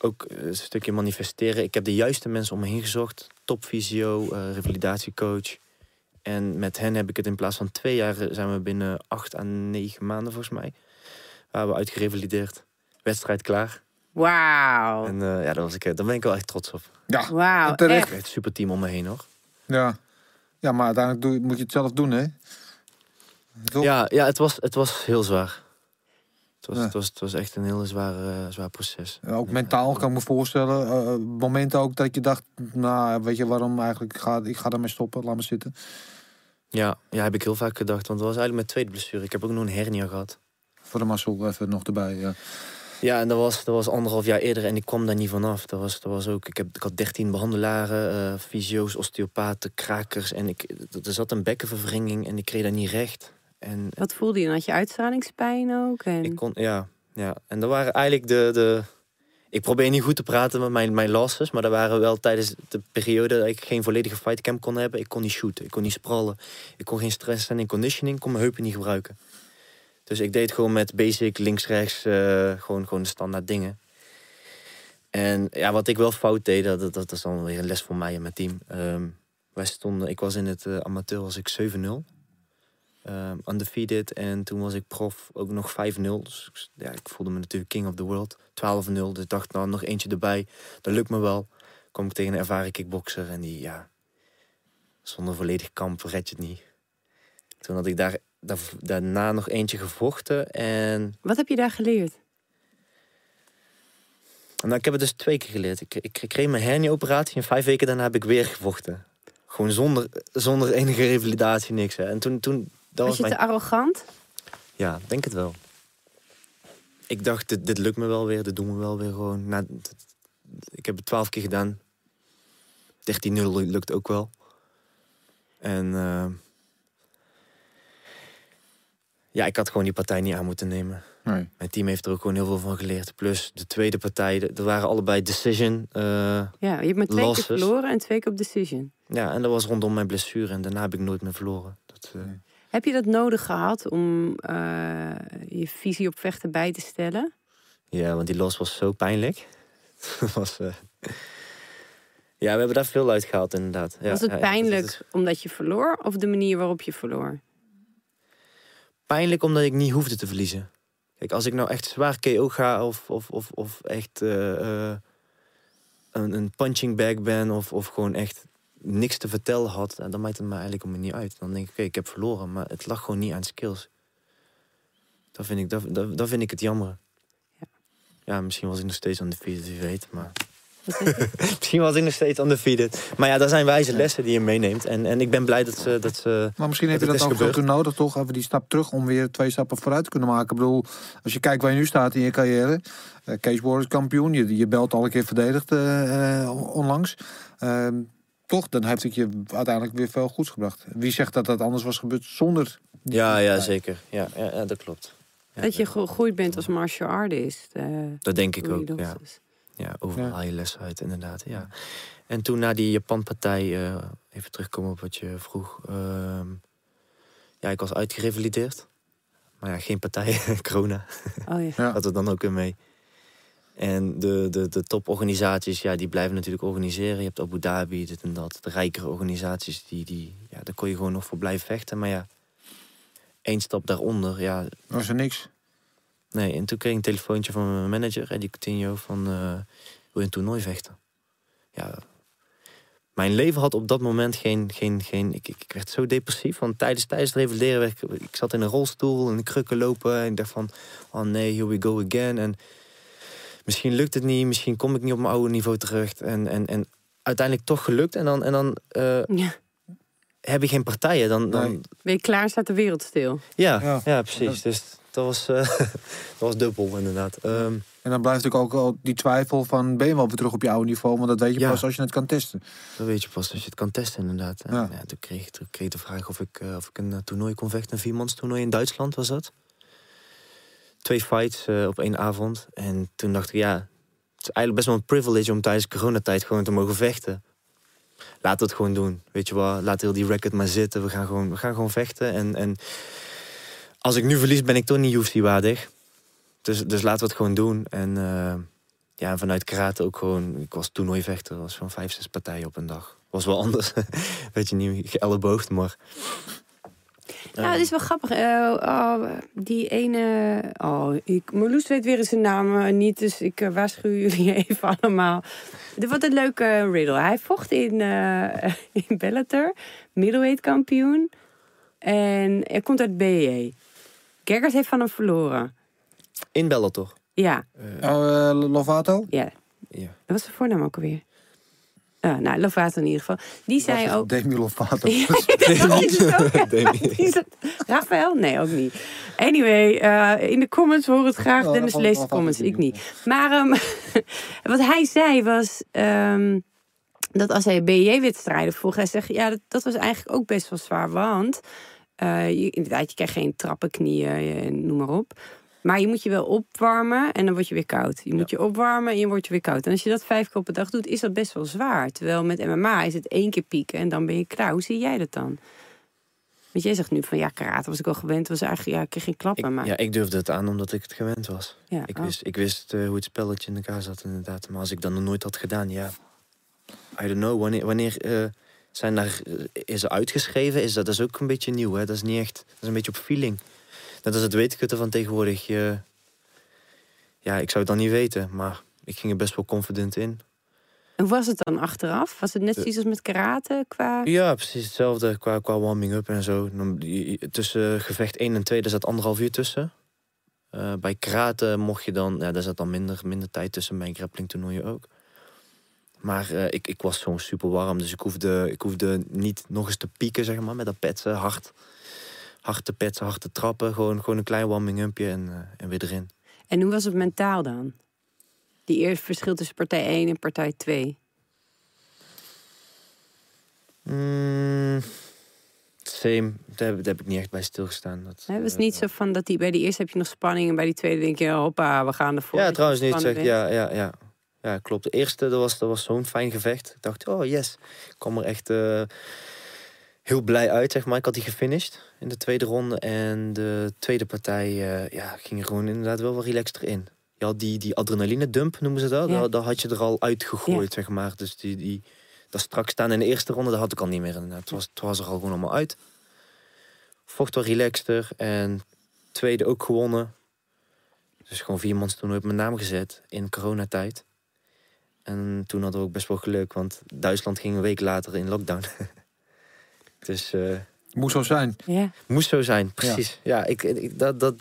Ook eh, een stukje manifesteren. Ik heb de juiste mensen om me heen gezocht. Topfysio, eh revalidatiecoach. En met hen heb ik het in plaats van twee jaar... zijn we binnen acht à negen maanden volgens mij... waren we uitgerevalideerd. Wedstrijd klaar. Wauw. En eh, ja, daar, was ik, eh, daar ben ik wel echt trots op. Ja, Wauw, terecht. echt. Echt super team om me heen, hoor. ja. ja, maar uiteindelijk doe, moet je het zelf doen, hè? Toch? Ja, ja het, was, het was heel zwaar. Het was, Ja. het was, het was echt een heel zwaar, eh, zwaar proces. Ja, Ook mentaal kan ik me voorstellen. Eh, momenten ook dat je dacht, nou, weet je waarom eigenlijk? Ik ga, ik ga daarmee stoppen, laat me zitten. Ja, ja, heb ik heel vaak gedacht. Want het was eigenlijk mijn tweede blessure. Ik heb ook nog een hernia gehad. Voor de mazzel even nog erbij. Ja. Ja, en dat was, dat was anderhalf jaar eerder en ik kwam daar niet vanaf. Dat was, dat was ook, ik, heb, ik had 13 behandelaren, eh fysio's, osteopaten, krakers. En ik, er zat een bekkenverwringing en ik kreeg dat niet recht. En Wat voelde je? dan? Had je uitstralingspijn ook? En... ik kon, ja, ja. En dat waren eigenlijk de, de... Ik probeer niet goed te praten met mijn, mijn losses, maar dat waren wel tijdens de periode dat ik geen volledige fightcamp kon hebben. Ik kon niet shooten, ik kon niet sprallen, ik kon geen stress en conditioning, ik kon mijn heupen niet gebruiken. Dus ik deed gewoon met basic links-rechts, eh, gewoon, gewoon standaard dingen. En ja, wat ik wel fout deed, dat, dat, dat is dan weer een les voor mij en mijn team. Ehm, wij stonden, ik was in het eh, amateur, was ik 7-0. Ehm, undefeated. En toen was ik prof ook nog 5-0. Dus ja, ik voelde me natuurlijk king of the world. 12-0. Dus ik dacht, nou, nog eentje erbij. Dat lukt me wel. Kom ik tegen een ervaren kickboxer. En die, ja, zonder volledig kamp red je het niet. Toen had ik daar, daarna nog eentje gevochten. En Wat heb je daar geleerd? nou, ik heb het dus twee keer geleerd. Ik, ik, ik kreeg mijn hernia-operatie en vijf weken daarna heb ik weer gevochten. Gewoon zonder, zonder enige revalidatie, niks. Hè. En toen, toen dat Was was je mijn te arrogant? Ja, denk het wel. Ik dacht, dit, dit lukt me wel weer, dit doen we wel weer gewoon. Nou, dit- ik heb het twaalf keer gedaan. 13-0 lukt ook wel. En eh, ja, ik had gewoon die partij niet aan moeten nemen. Nee. Mijn team heeft er ook gewoon heel veel van geleerd. Plus de tweede partij, er waren allebei decision. eh, Ja, je hebt maar twee Losses. keer verloren en twee keer op decision. ja, en dat was rondom mijn blessure. En daarna heb ik nooit meer verloren. Dat, eh, Heb je dat nodig gehad om eh, je visie op vechten bij te stellen? Ja, want die los was zo pijnlijk. Was, eh, Ja, we hebben daar veel uit gehaald, inderdaad. Ja, Was het ja, pijnlijk is omdat je verloor of de manier waarop je verloor? Pijnlijk omdat ik niet hoefde te verliezen. Kijk, als ik nou echt zwaar KO ga of, of, of, of echt eh, eh, een, een punching bag ben of, of gewoon echt niks te vertellen had, dan maakt het me eigenlijk om me niet uit. Dan denk ik, oké, ik heb verloren, maar het lag gewoon niet aan skills. Dat vind ik, dat, dat, dat vind ik het jammer. Ja. Ja, misschien was ik nog steeds aan de vierde, wie weet, maar... Misschien was ik nog steeds undefeated. Maar ja, dat zijn wijze lessen die je meeneemt. En, en ik ben blij dat ze... Dat ze Maar misschien heb je Dat ook is zo toe nodig, toch? Even die stap terug om weer twee stappen vooruit te kunnen maken. Ik bedoel, als je kijkt waar je nu staat in je carrière. eh Case Warriors kampioen, je, je belt al een keer verdedigd eh, eh, onlangs. Ehm, toch, dan heeft het je uiteindelijk weer veel goeds gebracht. Wie zegt dat dat anders was gebeurd zonder... die- ja, ja, zeker. Ja, ja, ja dat klopt. Ja, Dat je gegroeid bent als martial artist. eh, dat denk ik ook, ja. is. Ja, overal Ja. haal je lessen uit, inderdaad. Ja. En toen na die Japan-partij, eh, even terugkomen op wat je vroeg. ehm, ja, ik was uitgerevalideerd. Maar ja, geen partij, corona. Oh ja. Ja. had er dan ook weer mee. En de, de, de toporganisaties, ja, die blijven natuurlijk organiseren. Je hebt Abu Dhabi, dit en dat. De rijkere organisaties, die, die, ja, daar kon je gewoon nog voor blijven vechten. Maar ja, één stap daaronder, ja, Was er niks. Nee. En toen kreeg ik een telefoontje van mijn manager, Eddie Coutinho, van... eh, wil je een toernooi vechten? Ja, mijn leven had op dat moment geen... geen, geen ik, ik, ik werd zo depressief, want tijdens, tijdens het revalideren... werd ik, ik zat in een rolstoel, in de krukken lopen... en ik dacht van, oh nee, here we go again. En misschien lukt het niet, misschien kom ik niet op mijn oude niveau terug. En, en, en uiteindelijk toch gelukt. En dan, en dan eh, Ja. heb je geen partijen. Dan, dan. Ben je klaar, staat de wereld stil. ja, Ja. ja. precies. Dus dat was, eh, dat was dubbel inderdaad. Ehm, En dan blijft natuurlijk ook al die twijfel van... ben je wel weer terug op je oude niveau? Want dat weet je Ja. pas als je het kan testen. dat weet je pas als je het kan testen inderdaad. En, Ja. ja. toen, kreeg, toen kreeg ik de vraag of ik, eh, of ik een eh, toernooi kon vechten. Een viermans toernooi in Duitsland was dat. Twee fights op één avond. En toen dacht ik, ja, het is eigenlijk best wel een privilege om tijdens coronatijd gewoon te mogen vechten. We het gewoon doen. Weet je wel, laat heel die record maar zitten. We gaan gewoon, we gaan gewoon vechten. En, en als ik nu verlies, ben ik toch niet UFC-waardig. Dus, dus laten we het gewoon doen. En eh, ja, vanuit karate ook gewoon... Ik was toernooivechter, was van vijf, zes partijen op een dag. Was wel anders. Weet je, niet geëlleboogd, maar... Nou, het is wel grappig. Eh, oh, die ene... Oh, ik, Marloes weet weer zijn naam eh, niet, dus ik waarschuw jullie even allemaal. Wat een leuke riddle. Hij vocht in, in Bellator, middleweight kampioen. En hij komt uit BE. Gergers heeft van hem verloren. In Bellator. Ja, Oh, eh, Lovato? ja. Ja. Dat was zijn voornaam ook alweer. Uh, nou, Lovato in ieder geval. Die zei ook... Demi Lovato. Ja, Rafael? Nee, ook niet. Anyway, eh, in de comments hoor het graag. Ja, Dennis leest de comments, ik niet niet. Maar ehm, wat hij zei was... ehm, dat als hij BJ-wedstrijden vroeg, hij zegt... Ja, dat, dat was eigenlijk ook best wel zwaar, want... eh, je, inderdaad, je krijgt geen trappenknieën, eh, noem maar op. Maar je moet je wel opwarmen en dan word je weer koud. Je moet je opwarmen en je wordt je weer koud. En als je dat vijf keer op een dag doet, is dat best wel zwaar. Terwijl met MMA is het één keer pieken en dan ben je klaar. Hoe zie jij dat dan? Want jij zegt nu van ja, karate was ik al gewend. Was eigenlijk, ja, ik kreeg geen klappen. Ik, maar ja, ik durfde het aan omdat ik het gewend was. ja, Ik oh. wist, ik wist eh, hoe het spelletje in elkaar zat inderdaad. Maar als ik dat nog nooit had gedaan, ja... I don't know, wanneer, wanneer eh, zijn daar, eh, is er uitgeschreven? Is dat, dat is ook een beetje nieuw, hè? Dat is niet echt... Dat is een beetje op feeling. Net als het weetkutten van tegenwoordig. Je, ja, ik zou het dan niet weten, maar ik ging er best wel confident in. En hoe was het dan achteraf? Was het net Eh. zoiets als met karate? Qua... Ja, precies hetzelfde qua, qua warming-up en zo. Tussen gevecht 1 en 2, daar zat anderhalf uur tussen. Eh, bij karate mocht je dan, ja, daar zat dan minder, minder tijd tussen. Bij grappling toernooien ook. Maar eh, ik, ik was gewoon super warm, dus ik hoefde, ik hoefde niet nog eens te pieken, zeg maar, met dat petsen. Hard, hard te petsen, hard te trappen. Gewoon, gewoon een klein warming-upje en, eh, en weer erin. En hoe was het mentaal dan? Die eerste verschil tussen partij 1 en partij 2. Mm, same, daar heb, daar heb ik niet echt bij stilgestaan. Dat, Het was eh, niet zo van dat die bij die eerste heb je nog spanning en bij die tweede denk je, hoppa, we gaan ervoor. Ja, trouwens niet zeg. Ja, ja, ja. Ja, klopt. De eerste, dat was, dat was zo'n fijn gevecht. Ik dacht, oh yes. Ik kwam er echt eh, heel blij uit, zeg maar. Ik had die gefinished in de tweede ronde. En de tweede partij eh, ja, ging er gewoon inderdaad wel wat relaxed erin. Je had die, die adrenaline dump, noemen ze dat. Ja. Daar had je er al uitgegooid, zeg maar. Dus die, die, dat strak staan in de eerste ronde, dat had ik al niet meer inderdaad. Het was, het was er al gewoon allemaal uit. Vocht wel relaxter. En tweede ook gewonnen. Dus gewoon vier mans toernooi op mijn naam gezet in coronatijd. En toen hadden we ook best wel geluk, want Duitsland ging een week later in lockdown. dus eh Moet zo zijn. Ja. moest zo zijn, precies. Ja, ik, ik, dat, dat,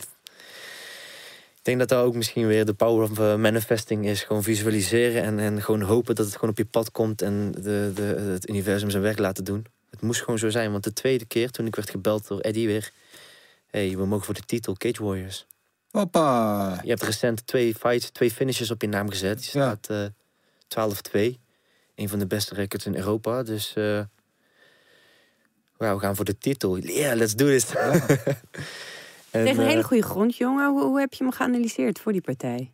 ik denk dat dat ook misschien weer de power of eh, manifesting is. Gewoon visualiseren en, en gewoon hopen dat het gewoon op je pad komt en de, de, het universum zijn werk laten doen. Het moest gewoon zo zijn, want de tweede keer toen ik werd gebeld door Eddie weer... hey, we mogen voor de titel Cage Warriors. Hoppa. Je hebt recent twee fights, twee finishes op je naam gezet. Je Ja. eh 12-2. Een van de beste records in Europa. Dus eh ja, we gaan voor de titel. Yeah, let's do this. En, Tegen een eh, hele goede grond, jongen. Hoe, hoe heb je hem geanalyseerd voor die partij?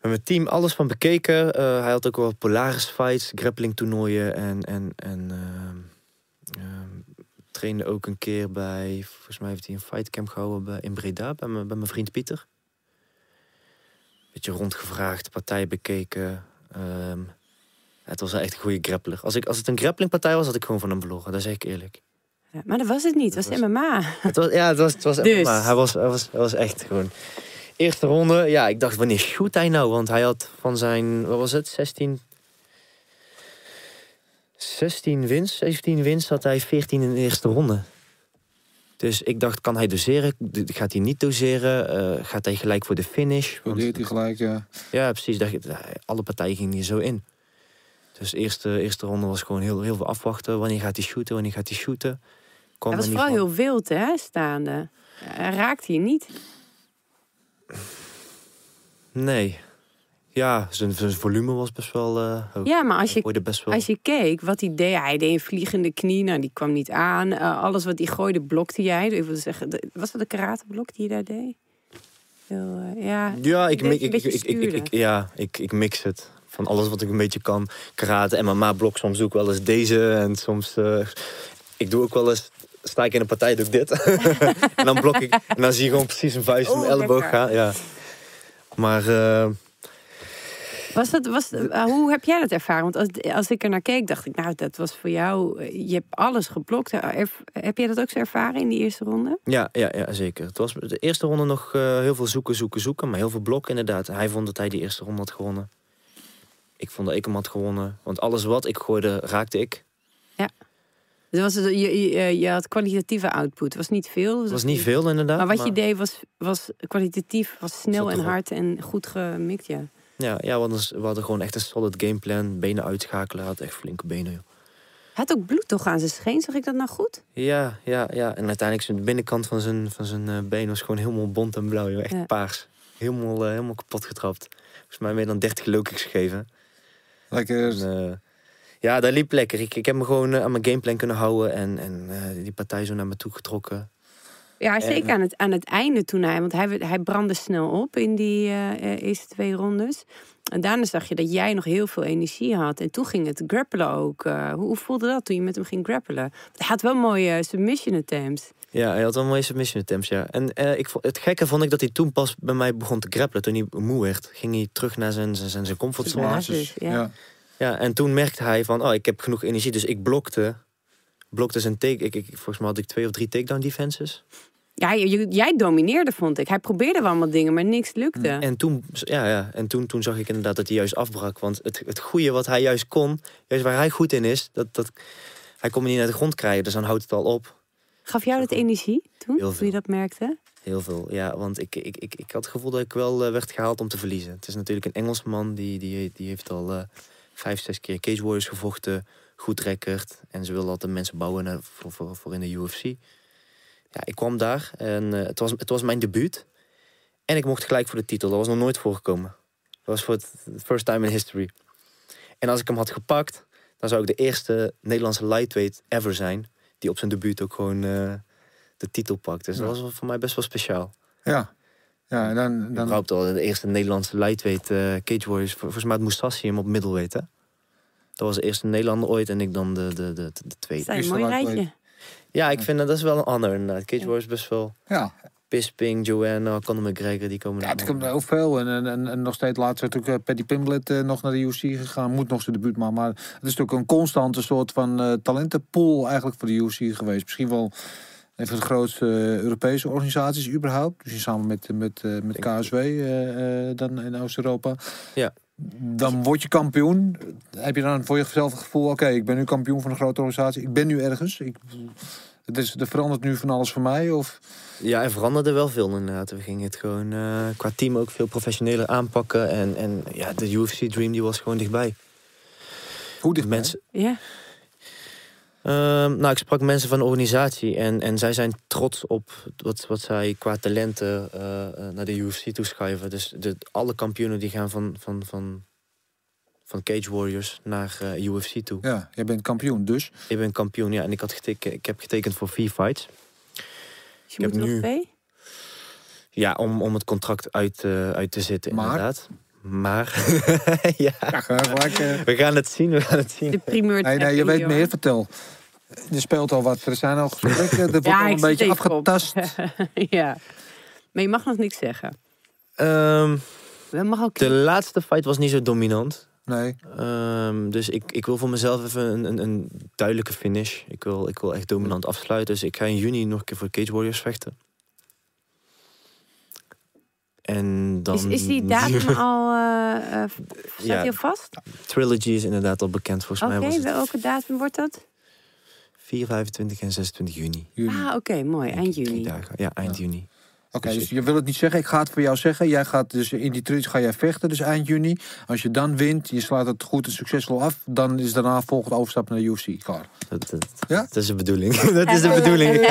met mijn team alles van bekeken. Eh, hij had ook wel Polaris fights, grappling toernooien en, en, en ehm, ehm, trainde ook een keer bij, volgens mij heeft hij een fightcamp gehouden bij, in Breda bij, mijn- bij mijn vriend Pieter. Beetje rondgevraagd, partijen bekeken. Ehm, het was echt een goede grappler. Als, ik, als het een grapplingpartij was, had ik gewoon van hem verloren. Dat zeg ik eerlijk. Ja, maar dat was het niet. Het was, Dat MMA. Het was, ja, het was, het was Dus. hij was, hij, was, hij was echt gewoon... Eerste ronde, ja, ik dacht, wanneer shoot hij nou? Want hij had van zijn, wat was het, 16... 16 wins, 17 wins, had hij 14 in de eerste ronde. Dus ik dacht, kan hij doseren? Gaat hij niet doseren? Eh, gaat hij gelijk voor de finish? Probeert hij gelijk, ja. ja, precies. Dacht, alle partijen gingen hier zo in. Dus de eerste, eerste ronde was gewoon heel, heel veel afwachten. Wanneer gaat hij shooten, wanneer gaat hij shooten. Hij was vooral van. heel wild, hè, staande. Hij raakte je niet. Nee. Ja, zijn, zijn volume was best wel eh hoog. Ja, maar als Hij je, wel... als je keek wat hij deed... Hij deed een vliegende knie, nou, die kwam niet aan. Eh, alles wat hij gooide, blokte jij. Ik wil zeggen, de- was dat de karateblok die je daar deed? Heel, eh, ja, Ja, ik, ik, ik, ik, ja, ik, ik mix het. Van alles wat ik een beetje kan. Karate, MMA, blok. Soms doe ik wel eens deze. En soms... ik doe ook wel eens... Sta ik in een partij, doe ik dit. en dan blok ik. En dan zie je gewoon precies een vuist in mijn Oh, elleboog lekker. gaan. Ja. Maar... Was dat, was, eh, hoe heb jij dat ervaren? Want als, als ik er naar keek, dacht ik, nou, dat was voor jou... eh, Je hebt alles geblokt. Eh, Heb jij dat ook zo ervaren in die eerste ronde? Ja, ja, ja, zeker. Het was de eerste ronde nog heel veel zoeken, zoeken, zoeken. Maar heel veel blok inderdaad. Hij vond dat hij die eerste ronde had gewonnen. Ik vond dat ik hem had gewonnen. Want alles wat ik gooide, raakte ik. Dus was het, je, je, je had kwalitatieve output. Het was niet veel. Het was niet veel inderdaad. Maar wat je deed was, was kwalitatief, was snel en hard en goed gemikt, ja. Ja, ja we, hadden, we hadden gewoon echt een solid gameplan. Benen uitschakelen. Had echt flinke benen. Joh. Hij had ook bloed toch aan zijn scheen, zag ik dat nou goed? Ja, ja, ja. En uiteindelijk zijn de binnenkant van zijn, van zijn eh, been was gewoon helemaal bont en blauw. Joh. Echt Ja. paars. Helemaal, eh, helemaal kapot getrapt. Volgens mij meer dan 30 low kicks gegeven. Lekker. En, eh, ja, dat liep lekker. Ik, ik heb me gewoon aan mijn gameplan kunnen houden. En, en eh, die partij zo naar me toe getrokken. Ja, En- zeker aan het, aan het einde toen hij... Want hij, hij brandde snel op in die eh, eh, eerste twee rondes. En daarna zag je dat jij nog heel veel energie had. En toen ging het grappelen ook. Eh, hoe, hoe voelde dat toen je met hem ging grappelen? Hij had wel mooie submission attempts. Ja, hij had wel mooie submission attempts, ja. En eh, ik, vond- het gekke vond ik dat hij toen pas bij mij begon te grappelen. Toen hij moe werd, ging hij terug naar zijn, zijn, zijn, comfortzone. Ja. Ja. Ja, en toen merkte hij van, oh, ik heb genoeg energie. Dus ik blokte, blokte zijn take. Ik, ik, volgens mij had ik twee of drie takedown defenses. Ja, je- jij domineerde, vond ik. Hij probeerde wel allemaal dingen, maar niks lukte. En toen, ja, ja, en toen, toen zag ik inderdaad dat hij juist afbrak. Want het, het goede wat hij juist kon, juist waar hij goed in is, dat, dat, hij kon me niet naar de grond krijgen. Dus dan houdt het al op. Gaf jou dat energie toen, toen je dat merkte? Heel veel, ja. Want ik, ik, ik, ik had het gevoel dat ik wel eh, werd gehaald om te verliezen. Het is natuurlijk een Engelsman, die, die, die heeft al eh, vijf, zes keer Cage Warriors gevochten. Goed record. En ze willen altijd mensen bouwen naar, voor, voor, voor in de UFC. Ja, ik kwam daar en eh, het, was, het was mijn debuut. En ik mocht gelijk voor de titel. Dat was nog nooit voorgekomen. Dat was voor het het first time in history. En als ik hem had gepakt, dan zou ik de eerste Nederlandse lightweight ever zijn... die op zijn debuut ook gewoon eh, de titel pakt. Dus dat was voor mij best wel speciaal. Ja. Ja, en dan, dan al de eerste Nederlandse lightweight eh, Cage Warriors. Vol- Volgens mij had Moustassi hem op middleweight, hè? Dat was de eerste Nederlander ooit en ik dan de, de, de, de tweede. Zijn een Eerste mooi rijtje. Ja, ik vind dat, dat is wel een honor inderdaad. Cage Warriors is best wel... ja, Bisping, Joanna, Conor McGregor, die komen ja, er het komt heel veel. En, en, en, en nog steeds laatst is natuurlijk eh, Paddy Pimblett eh, nog naar de UFC gegaan. Moet nog zijn debuut maken. Maar het is natuurlijk een constante soort van eh, talentenpool eigenlijk voor de UFC geweest. Misschien wel een van de grootste Europese organisaties überhaupt. Dus samen met, met, met KSW eh, eh, dan in Oost-Europa. Ja. Dan word je kampioen. Heb je dan voor jezelf het gevoel... oké, ik ben nu kampioen van een grote organisatie. Ik ben nu ergens. Ik, het is, er verandert nu van alles voor mij. Of Ja, er veranderde wel veel inderdaad. We gingen het gewoon eh, qua team ook veel professioneler aanpakken. En, en ja, de UFC Dream die was gewoon dichtbij. hoe dicht Mensen, Ja, Ehm, nou, ik sprak mensen van de organisatie en, en zij zijn trots op wat, wat zij qua talenten eh, eh, naar de UFC toeschuiven. Dus de, alle kampioenen die gaan van, van, van, van Cage Warriors naar eh, UFC toe. Ja, jij bent kampioen, dus. Ik ben kampioen, ja, en ik, had geteken, ik heb getekend voor vier fights. dus je heb moet er nog nu- twee. Ja, om, om het contract uit, eh, uit te zitten, Maar? inderdaad. Maar, ja, Ja, gelijk. we gaan het zien, we gaan het zien. De primeur Nee, nee, je weet meer, vertel. Je speelt al wat, er zijn al gesprekken, er wordt Ja, al een beetje afgetast. ja. Maar je mag nog niks zeggen. Ehm, We mag ook... de laatste fight was niet zo dominant. Nee, Ehm, dus ik, ik wil voor mezelf even een, een, een duidelijke finish. Ik wil, ik wil echt dominant afsluiten. Dus ik ga in juni nog een keer voor Cage Warriors vechten. En dan... Is, is die datum al... staat Ja. die al vast? Trilogy is inderdaad al bekend. Volgens Oké, mij was het welke datum wordt dat? 4, 25 en 26 juni. Ah, oké, mooi. Eind juni. dagen. Ja, eind Ja. juni. Oké, dus je wil het niet zeggen. Ik ga het voor jou zeggen. Jij gaat dus in die trucs ga jij vechten, dus eind juni. Als je dan wint, je slaat het goed en succesvol af, dan is daarna volgende overstap naar de UFC. Klaar. Dat, dat, Ja? dat is de bedoeling. dat is de bedoeling.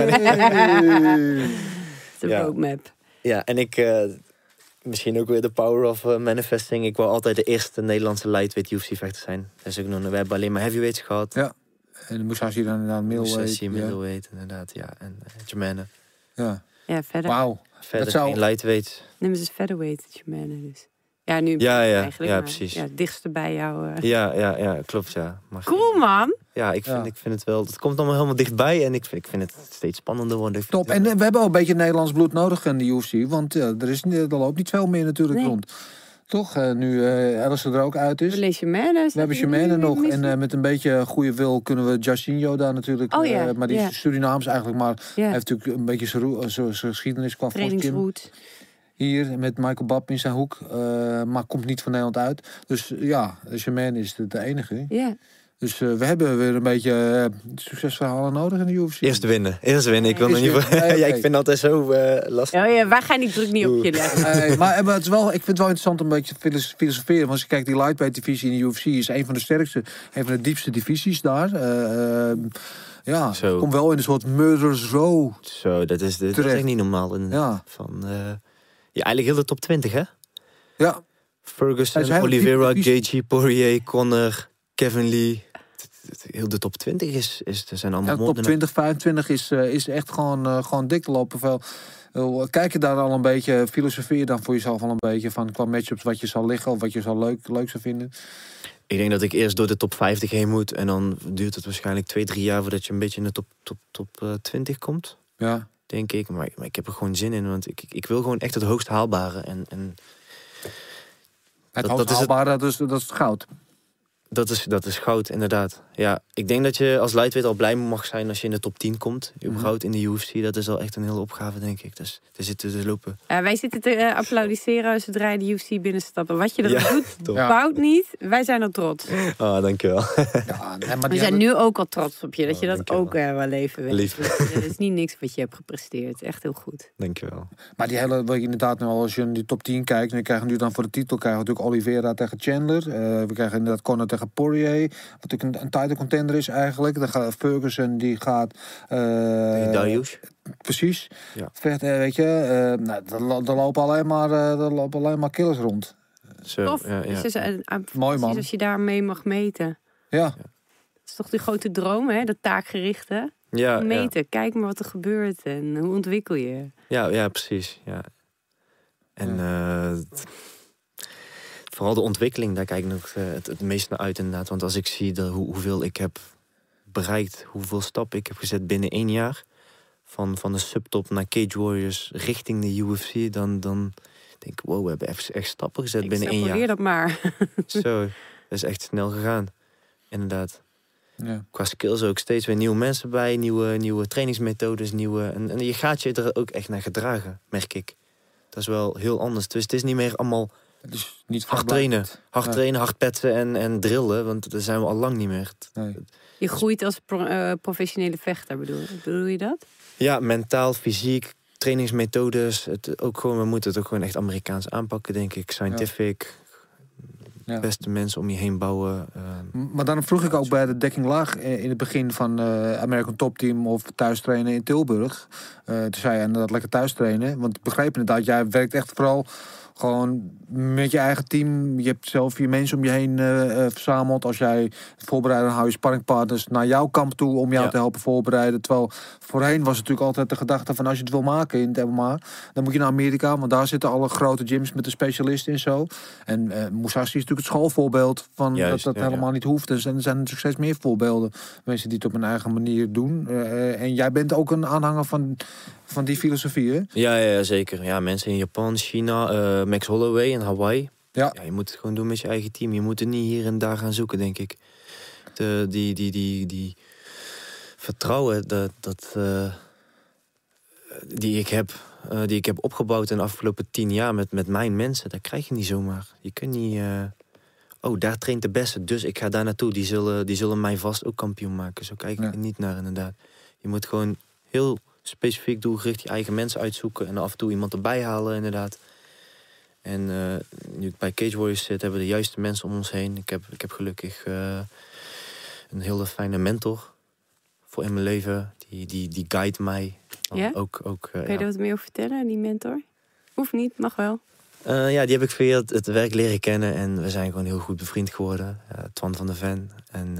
De Ja. roadmap. Ja, en ik... eh, misschien ook weer de power of eh, manifesting. Ik wil altijd de eerste Nederlandse lightweight UFC-vechter zijn. Dat is ook nog, we hebben alleen maar heavyweights gehad. Ja, En dan je dan naar middleweight. Musashi, Ja. middleweight, inderdaad. Ja, en uh, Germaine. Ja. Ja, verder. Wauw. Verder zou- geen lightweights. Neem eens featherweight, Germaine dus. Ja, nu Ja, ja, eigenlijk. ja, maar precies. Ja, het dichtste bij jou. eh. Ja, ja, ja, klopt, ja. Maar Cool, man. Ja, ik vind, Ja. ik vind het wel... Het komt allemaal helemaal dichtbij en ik vind, ik vind het steeds spannender worden. Top. het En eh, we hebben al een beetje Nederlands bloed nodig in de UFC. Want ja, er, is, er loopt niet veel meer natuurlijk Nee. rond. Toch? Eh, nu eh Alice er ook uit is. We. We hebben Germaine nog. En eh, met een beetje goede wil kunnen we Jacinho daar natuurlijk. Oh ja, maar die ja. is Surinaams eigenlijk. Maar hij heeft natuurlijk een beetje zijn geschiedenis qua trainingsroute. Hier met Michael Bab in zijn hoek. maar komt niet van Nederland uit. Dus ja, Germaine is de, de enige. Ja. Dus eh, we hebben weer een beetje eh, succesverhalen nodig in de UFC. Eerst winnen. Eerst winnen. Ik wil Eerst nog niet... winnen. Nee, ja, ik vind dat altijd zo eh, lastig. Oh ja, wij gaan die druk niet op je leggen. Maar, maar het is wel, ik vind het wel interessant om een beetje te filos- filosoferen. Want als je kijkt, die lightweight divisie in de UFC is een van de sterkste, een van de diepste divisies daar. Ja, Zo. komt wel in een soort murder's row. Zo, dat is, dat is echt niet normaal. Ja, Van, eh, ja, eigenlijk heel de top 20, hè? ja. Ferguson, Oliveira. JG, Poirier, Conor, Kevin Lee. Heel de top 20 is, is er zijn allemaal ja top monden. 20, 25 is, eh, is echt gewoon, eh, gewoon dik te lopen. Veel. Eh, Kijk je daar al een beetje, filosofeer dan voor jezelf al een beetje van qua matchups wat je zal liggen of wat je zal leuk, leuk zou vinden. Ik denk dat ik eerst door de top 50 heen moet. En dan duurt het waarschijnlijk 2, 3 jaar voordat je een beetje in de top, top, top eh, 20 komt. Ja. Denk ik. Maar, maar ik heb er gewoon zin in. Want ik, ik, wil gewoon echt het hoogst haalbare. En, en Het Dat- het- haalbare, dat is, dat is het goud. Dat, is, dat is goud, inderdaad. Ja, ik denk dat je als lightweight al blij mag zijn als je in de top 10 komt. Überhaupt in de UFC. Dat is al echt een hele opgave, denk ik. Dus er zitten te lopen. Ja, wij zitten te eh, applaudisseren zodra je de UFC binnenstappen. Wat je er Ja, doet. Ja. fout niet. Wij zijn al trots. Ah, dankjewel. Ja, nee, maar We zijn hebben- nu ook al trots op je. Dat Oh, je dat ook eh, wel even weet. Lief. Het is niet niks wat je hebt gepresteerd. Echt heel goed. dankjewel. Maar die hele, wat je inderdaad, nou, als je in die top 10 kijkt, dan krijgen we nu dan voor de titel krijgen we natuurlijk Oliveira tegen Chandler. Eh, we krijgen inderdaad Conor tegen Poirier, wat ook een, een title contender is eigenlijk. Dan gaat Ferguson, die gaat. eh, Darius. Precies. Ja. Vecht, eh, weet je, eh nou, er, lo- er lopen alleen maar, eh, er lopen alleen maar killers rond. Zo, Tof. ja, ja. Dus is, eh, Mooi, man. Als je daarmee mag meten. Ja, Dat is toch die grote droom, hè? Dat taakgerichte. Ja, ja, Meten. Kijk maar wat er gebeurt en hoe ontwikkel je. ja, ja, precies. Ja. En eh, t- vooral de ontwikkeling, daar kijk ik nog eh, het, het meest naar uit inderdaad. Want als ik zie de, hoe, hoeveel ik heb bereikt, hoeveel stappen ik heb gezet binnen één jaar... van, van de subtop naar Cage Warriors richting de UFC... dan, dan denk ik, wow, we hebben echt, echt stappen gezet Ik binnen één jaar. dat maar. Zo, dat is echt snel gegaan. Inderdaad. ja. qua skills ook steeds weer nieuwe mensen bij, nieuwe, nieuwe trainingsmethodes, nieuwe. En, en je gaat je er ook echt naar gedragen, merk ik. Dat is wel heel anders. Dus het is niet meer allemaal Is niet hard trainen. Hard Ja. trainen, hard petsen en, en drillen, want daar zijn we al lang niet meer. Nee. Je groeit als pro- eh, professionele vechter, bedoel, bedoel je dat? Ja, mentaal, fysiek, trainingsmethodes. Het, ook gewoon, we moeten het ook gewoon echt Amerikaans aanpakken, denk ik. Scientific, Ja. beste mensen om je heen bouwen. eh, Maar dan vroeg ik ook bij de dekking laag eh, in het begin van eh American Top Team of thuis trainen in Tilburg. Eh toen zei je inderdaad lekker thuis trainen. Want ik begreep inderdaad, jij werkt echt vooral gewoon met je eigen team. Je hebt zelf je mensen om je heen eh, eh, verzameld. Als jij voorbereidt, dan hou je sparringpartners naar jouw kamp toe om jou Ja. te helpen voorbereiden. Terwijl voorheen was het natuurlijk altijd de gedachte van als je het wil maken in het MMA, dan moet je naar Amerika. Want daar zitten alle grote gyms met de specialisten en zo. En eh Musashi is natuurlijk het schoolvoorbeeld van Juist, dat dat ja, ja. helemaal niet hoeft. En er zijn, natuurlijk steeds meer voorbeelden. Mensen die het op hun eigen manier doen. En jij bent ook een aanhanger van, van die filosofie, hè? ja, ja, zeker. Ja, mensen in Japan, China, Max Holloway in Hawaii. Ja. Ja, je moet het gewoon doen met je eigen team. Je moet het niet hier en daar gaan zoeken, denk ik. De, die, die, die, die vertrouwen dat, dat, eh, die, ik heb, eh, die ik heb opgebouwd in de afgelopen tien jaar met, met mijn mensen, dat krijg je niet zomaar. Je kunt niet. eh, oh, daar traint de beste, dus ik ga daar naartoe. Die zullen, die zullen mij vast ook kampioen maken. Zo kijk ik Ja. er niet naar, inderdaad. Je moet gewoon heel specifiek doelgericht je eigen mensen uitzoeken en af en toe iemand erbij halen, inderdaad. En eh, nu ik bij Cage Warriors zit, hebben we de juiste mensen om ons heen. Ik heb, ik heb gelukkig eh, een hele fijne mentor voor in mijn leven. Die, die, die guide mij. Ja? Ook, ook, eh, Kan je ja. daar wat meer over vertellen, die mentor? Hoeft niet, mag wel. Ja, die heb ik via het, het werk leren kennen en we zijn gewoon heel goed bevriend geworden. Eh, Twan van der Ven. En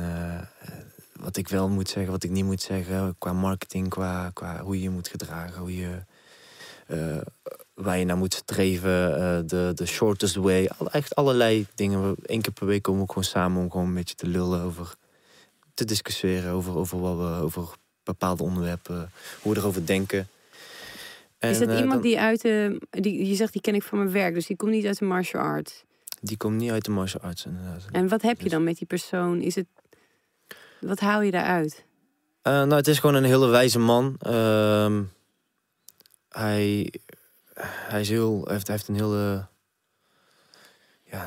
wat ik wel moet zeggen, wat ik niet moet zeggen, qua marketing, qua, qua hoe je je moet gedragen, hoe je, waar je naar moet streven, eh, de, de shortest way, al, echt allerlei dingen. Eén keer per week komen we gewoon samen om gewoon een beetje te lullen over, te discussiëren over, over wat we, over bepaalde onderwerpen, hoe we erover denken. is En, dat eh, iemand dan- die uit de... Die, je zegt, die ken ik van mijn werk, dus die komt niet uit de martial arts. Die komt niet uit de martial arts, inderdaad. En wat heb je Dus- dan met die persoon? Is het... Wat haal je daaruit? Eh, nou, het is gewoon een hele wijze man. Ehm, hij, hij is heel, heeft, een hele, ja,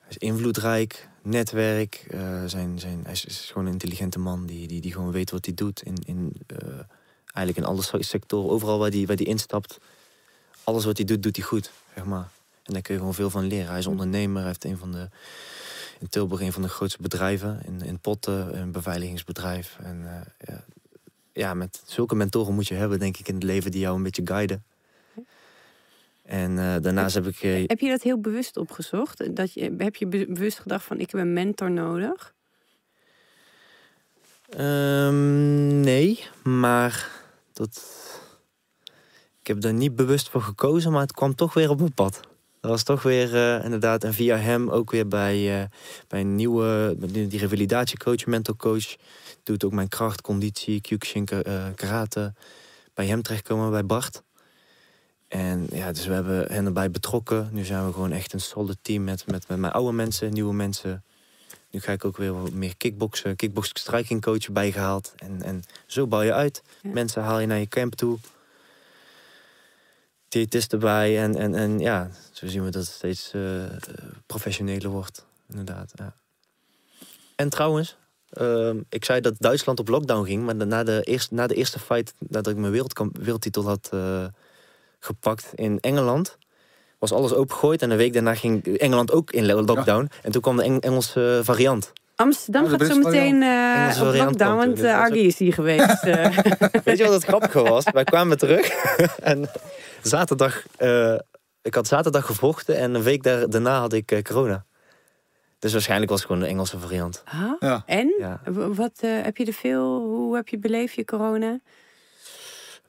hij is invloedrijk, netwerk. eh, zijn, zijn, hij is, gewoon een intelligente man die, die, die gewoon weet wat hij doet. In, in, eh, eigenlijk in alle se- sectoren, overal waar hij, waar hij instapt. Alles wat hij doet, doet hij goed, zeg maar. En daar kun je gewoon veel van leren. Hij is ondernemer, hij heeft een van de, in Tilburg een van de grootste bedrijven. In, in Potten, een beveiligingsbedrijf. En eh, ja, met zulke mentoren moet je hebben, denk ik, in het leven die jou een beetje guiden. En eh, daarnaast heb ik... eh, Heb je dat heel bewust opgezocht? Dat je, heb je be- bewust gedacht van, ik heb een mentor nodig? Ehm, nee, maar dat. Ik heb daar niet bewust voor gekozen, maar het kwam toch weer op mijn pad. Dat was toch weer eh, inderdaad, en via hem ook weer bij, bij een nieuwe, die revalidatiecoach, mental coach. Doet ook mijn kracht, conditie, Kyokushin, karate. Bij hem terechtkomen, bij Bart. En ja, dus we hebben hen erbij betrokken. Nu zijn we gewoon echt een solid team met, met, met mijn oude mensen, nieuwe mensen. Nu ga ik ook weer wat meer kickboksen, kickbox striking coach bijgehaald. En, en zo bouw je uit. Ja. Mensen haal je naar je camp toe. Diëtist erbij. En, en, en ja, zo zien we dat het steeds eh, professioneler wordt. Inderdaad, ja. En trouwens, ehm, ik zei dat Duitsland op lockdown ging. Maar na de eerste, na de eerste fight, nadat ik mijn wereldkamp, wereldtitel had eh, gepakt in Engeland... was alles opengegooid. En een week daarna ging Engeland ook in lockdown. En toen kwam de Eng- Engelse variant. Amsterdam Oh, de gaat zo meteen eh op lockdown, want dus uh, dat is Argie is hier geweest. eh. Weet je wat het grappige was? Wij kwamen terug en zaterdag... eh, ik had zaterdag gevochten en een week daar, daarna had ik eh, corona. Dus waarschijnlijk was het gewoon een Engelse variant. Ah, Ja. En? Ja. Wat eh, heb je er veel? Hoe heb je beleefd je corona?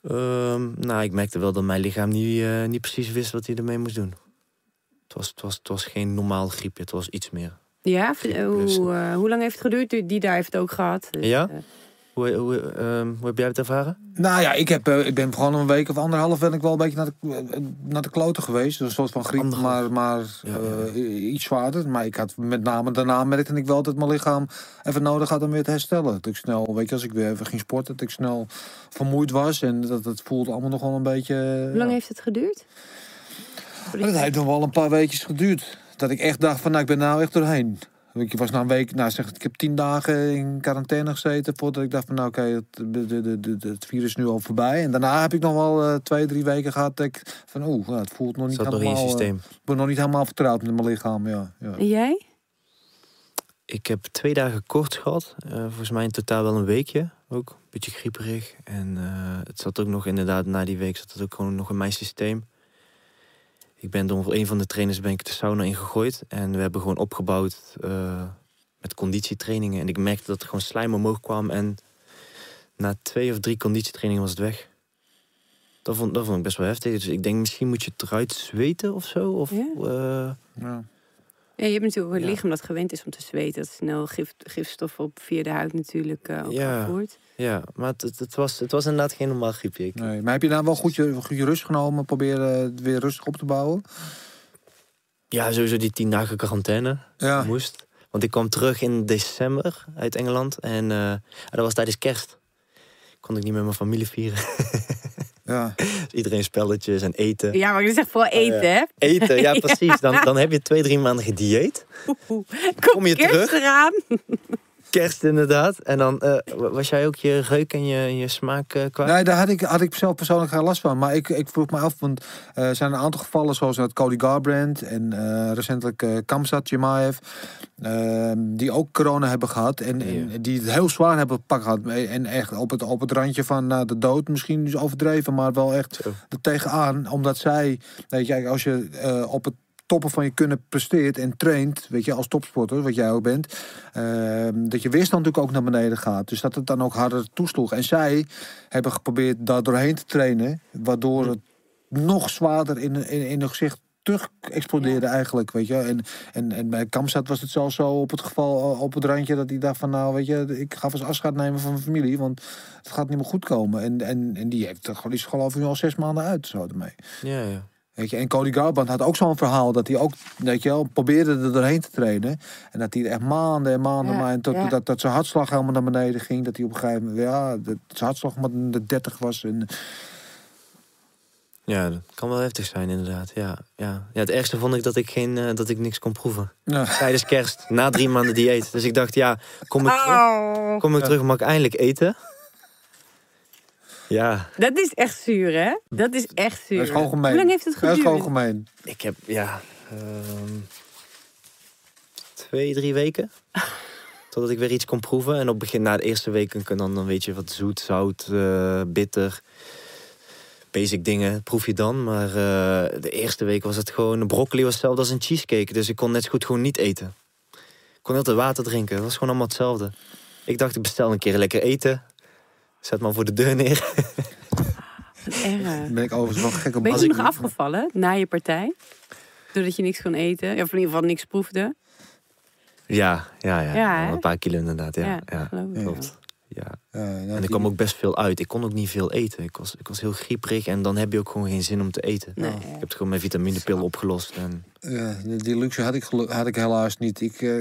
Ehm, nou, ik merkte wel dat mijn lichaam niet, eh, niet precies wist wat hij ermee moest doen. Het was, het, was, het was geen normaal griepje, het was iets meer. Ja, eh, hoe, eh, hoe lang heeft het geduurd? Die- Die daar heeft het ook gehad. Dus, Ja? Eh, Hoe, hoe, ehm, hoe heb jij het ervaren? Nou ja, ik, heb, eh, ik ben gewoon een week of anderhalf ben ik wel een beetje naar de, eh, naar de kloten geweest. Dus een soort van griep, Anderhalf. maar, maar Ja, eh, iets zwaarder. Maar ik had met name daarna merkte ik wel dat mijn lichaam even nodig had om weer te herstellen. Dat ik snel, weet je, als ik weer even ging sporten, dat ik snel vermoeid was. En dat het voelde allemaal nog wel een beetje... Hoe lang ja. heeft het geduurd? Maar dat heeft nog wel een paar weekjes geduurd. Dat ik echt dacht van, nou, ik ben nou echt doorheen. Ik was na een week, nou zeg, ik heb tien dagen in quarantaine gezeten voordat ik dacht van, nou oké, het, het virus is nu al voorbij. En daarna heb ik nog wel eh, twee, drie weken gehad dat ik van, oeh, nou, het voelt nog niet Zat nog in je helemaal, eh, systeem. ik ben nog niet helemaal vertrouwd met mijn lichaam, ja. ja. En jij? Ik heb twee dagen kort gehad. Eh, volgens mij in totaal wel een weekje. Ook een beetje grieperig. En eh, het zat ook nog inderdaad, na die week zat het ook gewoon nog in mijn systeem. Ik ben door een van de trainers ben ik de sauna ingegooid. En we hebben gewoon opgebouwd eh, met conditietrainingen. En ik merkte dat er gewoon slijm omhoog kwam. En na twee of drie conditietrainingen was het weg. Dat vond, dat vond ik best wel heftig. Dus ik denk misschien moet je het eruit zweten of zo. Of, Ja. eh, ja. Ja, je hebt natuurlijk een Ja. lichaam dat gewend is om te zweten. Dat snel gif, gifstoffen op via de huid natuurlijk eh, ook Ja. afvoert. ja, maar het, het, was, het was inderdaad geen normaal griepje. Ik- Nee. Maar heb je nou wel goed je, goed je rust genomen, proberen het weer rustig op te bouwen? Ja, sowieso die tien dagen quarantaine Ja. moest. Want ik kwam terug in december uit Engeland. En eh, dat was tijdens kerst. Kon ik niet met mijn familie vieren. ja. Dus iedereen spelletjes en eten. Ja, maar je zegt vooral eten, hè? Eten, ja precies. Dan, dan heb je twee, drie maanden gedieet. Kom je terug? eraan. Kerst inderdaad. En dan eh, was jij ook je reuk en je, je smaak eh, kwijt? Nee, daar had ik, had ik zelf persoonlijk geen last van. Maar ik, ik vroeg me af, want eh, er zijn een aantal gevallen zoals het Cody Garbrandt en recentelijk Kamsat Jemaev, eh, die ook corona hebben gehad en, en die het heel zwaar hebben gepakt gehad. En echt op het, op het randje van nou, de dood misschien is overdreven, maar wel echt er tegenaan. Omdat zij, weet je, als je op het toppen van je kunnen presteert en traint, weet je, als topsporter, wat jij ook bent, ehm, dat je weerstand natuurlijk ook naar beneden gaat. Dus dat het dan ook harder toesloeg. En zij hebben geprobeerd daar doorheen te trainen, waardoor het nog zwaarder in, in, in het gezicht terug explodeerde eigenlijk, weet je. En, en, en bij Kamzat was het zelfs zo op het geval, eh, op het randje, dat hij dacht van, nou, weet je, ik ga eens afscheid nemen van mijn familie, want het gaat niet meer goed komen. En, en, en die heeft er gewoon, die is geloof ik nu al zes maanden uit, zo ermee. Ja, ja. Weet je, en Cody Garbrandt had ook zo'n verhaal dat hij ook, weet je wel, probeerde er doorheen te trainen. En dat hij er echt maanden en maanden, Ja, maar en tot, ja. dat, dat zijn hartslag helemaal naar beneden ging. Dat hij op een gegeven moment, ja, dat zijn hartslag maar in de 30 was. En, Ja, dat kan wel heftig zijn inderdaad. Ja, ja. ja het ergste vond ik dat ik, geen, eh, dat ik niks kon proeven. ja. Tijdens kerst, na drie maanden dieet. Dus ik dacht, ja, kom ik terug, Oh, kom ik terug mag ik eindelijk eten? Ja, dat is echt zuur, hè? Dat is echt zuur. Dat is gewoon gemeen. Hoe lang heeft het Dat is geduurd? gewoon gemeen. ik heb, ja, ehm, twee, drie weken. Totdat ik weer iets kon proeven. En op begin, na de eerste weken, kan dan, dan weet je wat zoet, zout, eh, bitter. Basic dingen proef je dan. Maar eh, de eerste week was het gewoon... De broccoli was hetzelfde als een cheesecake. Dus ik kon net zo goed gewoon niet eten. Ik kon heel te water drinken. Het was gewoon allemaal hetzelfde. Ik dacht, ik bestel een keer lekker eten. Zet maar voor de deur neer. Erg. Dan ben ik overigens wel gek op. Ben je nog afgevallen na je partij? Doordat je niks kon eten? Of in ieder geval niks proefde? Ja, ja, ja. Ja, een paar kilo inderdaad. Ja, Ja, ja, geloof ik. klopt. Ja. Ja, ja, En die- ik kwam ook best veel uit. Ik kon ook niet veel eten. Ik was, ik was heel grieperig en dan heb je ook gewoon geen zin om te eten. Nee. Ik heb het gewoon met vitaminepil opgelost. En... Ja, die- luxe had ik, had ik helaas niet. Ik eh,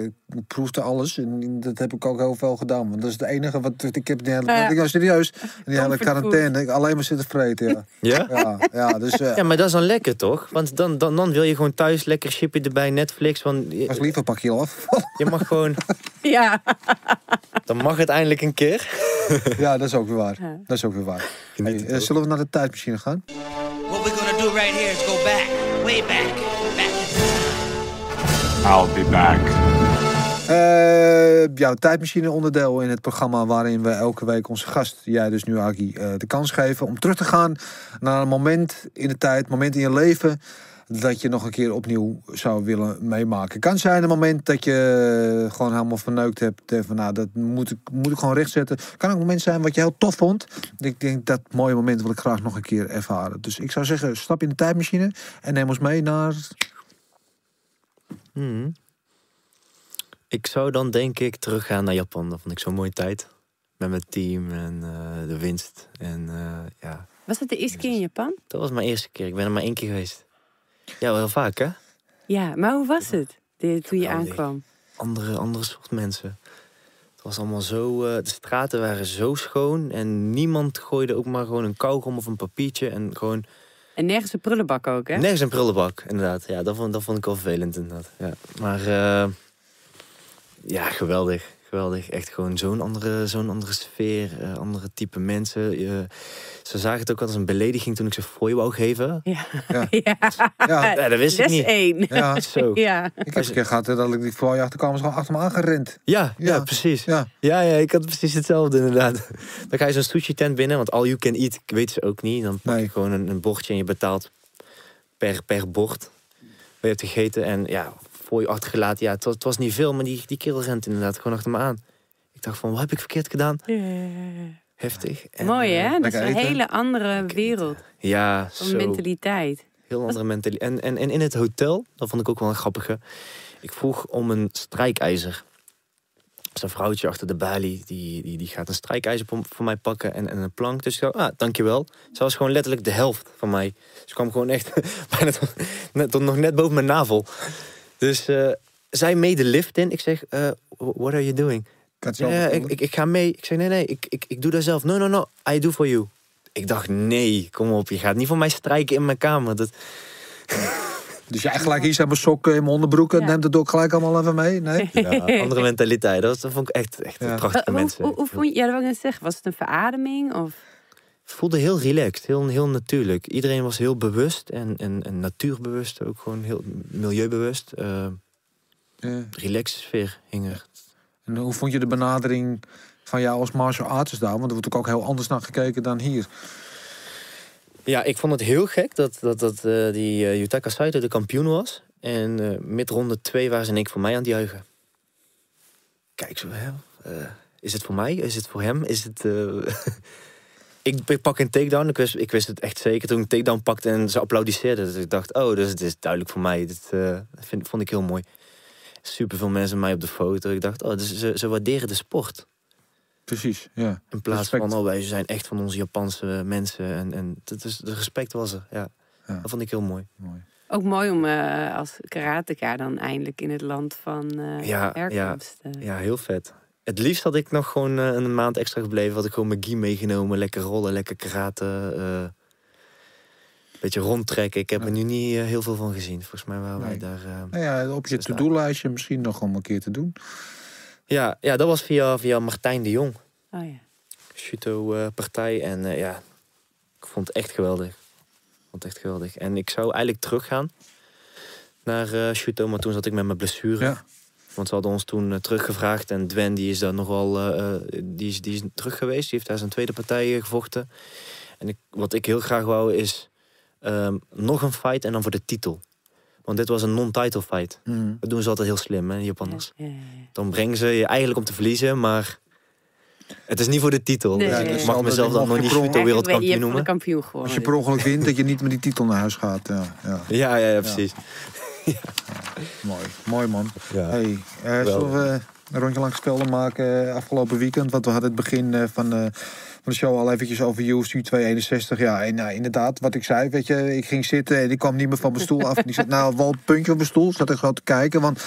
proefde alles en dat heb ik ook heel veel gedaan. Want dat is het enige wat ik heb. Die hele, Ja. ik, nou, serieus, in die hele quarantaine, ik alleen maar zitten vreten. Ja, Ja? ja, ja dus eh Ja, maar dat is dan lekker toch? Want dan, dan, dan wil je gewoon thuis lekker chipje erbij, Netflix. Want was je, liever pak kilo af. je mag gewoon, Ja. dan mag het eindelijk een keer. ja, dat is ook weer waar. Ja. Dat is ook weer waar. Hey, eh, zullen we naar de tijdmachine gaan? What we're gonna do right here is go back, way back, back in time. I'll be back. Eh jouw tijdmachine onderdeel in het programma waarin we elke week onze gast, jij dus nu Aki, eh, de kans geven om terug te gaan naar een moment in de tijd, moment in je leven dat je nog een keer opnieuw zou willen meemaken. Kan zijn een moment dat je gewoon helemaal verneukt hebt. eh, Van, nou, dat moet ik, moet ik gewoon rechtzetten. Kan ook een moment zijn wat je heel tof vond. Ik denk dat mooie moment wil ik graag nog een keer ervaren. Dus ik zou zeggen, stap in de tijdmachine en neem ons mee naar. Hmm. Ik zou dan denk ik teruggaan naar Japan. Dat vond ik zo'n mooie tijd. Met mijn team en eh, de winst. En eh, ja, Was het de eerste keer in Japan? dat was mijn eerste keer. Ik ben er maar één keer geweest. Ja, wel vaak hè? Ja, maar hoe was het de- toen je aankwam? andere, andere soort mensen. Het was allemaal zo. eh, de straten waren zo schoon. En niemand gooide ook maar gewoon een kauwgom of een papiertje. En gewoon. En nergens een prullenbak ook, hè? Nergens een prullenbak, inderdaad. Ja, dat vond, dat vond ik wel vervelend, inderdaad. Ja. Maar. eh, ja, geweldig. Geweldig. Echt gewoon zo'n andere, zo'n andere sfeer. eh, andere type mensen. Je- ze zagen het ook als een belediging toen ik ze fooi wou geven. Ja. Ja. ja. Ja, Ja, dat wist ik niet. één. ja. Zo. Ja. Ik heb een keer gehad hè, dat ik die voor je achterkwam, is gewoon achter me aangerend. Ja, ja, Ja. precies. Ja. Ja, ja, ik had precies hetzelfde inderdaad. Dan ga je zo'n sushi tent binnen, want all you can eat weten ze ook niet. Dan pak je Nee. gewoon een, een bordje en je betaalt per, per bord. Wat je hebt gegeten en ja, voor je achtergelaten. Ja, het was, het was niet veel, maar die, die kerel rent inderdaad gewoon achter me aan. Ik dacht van, wat heb ik verkeerd gedaan? Heftig. En, Mooi, eh, hè? Dat is een eten. hele andere wereld Ja, van zo. mentaliteit. Heel andere mentaliteit. En, en, en in het hotel, dat vond ik ook wel een grappige. Ik vroeg om een strijkijzer. Dus een vrouwtje achter de balie, die, die, die gaat een strijkijzer voor, voor mij pakken en, en een plank. Dus ik zei, ah, dankjewel. Ze was gewoon letterlijk de helft van mij. Ze kwam gewoon echt bijna tot, net, tot nog net boven mijn navel. Dus eh, zij mee de lift in. Ik zeg, eh, what are you doing? Ja, ik, ik, ik ga mee. Ik zeg, nee, nee, ik, ik, ik doe dat zelf. No, no, no, I do for you. Ik dacht, nee, kom op, je gaat niet voor mij strijken in mijn kamer. Dat... Dus jij gelijk hier zijn mijn sokken in mijn onderbroek en Ja. neemt het ook gelijk allemaal even mee? Nee? Ja, andere mentaliteit. Dat, was- dat vond ik echt, echt Ja. prachtige Hoe, mensen. hoe, hoe vond je, ja, dat wil ik net zeggen. Was het een verademing? Of? Het voelde heel relaxed, heel, heel natuurlijk. Iedereen was heel bewust en, en, en natuurbewust, ook gewoon heel milieubewust. Eh Ja. relaxed sfeer hing er. En hoe vond je de benadering van jou als martial artist daar? Want er wordt ook, ook heel anders naar gekeken dan hier. Ja, ik vond het heel gek dat, dat, dat eh, die eh, Yutaka Saito de kampioen was. En eh met ronde 2 waren ze in één keer voor mij aan het juichen. Kijk zo, hè? is het voor mij? Is het voor hem? Is het... ik, ik pak een takedown. Ik wist, ik wist het echt zeker toen ik een takedown pakte en ze applaudisseerden. Dus ik dacht, oh, dus het is duidelijk voor mij. Dit eh, vind, vond ik heel mooi. Super veel mensen mij op de foto. Ik dacht, oh, dus ze, ze waarderen de sport. Precies, ja. In plaats Respect. van, oh, wij zijn echt van onze Japanse mensen. En, en dat is, de respect was er, ja. Ja. Dat vond ik heel mooi. Mooi. Ook mooi om eh, als karateka dan eindelijk in het land van eh Ja, herkomst. eh. Ja, heel vet. Het liefst had ik nog gewoon eh, een maand extra gebleven. Had ik gewoon mijn gi meegenomen. Lekker rollen, lekker karate. eh beetje rondtrekken. Ik heb er nu niet eh, heel veel van gezien. Volgens mij waren wij daar... eh, Nou ja, op je to-do-lijstje misschien nog om een keer te doen. Ja, ja, dat was via, via Martijn de Jong. Oh ja. Judo-partij. en eh, ja, ik vond het echt geweldig. Ik vond het echt geweldig. En ik zou eigenlijk teruggaan naar eh judo. Maar toen zat ik met mijn blessure. Ja. Want ze hadden ons toen eh, teruggevraagd. En Dwen die is daar nogal. eh, eh, die, is, die is terug geweest. Die heeft daar zijn tweede partij gevochten. En ik, wat ik heel graag wou is. ehm, nog een fight en dan voor de titel. Want dit was een non-title fight. Mhm. Dat doen ze altijd heel slim, hè, de Japanners. Ja, ja, ja. Dan brengen ze je eigenlijk om te verliezen, maar. Het is niet voor de titel. Nee, Dus ik nee. mag mezelf dan nog niet je wereldkampioen de noemen. kampioen Als gewonnen. je per ongeluk wint, dat je niet met die titel naar huis gaat. Ja, ja. Ja, ja, ja, precies. Mooi, mooi man. Ja. Hey, eh, zullen we een rondje langs velden maken eh, afgelopen weekend? Want we hadden het begin eh, van, van de show al eventjes over UFC 261. Ja, en nou, inderdaad, wat ik zei, weet je, ik ging zitten en ik kwam niet meer van mijn stoel af. En ik zat nou wel een puntje op mijn stoel, zat ik gewoon te kijken. Want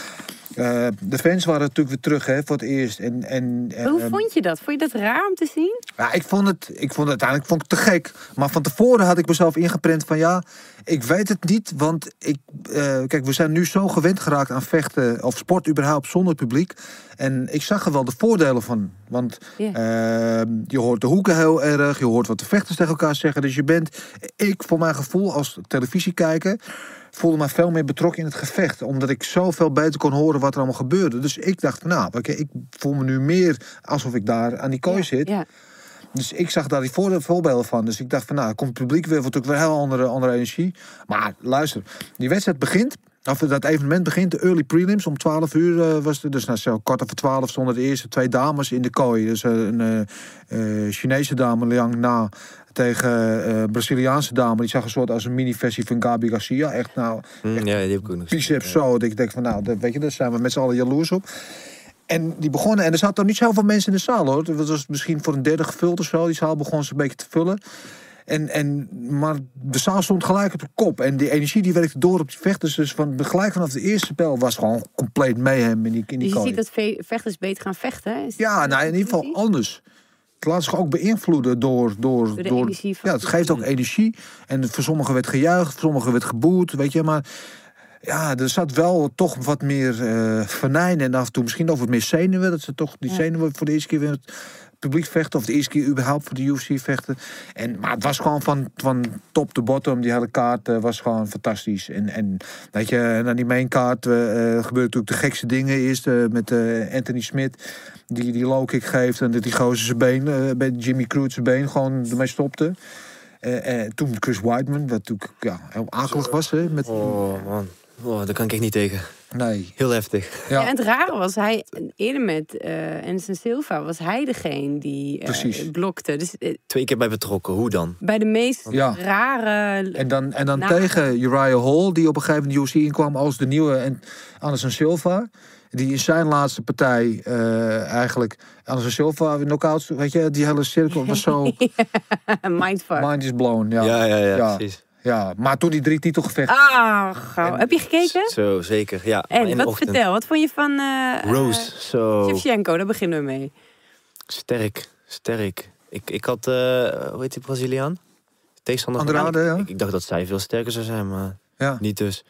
eh, de fans waren natuurlijk weer terug hè, voor het eerst. En, en, Hoe eh, vond je dat? Vond je dat raar om te zien? ja, ik vond het, ik vond het uiteindelijk vond ik te gek. Maar van tevoren had ik mezelf ingeprent van ja, ik weet het niet. Want ik, eh, kijk, we zijn nu zo gewend geraakt aan vechten of sport überhaupt zonder publiek. En ik zag er wel de voordelen van. Want Ja. eh, je hoort de hoeken heel erg, je hoort wat de vechters tegen elkaar zeggen. Dus je bent, ik voor mijn gevoel als televisiekijker, voelde me veel meer betrokken in het gevecht. Omdat ik zoveel beter kon horen wat er allemaal gebeurde. Dus ik dacht, nou, oké, ik voel me nu meer alsof ik daar aan die kooi Ja, zit. Ja. Dus ik zag daar die voor- voorbeelden van. Dus ik dacht van, nou, komt het publiek weer, wordt ook weer heel andere, andere energie. Maar luister, die wedstrijd begint, of dat evenement begint, de early prelims, om 12 uur eh, was het. Dus nou, zo kwart over 12 stonden de eerste twee dames in de kooi. Dus eh, een eh, Chinese dame, Liang Na, tegen eh Braziliaanse dame. Die zag een soort als een mini-versie van Gabi Garcia. Echt nou, Hm, ja, die heb ik ook nog biceps zo. Dat ik denk van, nou, dat, weet je, daar zijn we met z'n allen jaloers op. En die begonnen, en er zaten niet zoveel mensen in de zaal hoor. Het was misschien voor een derde gevuld of zo. Die zaal begon ze een beetje te vullen. En, en, maar de zaal stond gelijk op de kop. En die energie die werkte door op die vechters. Dus van, gelijk vanaf de eerste spel was gewoon compleet mayhem in die, in die Dus je kooi. ziet dat ve- vechters beter gaan vechten. hè? Ja, dat nou, in ieder geval anders. Het laat zich ook beïnvloeden door... door, door ja, het het geeft ook energie. En voor sommigen werd gejuicht, voor sommigen werd geboet, weet je. Maar ja, er zat wel toch wat meer eh venijn en af en toe misschien ook wat meer zenuwen. Dat ze toch die Ja. zenuwen voor de eerste keer weer het publiek vechten. Of de eerste keer überhaupt voor de UFC vechten. En, maar het was gewoon van, van top to bottom. Die hele kaart eh, was gewoon fantastisch. En, en weet je, en aan die mainkaart eh eh, gebeurde natuurlijk de gekste dingen. Eerst met Anthony Smith, die die low kick geeft. En dat die gozer zijn been, bij Jimmy Crute zijn been gewoon ermee stopte. Toen Chris Whiteman, wat natuurlijk ja, heel akelig was. Hè, met, Oh, man. Oh, daar kan ik echt niet tegen. Nee. Heel heftig. Ja. Ja, en het rare was, hij eerder met eh Anderson Silva was hij degene die eh, Precies. blokte. Dus eh, Twee keer bij betrokken. Hoe dan? bij de meest Ja. rare... En dan, en dan Nou. tegen Uriah Hall, die op een gegeven moment de UFC inkwam als de nieuwe en Anderson Silva. Die in zijn laatste partij eh, eigenlijk Anderson Silva weer knockouts. Weet je, die hele cirkel was zo. mindfuck. mind is blown. Ja. Ja, ja, ja, Ja. precies. Ja, maar toen die drie titelgevechten. Ah, gauw. Heb je gekeken? Zo, zeker. Ja, En in wat de ochtend. vertel, wat vond je van eh Rose, zo. eh, Shevchenko? Daar beginnen we mee. Sterk, sterk. Ik, ik had, eh hoe heet die Braziliaan? Tegenstander van- Andrade, ja. ik, ik dacht dat zij veel sterker zou zijn, maar Ja. Niet dus.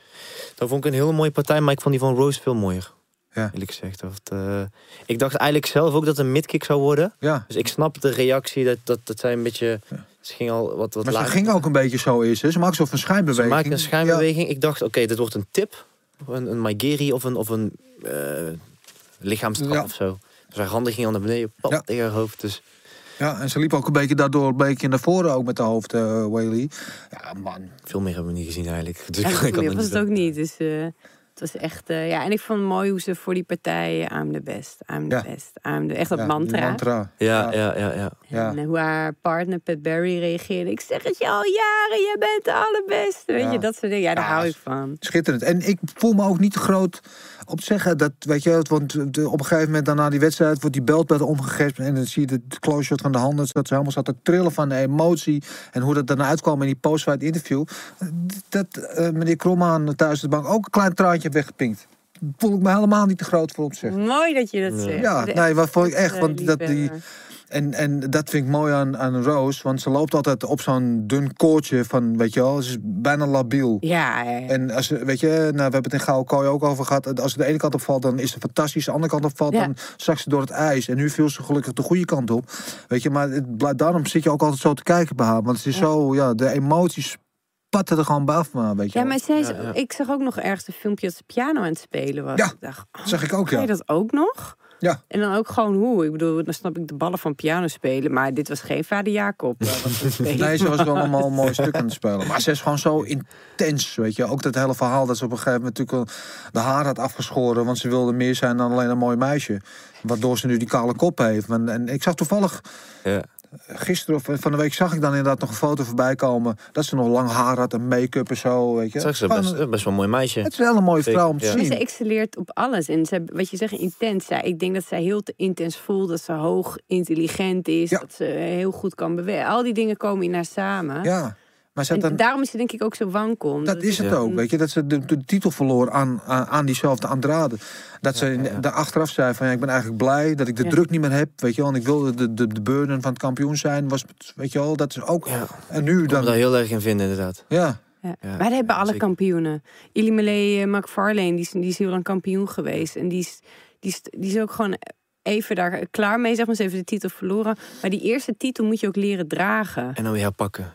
Dat vond ik een hele mooie partij, maar ik vond die van Rose veel mooier. Ja. Eerlijk gezegd. Dat, eh, ik dacht eigenlijk zelf ook dat het een midkick zou worden. Ja. Dus ik snap de reactie dat, dat, dat zij een beetje... Ze ging al wat, wat Maar ze ging ook een beetje zo eerst. Hè? Ze maakt zo van Ze schijnbeweging. maakte een schijnbeweging. Ik dacht, oké, dit wordt een tip. Een, een Maigeri of een, of een eh lichaamstrap Ja. of zo. Dus haar handen gingen al naar beneden, pap, Ja. tegen haar hoofd. Dus Ja. en ze liep ook een beetje daardoor een beetje naar voren ook met de hoofd, Whaley. Ja, man. veel meer hebben we niet gezien eigenlijk. Dus Ja, ik voor kan mij er was het ook niet. Dus eh, het was echt. eh, ja, en ik vond het mooi hoe ze voor die partij. eh, I'm the best, I'm the Ja. best. I'm the, echt dat Ja, mantra. mantra. Ja, ja, ja, ja. Ja. En hoe haar partner Pat Barry reageerde. Ik zeg het je al jaren, jij bent de allerbeste. Weet Ja. je, dat soort dingen. Ja, daar Ja, hou ik van. Schitterend. En ik voel me ook niet te groot op zeggen dat, weet je, want de- op een gegeven moment daarna die wedstrijd wordt die belt omgegeven en dan zie je de close shot van de handen, dat ze helemaal zat te trillen van de emotie en hoe dat daarna uitkwam in die post-fight interview. Dat eh, meneer Krommaan thuis de bank ook een klein traantje heeft weggepinkt. Voel ik me helemaal niet te groot voor op zeggen. Mooi dat je dat zegt. Ja, nee, wat vond ik echt, echt, eh, want dat die. En, en dat vind ik mooi aan, aan Roos, want ze loopt altijd op zo'n dun koordje van, weet je wel, ze is bijna labiel. Ja. En als, weet je, nou, we hebben het in Gouden Kooi ook over gehad. Als ze de ene kant op valt, dan is het fantastisch. De andere kant op valt, Ja. dan zakt ze door het ijs. En nu viel ze gelukkig de goede kant op. Weet je, maar het, daarom zit je ook altijd zo te kijken bij haar. Want het is zo, ja, de emoties spatten er gewoon af, maar weet je Ja, maar zij is, Ja, ja. ik zag ook nog ergens een filmpje dat ze piano aan het spelen was. Ja, ik dacht, oh, zeg ik ook, kan ja. je dat ook nog? Ja. En dan ook gewoon hoe. Ik bedoel, dan snap ik de ballen van piano spelen. Maar dit was geen vader Jacob. Nee, ze was wel allemaal een mooi stuk aan het spelen. Maar ze is gewoon zo intens, weet je. Ook dat hele verhaal dat ze op een gegeven moment natuurlijk de haar had afgeschoren. Want ze wilde meer zijn dan alleen een mooi meisje. Waardoor ze nu die kale kop heeft. En, en ik zag toevallig ja. Gisteren of van de week zag ik dan inderdaad nog een foto voorbij komen. Dat ze nog lang haar had en make-up en zo, weet je. Zag ze best, een- best wel een mooi meisje. het is een hele mooie vrouw om te ja. Maar ze zien. excelleert op alles. En ze, wat je zegt, intens. Zij, ik denk dat zij heel te intens voelt. Dat ze hoog intelligent is. Ja. Dat ze heel goed kan bewegen. Al die dingen komen in haar samen. Ja, maar ze had En dan, daarom is ze denk ik ook zo wankel. dat is het Ja. ook, weet je. Dat ze de, de titel verloor aan, aan, aan diezelfde Andrade. Dat ze daar achteraf zei van, ja, ik ben eigenlijk blij dat ik de Ja. druk niet meer heb. Weet je wel, en ik wilde de, de, de burden van het kampioen zijn. Was, weet je wel, dat is ook... Ja. En nu Ik kan me daar dan... heel erg in vinden, inderdaad. Ja, Ja. Ja, maar dat hebben alle zeker. kampioenen. Ilimele uh, McFarlane, die is, die is heel lang kampioen geweest. En die is, die, is, die is ook gewoon even daar klaar mee, zeg maar. Ze heeft de titel verloren. Maar die eerste titel moet je ook leren dragen. En dan weer herpakken.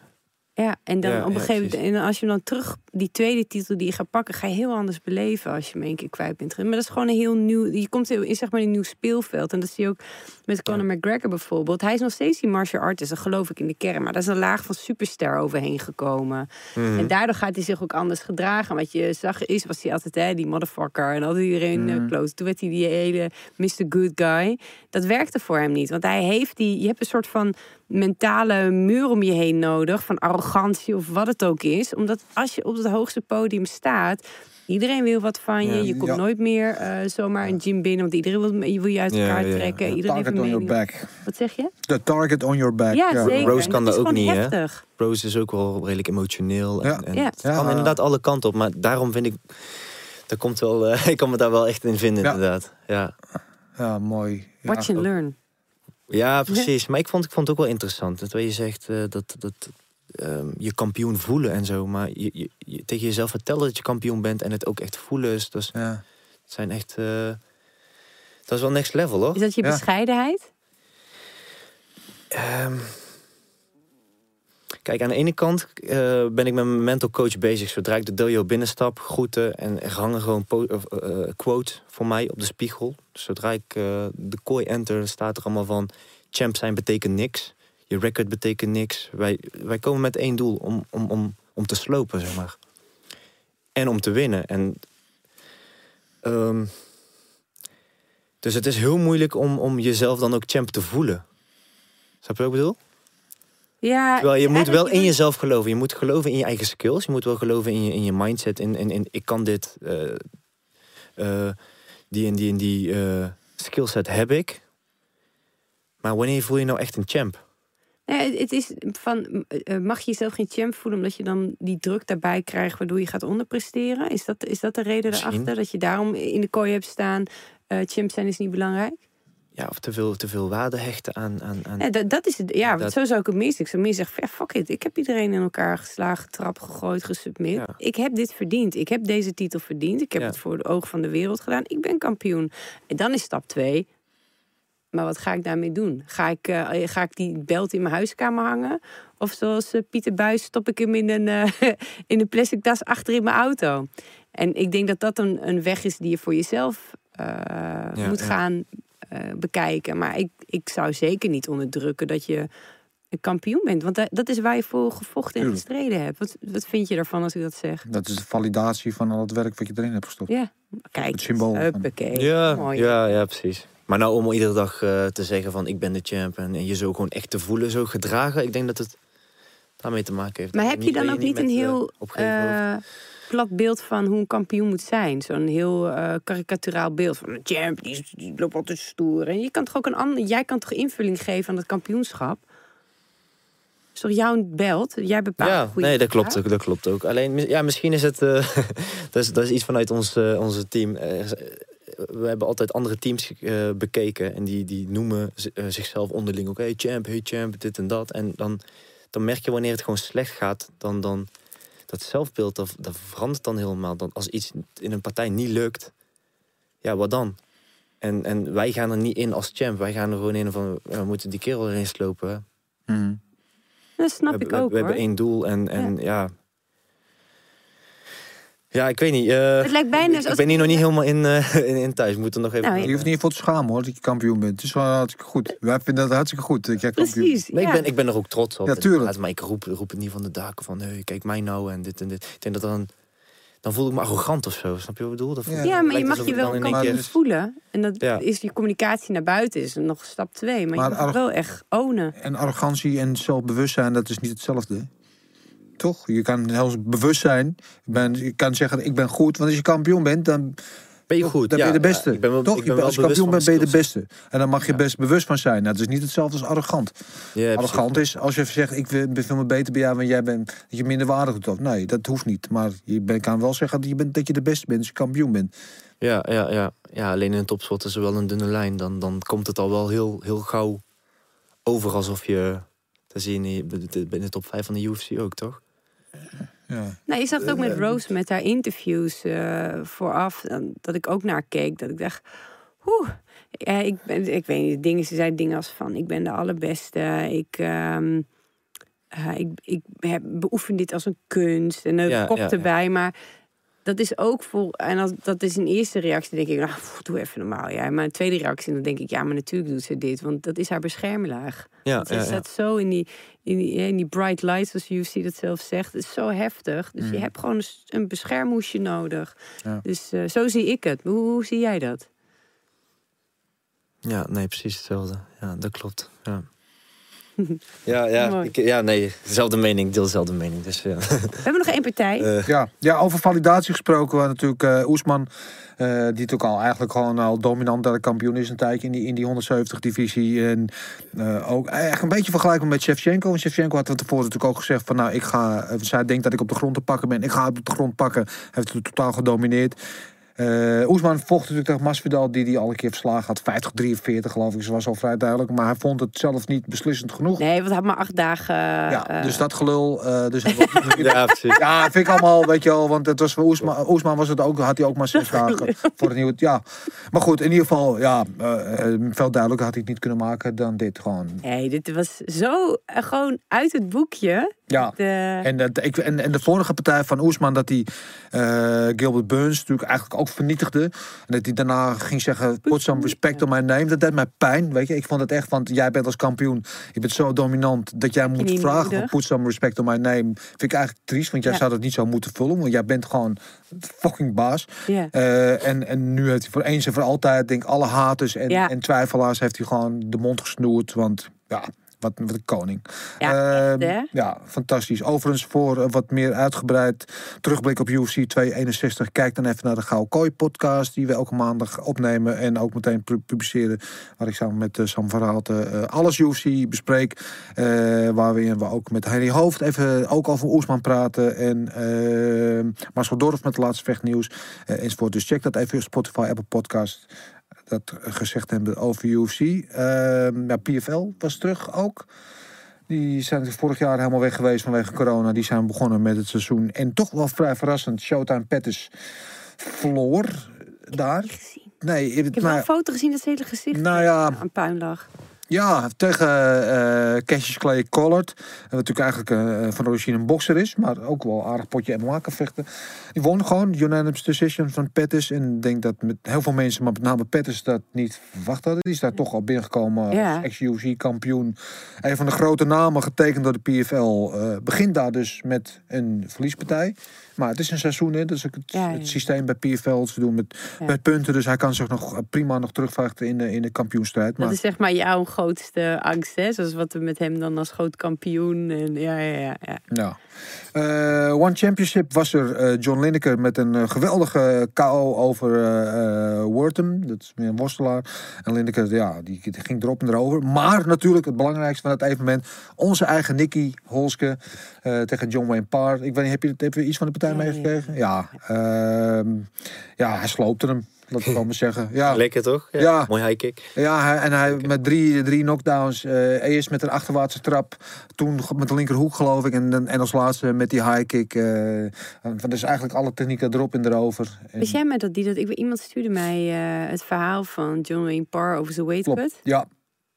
Ja, en dan Ja, op een ja, gegeven moment, en als je dan terug die tweede titel die je gaat pakken, ga je heel anders beleven als je hem één keer kwijt bent. Maar dat is gewoon een heel nieuw. Je komt in zeg maar een nieuw speelveld. En dat zie je ook met Conor McGregor bijvoorbeeld. Hij is nog steeds die martial artist, dat geloof ik in de kern. Maar daar is een laag van superster overheen gekomen. Mhm. En daardoor gaat hij zich ook anders gedragen. Wat je zag is, was hij altijd hè, die motherfucker. En altijd iedereen eh, close. Toen werd hij die hele Mr. Good Guy. Dat werkte voor hem niet. Want hij heeft die, je hebt een soort van mentale muur om je heen nodig. Van arrogantie of wat het ook is. Omdat als je op het hoogste podium staat... Iedereen wil wat van je. Ja. Je komt Ja. nooit meer eh, zomaar een gym binnen. Want iedereen wil, je wil je uit elkaar ja, trekken. Iedereen heeft target een on your back. Wat zeg je? The target on your back. Ja, zeker. Rose kan dat ook niet, hè? Rose is ook wel redelijk emotioneel. En, Ja. en Ja. Het kan Ja. inderdaad alle kanten op. Maar daarom vind ik... Dat komt wel, eh, ik kan me daar wel echt in vinden, Ja. inderdaad. Ja. Ja, mooi. Ja. Watch and learn. ja, precies. Maar ik vond, ik vond het ook wel interessant. Dat wat je zegt, eh, dat, dat ehm, je kampioen voelen en zo. Maar je, je, je- tegen jezelf vertellen dat je kampioen bent en het ook echt voelen. is Dus Ja. het zijn echt... eh, dat is wel next level, hoor. Is dat je Ja. bescheidenheid? Ehm, kijk, aan de ene kant eh, ben ik met mijn mental coach bezig. Zodra ik de dojo binnenstap, groeten en er hangen gewoon eh, quotes voor mij op de spiegel. Dus zodra ik eh, de kooi enter, staat er allemaal van... Champ zijn betekent niks. Je record betekent niks. Wij, wij komen met één doel, om, om, om, om te slopen, zeg maar. En om te winnen. En, ehm, dus het is heel moeilijk om, om jezelf dan ook champ te voelen. Snap je wat ik bedoel? Ja, Terwijl je moet wel in jezelf geloven. Je moet geloven in je eigen skills. Je moet wel geloven in je, in je mindset. In, in, in ik kan dit. eh, eh, die en die en die eh skillset heb ik. Maar wanneer voel je nou echt een champ? Nee, het- is van, eh, mag je jezelf geen champ voelen omdat je dan die druk daarbij krijgt waardoor je gaat onderpresteren? Is dat, is dat de reden Misschien. daarachter? Dat je daarom in de kooi hebt staan, eh champ zijn is niet belangrijk? ja, of te veel, te veel waarde hechten aan... aan, aan Ja, dat, dat is het. Ja, want zo zou ik het mis. Ik zou meer zeggen, ja, fuck it. Ik heb iedereen in elkaar geslagen, trap gegooid, gesubmit. Ja. Ik heb dit verdiend. Ik heb deze titel verdiend. Ik heb het voor de ogen van de wereld gedaan. Ik ben kampioen. En dan is stap twee. Maar wat ga ik daarmee doen? Ga ik, eh, ga ik die belt in mijn huiskamer hangen? Of zoals eh, Pieter Buis stop ik hem in een, eh, in een plastic tas achter in mijn auto? En ik denk dat dat een, een weg is die je voor jezelf eh, moet ja. gaan eh, bekijken. Maar ik, ik zou zeker niet onderdrukken dat je een kampioen bent. Want da- dat is waar je voor gevochten en gestreden hebt. Wat, wat vind je daarvan als ik dat zeg? Dat is de validatie van al het werk wat je erin hebt gestopt. Ja, kijk. Het symbool van- Huppakee. Ja, Mooi. ja, ja, precies. Maar nou om iedere dag eh, te zeggen van ik ben de champ en, je zo gewoon echt te voelen, zo gedragen, ik denk dat het daarmee te maken heeft. Maar heb je dan ook niet een eh, heel eh, plat beeld van hoe een kampioen moet zijn? Zo'n heel eh karikaturaal beeld van een champ, die, die loopt altijd stoer. En je kan toch ook een ander, jij kan toch invulling geven aan het kampioenschap? is toch jouw belt? Jij bepaalt Ja, hoe je nee, dat klopt, ook, dat klopt ook. Alleen, ja, misschien is het... dat, is, dat is iets vanuit ons, onze team. We hebben altijd andere teams eh, bekeken. En die, die noemen eh, zichzelf onderling ook... Hey champ, hey champ, dit en dat. En dan, dan merk je wanneer het gewoon slecht gaat... dan, dan dat zelfbeeld, dat, dat verandert dan helemaal. Dan, als iets in een partij niet lukt... Ja, wat dan? En, en wij gaan er niet in als champ. Wij gaan er gewoon in van... We moeten die kerel erin slopen. Mhm. Dat snap we, ik hebben- ook we, we hoor. hebben één doel en, en ja. ja. Ik weet niet. eh, Het lijkt bijna ik als- ben hier nog niet helemaal in, eh, in, in thuis. We moeten nog even... Nou, Je hoeft niet voor te schamen hoor, dat je kampioen bent. Het is wel hartstikke goed. Wij vinden dat hartstikke goed dat jij kampioen. Precies. Nee, ja. ik, ben, ik ben er ook trots op. Ja, tuurlijk. Maar ik roep, roep het niet van de daken van... Hey, kijk mij nou en dit en dit. Ik denk dat dan... Dan voel ik me arrogant of zo. Snap je wat ik bedoel? Dat Ja. Ja, maar je mag je ik wel kampioen keer- voelen. En dat Ja. is je communicatie naar buiten is nog stap twee. Maar, Maar je arro- wel echt ownen. En arrogantie en zelfbewustzijn, dat is niet hetzelfde. Toch? Je kan heel bewust zijn. Je, ben, je kan zeggen, ik ben goed. Want als je kampioen bent, dan, Ben je goed? dan Ja, ben je de ja, beste. ik ben wel, Toch? ik Je ben bent- wel als je kampioen bent, ben je de beste. En dan mag je best bewust van zijn. Nou, dat is niet hetzelfde als arrogant. precies. Arrogant is als je zegt, ik ben veel meer beter bij jou, want jij bent dat je minder waardig doet. Nee, dat hoeft niet. Maar je kan wel zeggen dat je, bent, dat je de beste bent als je kampioen bent. Ja, ja, ja. ja, alleen in een topsport is er wel een dunne lijn. Dan, dan komt het al wel heel, heel gauw over alsof je... Dat zie je in de, in de top 5 van de UFC ook, toch? Ja. Nou, je zag het ook met Eh, Rose met haar interviews eh, vooraf. Dat ik ook naar keek. Dat ik dacht, oeh. Ja, ik, ben, ik weet niet, dingen, ze zei dingen als van... ik ben de allerbeste, ik... ehm, eh, ik, ik heb, beoefen dit als een kunst. En een Ja, kop ja, ja. erbij, maar... Dat is ook vol. En als, dat is een eerste reactie. Denk ik, nou, pff, doe even normaal. Ja. Maar een tweede reactie, dan denk ik, ja, maar natuurlijk doet ze dit. Want dat is haar beschermlaag. Ja, Want ze ja, ja. staat zo in die, in, die, in die bright lights, zoals UFC dat zelf zegt. Het is zo heftig. Dus je hebt gewoon een beschermhoesje nodig. Ja. Dus eh, zo zie ik het. Hoe, hoe zie jij dat? Ja, nee, precies hetzelfde. Ja, dat klopt. Ja, ja, ja, ik, ja nee, dezelfde mening, deel dezelfde mening. Dus ja. We hebben nog één partij. Eh, Ja, ja, over validatie gesproken. waar natuurlijk eh Oesman, eh, die natuurlijk al eigenlijk gewoon al dominant daar kampioen is een tijdje in die, in die 170-divisie. En eh, ook eigenlijk een beetje vergelijkbaar met Shevchenko. Want Shevchenko had van tevoren natuurlijk ook gezegd van nou, ik ga, zij denkt dat ik op de grond te pakken ben. Ik ga op de grond pakken. Hij heeft het totaal gedomineerd. Eh Oesman vocht natuurlijk tegen Masvidal, die die al een keer verslagen had. 50-43 geloof ik, ze was al vrij duidelijk. Maar hij vond het zelf niet beslissend genoeg. Nee, want hij had maar acht dagen. ja, eh, dus dat gelul. eh, dus ja, precies. Ja, vind ik allemaal, weet je wel, want het was voor Oesman, Oesman was het ook, had hij ook maar zes dagen voor een nieuwe. Ja, maar goed, in ieder geval, ja, veel duidelijker had hij het niet kunnen maken dan dit gewoon. Nee, dit was zo gewoon uit het boekje. Ja. De, En, dat, ik, en, en de vorige partij van Oesman, dat hij eh, Gilbert Burns natuurlijk eigenlijk ook vernietigde. En dat hij daarna ging zeggen, put some respect on my name. Dat deed mij pijn, weet je. Ik vond het echt, want jij bent als kampioen, je bent zo dominant, dat jij moet niet vragen, nodig. van, put some respect on my name. Vind ik eigenlijk triest, want jij Ja. zou dat niet zo moeten vullen. Want jij bent gewoon fucking baas. Eh, en, en nu heeft hij voor eens en voor altijd, denk ik, alle haters en, Ja. en twijfelaars heeft hij gewoon de mond gesnoerd. Want ja, wat, wat een koning. Ja, echt, Ehm, hè? ja, fantastisch. Overigens, voor eh, wat meer uitgebreid terugblik op UFC 261, kijk dan even naar de Gauw Kooi podcast, die we elke maandag opnemen en ook meteen pu- publiceren. Waar ik samen met eh, Sam van Raalte eh, alles UFC bespreek. waar we, we ook met Henry Hoofd even ook over Oesman praten. En Marcel Dorf met het laatste vechtnieuws. enzovoort. Dus check dat even op Spotify, Apple Podcast. Dat gezegd hebben over UFC. Ehm ja, PFL was terug ook. Die zijn vorig jaar helemaal weg geweest vanwege corona. Die zijn begonnen met het seizoen. En toch wel vrij verrassend. Showtime Pettis verloor daar. Niet gezien. Nee, Ik heb wel nou, een foto gezien dat zijn hele gezicht Nou ja. aan puin lag. Ja, tegen eh Cassius Clay Collard. Wat natuurlijk eigenlijk eh, van origine een bokser is. Maar ook wel een aardig potje MMA kan vechten. Die won gewoon. Unanimous decision van Pettis. En ik denk dat met heel veel mensen, maar met name Pettis, dat niet verwacht hadden. Die is daar toch al binnengekomen Ja. als ex-UFC-kampioen. Een van de grote namen getekend door de PFL. eh, begint daar dus met een verliespartij. Maar het is een seizoen, hè. Ook het, Ja, ja. het systeem bij PFL. Ze doen met, Ja. met punten. Dus hij kan zich nog prima nog terugvechten in de, in de kampioenstrijd. Maar... Dat is zeg maar jouw grootste angst, hè? Zoals wat we met hem dan als groot kampioen. En, ja, ja, ja, ja. Eh, One Championship was er eh, John Lineker met een eh, geweldige KO over Wortham. Dat is meer een worstelaar. En Lineker, ja, die, die ging erop en erover. Maar natuurlijk het belangrijkste van het evenement. Onze eigen Nicky Holske tegen John Wayne Parr. Ik weet niet, heb je, heb je iets van de partij Ja, ja, ja. meegekregen? Ja. ehm, ja, hij sloopte hem. Laat ik gewoon maar zeggen. Ja, Lekker toch? Ja. Mooi high kick. ja, en hij met drie, drie knockdowns. eh eerst met een achterwaartse trap. Toen met de linkerhoek, geloof ik. En, dan- en als laatste met die high kick. eh van dus eigenlijk alle technieken erop en erover. En, Wist jij met dat die dat? Ik, weet- iemand stuurde mij eh, het verhaal van John Wayne Parr over zijn weight Klopt. cut. Ja,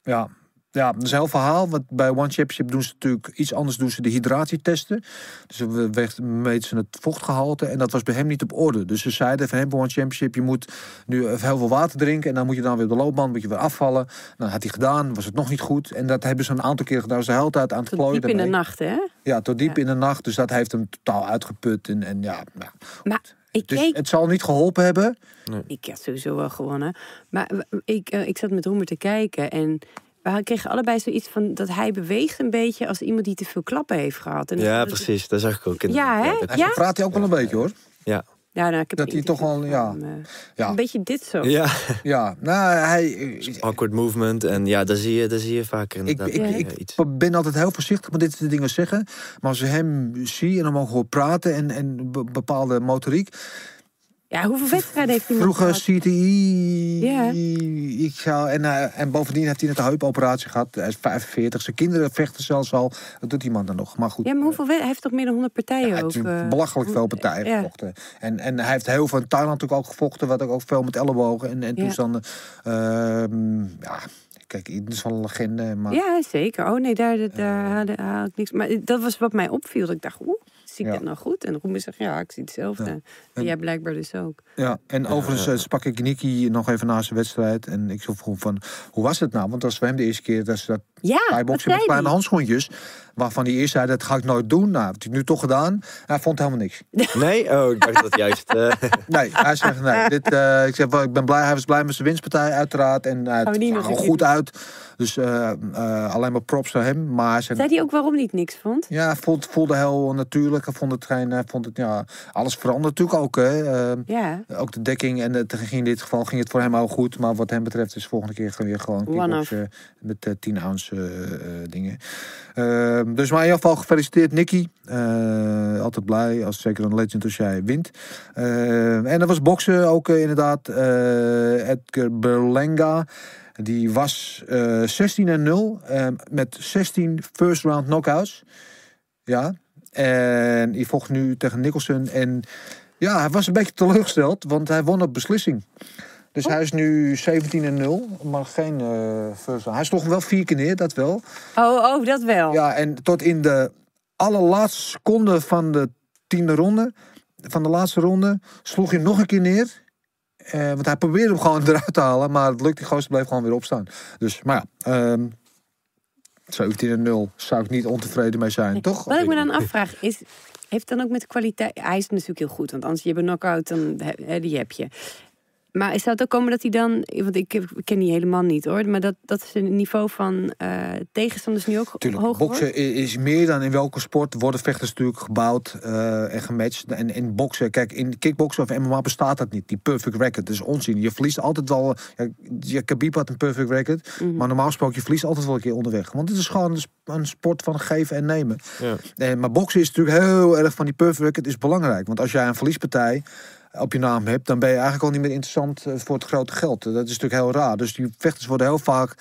ja. Ja, dat is een heel verhaal. Want bij One Championship doen ze natuurlijk iets anders. Doen ze de hydratietesten. Dus we meten ze het vochtgehalte. En dat was bij hem niet op orde. Dus ze zeiden van hem bij One Championship... je moet nu heel veel water drinken. En dan moet je dan weer op de loopband moet je weer afvallen. Nou, dat had hij gedaan. Was het nog niet goed. En dat hebben ze een aantal keer gedaan. Ze de hele tijd aan het Tot plooien diep in de nacht, hè? Ja, tot diep Ja. in de nacht. Dus dat heeft hem totaal uitgeput. En, en ja, ja. Maar ik Dus keek het zal niet geholpen hebben. Ik had sowieso wel gewonnen. Maar ik, eh, ik zat met Roemer te kijken en we kregen allebei zoiets van dat hij beweegt een beetje als iemand die te veel klappen heeft gehad. En Ja, dat- precies. Dat zag ik ook. In Ja, hè? Ja? Hij praat hij ook wel een beetje hoor. Ja. Ja, nou, ik heb Dat hij toch wel, ja. hem, eh, Ja, Een beetje dit zo. Ja. ja. nou hij... Awkward movement. En ja, daar zie je, daar zie je vaker Ik, inderdaad. ik, eh, ik iets. ben altijd heel voorzichtig met dit soort dingen zeggen. Maar als je hem zie en dan mogen we praten en, en be- bepaalde motoriek. Ja, hoeveel wedstrijden heeft hij Vroeger? CTI. Ja. Ik zou, en, eh, en bovendien heeft hij net een heupoperatie gehad. Hij is 45. Zijn kinderen vechten zelfs al. Dat doet die man dan nog. Maar goed. Ja, maar hoeveel wed- Hij heeft toch meer dan 100 partijen Ja, hij ook? heeft eh, belachelijk veel partijen ja. gevochten. En, en hij heeft heel veel in Thailand natuurlijk ook gevochten. Wat ook, ook veel met ellebogen en, en toestanden. Ehm, ja, kijk, het is wel een legende. Maar Ja, zeker. Oh nee, daar, daar haal ik niks. Maar dat was wat mij opviel. Dat ik dacht, oeh, zie ik Ja. dat nou goed? En Roemer zegt, ja, ik zie hetzelfde. Ja. En En- jij blijkbaar dus ook. Ja, en overigens eh, sprak ik Nicky nog even na zijn wedstrijd. En ik vroeg van, hoe was het nou? Want dat was voor hem de eerste keer dat ze dat Ja, bijboksen zei met kleine handschoentjes. Waarvan hij eerst zei, dat ga ik nooit doen. Nou, heeft hij nu toch gedaan. Hij vond helemaal niks. Nee? Oh, ik dacht dat juist... eh, Nee, hij zegt nee. Dit, eh, ik zeg, wel, ik ben blij, hij was blij met zijn winstpartij uiteraard. En die het er een goed uit. Dus eh, eh, alleen maar props voor hem. Maar zei, Zei hij ook waarom hij het niks vond? ja, hij voelde, voelde heel natuurlijk. Hij vond het geen, hij vond het, ja, alles verandert natuurlijk ook. Hè. Ja. ook de dekking en het, ging in dit geval ging het voor hem al goed. Maar wat hem betreft is volgende keer weer gewoon met eh 10 ounce dingen. Ehm, dus maar in ieder geval gefeliciteerd Nicky. Eh, altijd blij als zeker een legend als jij wint. Ehm, en dat was boksen ook eh, inderdaad. eh, Edgar Berlenga. Die was eh 16 en 0 eh, met 16 first round knockouts. Ja. En die vocht nu tegen Nicholson. En ja, hij was een beetje teleurgesteld, want hij won op beslissing. Dus hij is nu 17 en 0, maar geen first round. Hij sloeg hem wel vier keer neer, dat wel. Oh, oh, dat wel. Ja, en tot in de allerlaatste seconde van de tiende ronde, van de laatste ronde, sloeg hij nog een keer neer. Eh, want hij probeerde hem gewoon eruit te halen, maar het lukte. Die gozer bleef gewoon weer opstaan. Dus, maar ja, ehm 17 en 0 zou ik niet ontevreden mee zijn, toch? Wat ik me dan afvraag is, heeft het dan ook met de kwaliteit... Hij is natuurlijk heel goed, want anders je hebt een knockout, dan die heb je. Maar zou het ook komen dat hij dan... Want ik, ken die helemaal niet hoor. Maar dat, dat is het niveau van eh, tegenstanders nu ook Tuurlijk, hoger boksen wordt? is meer dan in welke sport worden vechters natuurlijk gebouwd eh, en gematcht. En in boksen, kijk, in kickboksen of MMA bestaat dat niet. Die perfect record, dat is onzin. Je verliest altijd wel. Ja, ja, Khabib had een perfect record, Mhm. maar normaal gesproken je verliest altijd wel een keer onderweg. Want het is gewoon een, sp- een sport van geven en nemen. ja. Eh, maar boksen is natuurlijk heel erg van die perfect record is belangrijk. Want als jij een verliespartij op je naam hebt, dan ben je eigenlijk al niet meer interessant eh, voor het grote geld. Dat is natuurlijk heel raar. Dus die vechters worden heel vaak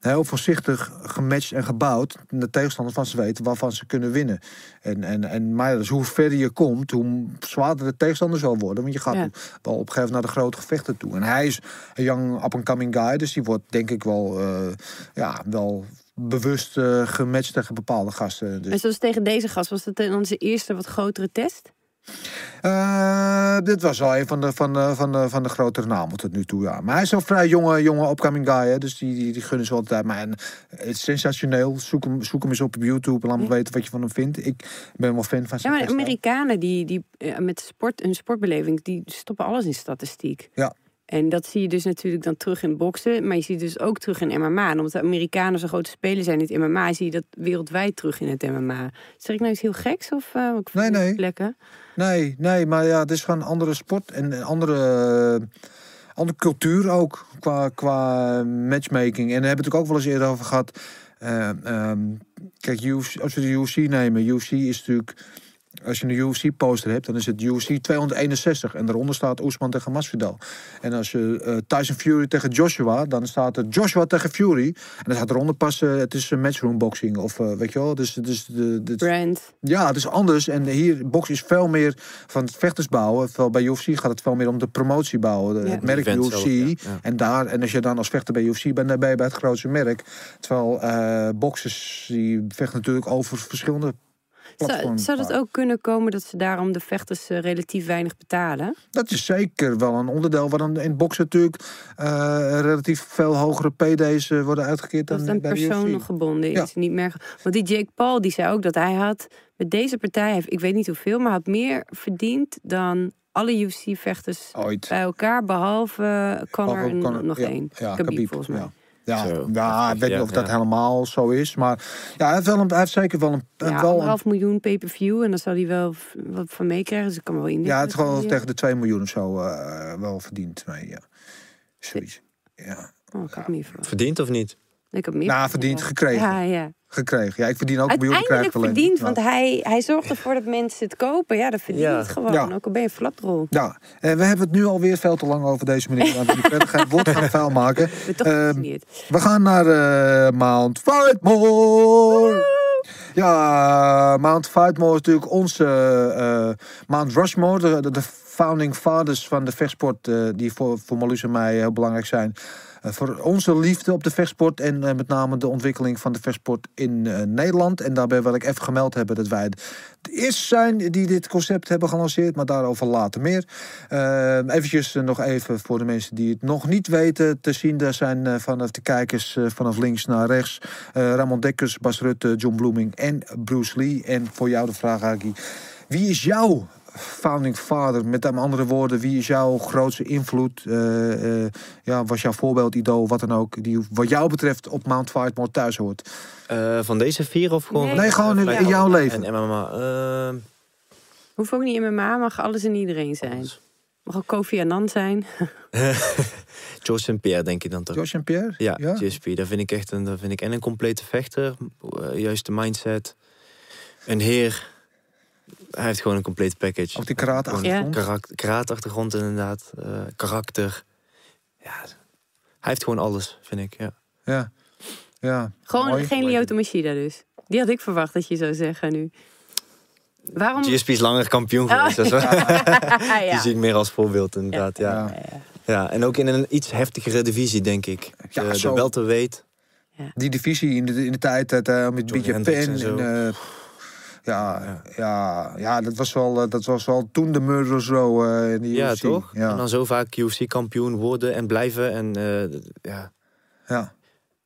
heel voorzichtig gematcht en gebouwd. De tegenstanders van ze weten waarvan ze kunnen winnen. En, en, en maar dus hoe verder je komt, hoe zwaarder de tegenstander zal worden. Want je gaat Ja. wel op een gegeven naar de grote gevechten toe. En hij is een young up-and-coming guy. Dus die wordt denk ik wel, eh, ja, wel bewust eh, gematcht tegen bepaalde gasten. Dus En zoals tegen deze gast, was het dan zijn eerste wat grotere test? Eh, dit was al een van de, van, de, van, de, van de grotere namen tot nu toe, ja. Maar hij is een vrij jonge, jonge upcoming guy, hè. Dus die, die, die gunnen ze altijd. Maar en, het is sensationeel. Zoek hem, zoek hem eens op op YouTube en laat me Ja. weten wat je van hem vindt. Ik ben wel fan van Ja, zijn maar de. Amerikanen die, die eh, met sport, hun sportbeleving, die stoppen alles in statistiek. Ja. En dat zie je dus natuurlijk dan terug in boksen, maar je ziet dus ook terug in MMA. En omdat de Amerikanen zo'n grote speler zijn in het MMA, zie je dat wereldwijd terug in het MMA. Zeg ik nou iets heel geks of uh, Nee, nee. plekken? Nee, nee, maar ja, het is gewoon een andere sport en een andere, andere cultuur ook qua, qua matchmaking. En daar hebben we het ook wel eens eerder over gehad. Eh, ehm, kijk, UFC, als we de UFC nemen, UFC is natuurlijk... Als je een UFC-poster hebt, dan is het UFC 261. En daaronder staat Oesman tegen Masvidal. En als je eh, Tyson Fury tegen Joshua, dan staat er Joshua tegen Fury. En dan staat eronder pas, eh, het is een matchroom boxing. Of eh, weet je wel, dus, dus de, de, Brand. ja, het is anders. En hier, box is veel meer van het vechtersbouwen. Terwijl bij UFC gaat het veel meer om de promotie bouwen. De- Ja. Het merk Event UFC. zelf, ja, ja. En, daar, en als je dan als vechter bij UFC bent, dan ben je bij het grootste merk. Terwijl eh boxers, die vechten natuurlijk over verschillende Zou, het ook kunnen komen dat ze daarom de vechters eh, relatief weinig betalen? Dat is zeker wel een onderdeel. Waar dan in boksen natuurlijk eh, relatief veel hogere PD's eh, worden uitgekeerd Dat dan het aan bij de persoon UFC. gebonden Ja. is. Niet meer, want die Jake Paul die zei ook dat hij had met deze partij, heeft- ik weet niet hoeveel, maar had meer verdiend dan alle UFC-vechters Ooit. bij elkaar, behalve Conor Behalve en nog ja, één. Ja, Khabib, Khabib, volgens mij. Ja. Ja, Zo, ja, ik heftig, weet niet of dat ja. helemaal zo is. Maar ja, hij heeft, wel een, hij heeft zeker wel een, Ja, wel een anderhalf miljoen pay-per-view en dan zal hij wel wat van meekrijgen. Dus ik kan me wel indenken. Ja, het is gewoon hij, tegen de 2 miljoen of zo eh, wel verdiend mee. Ja. Zoiets. Ja. Oh, ik had. Verdiend of niet? Ik had meer Nou, verdiend, gekregen. Ja, ja. Gekregen. Ja, ik verdien ook een miljoen. ik Uiteindelijk krijg alleen verdiend, want hij, hij zorgt ervoor dat mensen het kopen. Ja, dat verdient Ja. het gewoon. Ja. Ook al ben je flatrol. Ja, en we hebben het nu alweer veel te lang over deze meneer. Want die verder geen woord gaan vuil maken. Ehm. We gaan naar eh, Mount Fightmore. Ja, Mount Fightmore is natuurlijk onze eh, Mount Rushmore. De, de, founding fathers van de vechtsport. eh, die voor, voor Marloes en mij heel belangrijk zijn. Eh, voor onze liefde op de vechtsport. En eh, met name de ontwikkeling van de vechtsport in eh, Nederland. En daarbij wil ik even gemeld hebben dat wij de eerste zijn die dit concept hebben gelanceerd. Maar daarover later meer. Eventjes nog even voor de mensen die het nog niet weten te zien. Daar zijn vanaf de kijkers vanaf links naar rechts. Ramon Dekkers, Bas Rutte, John Bloeming en Bruce Lee. En voor jou de vraag, Aki. Wie is jouw founding father? Met andere woorden, wie is jouw grootste invloed? eh, eh, ja, was jouw voorbeeld, idool, wat dan ook. Die wat jou betreft op Mount Fightmore thuis hoort. Eh, van deze vier of gewoon... Nee. Nee, gewoon in, jouw leven. En MMA. ehm, Hoeft ook niet MMA, mag alles en iedereen zijn. Mag ook Kofi Annan zijn. George St. Pierre denk ik dan toch? George en Pierre? Ja, GSP. Daar vind ik echt een, daar vind ik en een complete vechter. juist de mindset. Een heer. Hij heeft gewoon een complete package. Op die karate-achtergrond? Ja. Karate-achtergrond inderdaad. eh, karakter. Ja, hij heeft gewoon alles, vind ik. Ja. Ja. ja. Gewoon Mooi. geen Lyoto Machida dus. Die had ik verwacht dat je zou zeggen nu. Waarom? GSP is langer kampioen Oh, geweest. dat is wel- ja. Die zie ik meer als voorbeeld inderdaad. Ja. Ja. Ja. en ook in een iets heftigere divisie, denk ik. Ja, de, zo. de welterweight. Die divisie in de, in de tijd dat, eh, met Johnny Beetje Pen. en zo. En, eh, ja, ja. Ja, dat, was wel, eh, dat was wel toen de Murder zo eh in de Ja, UFC. toch? Ja, En dan zo vaak UFC-kampioen worden en blijven. En, eh, ja. ja.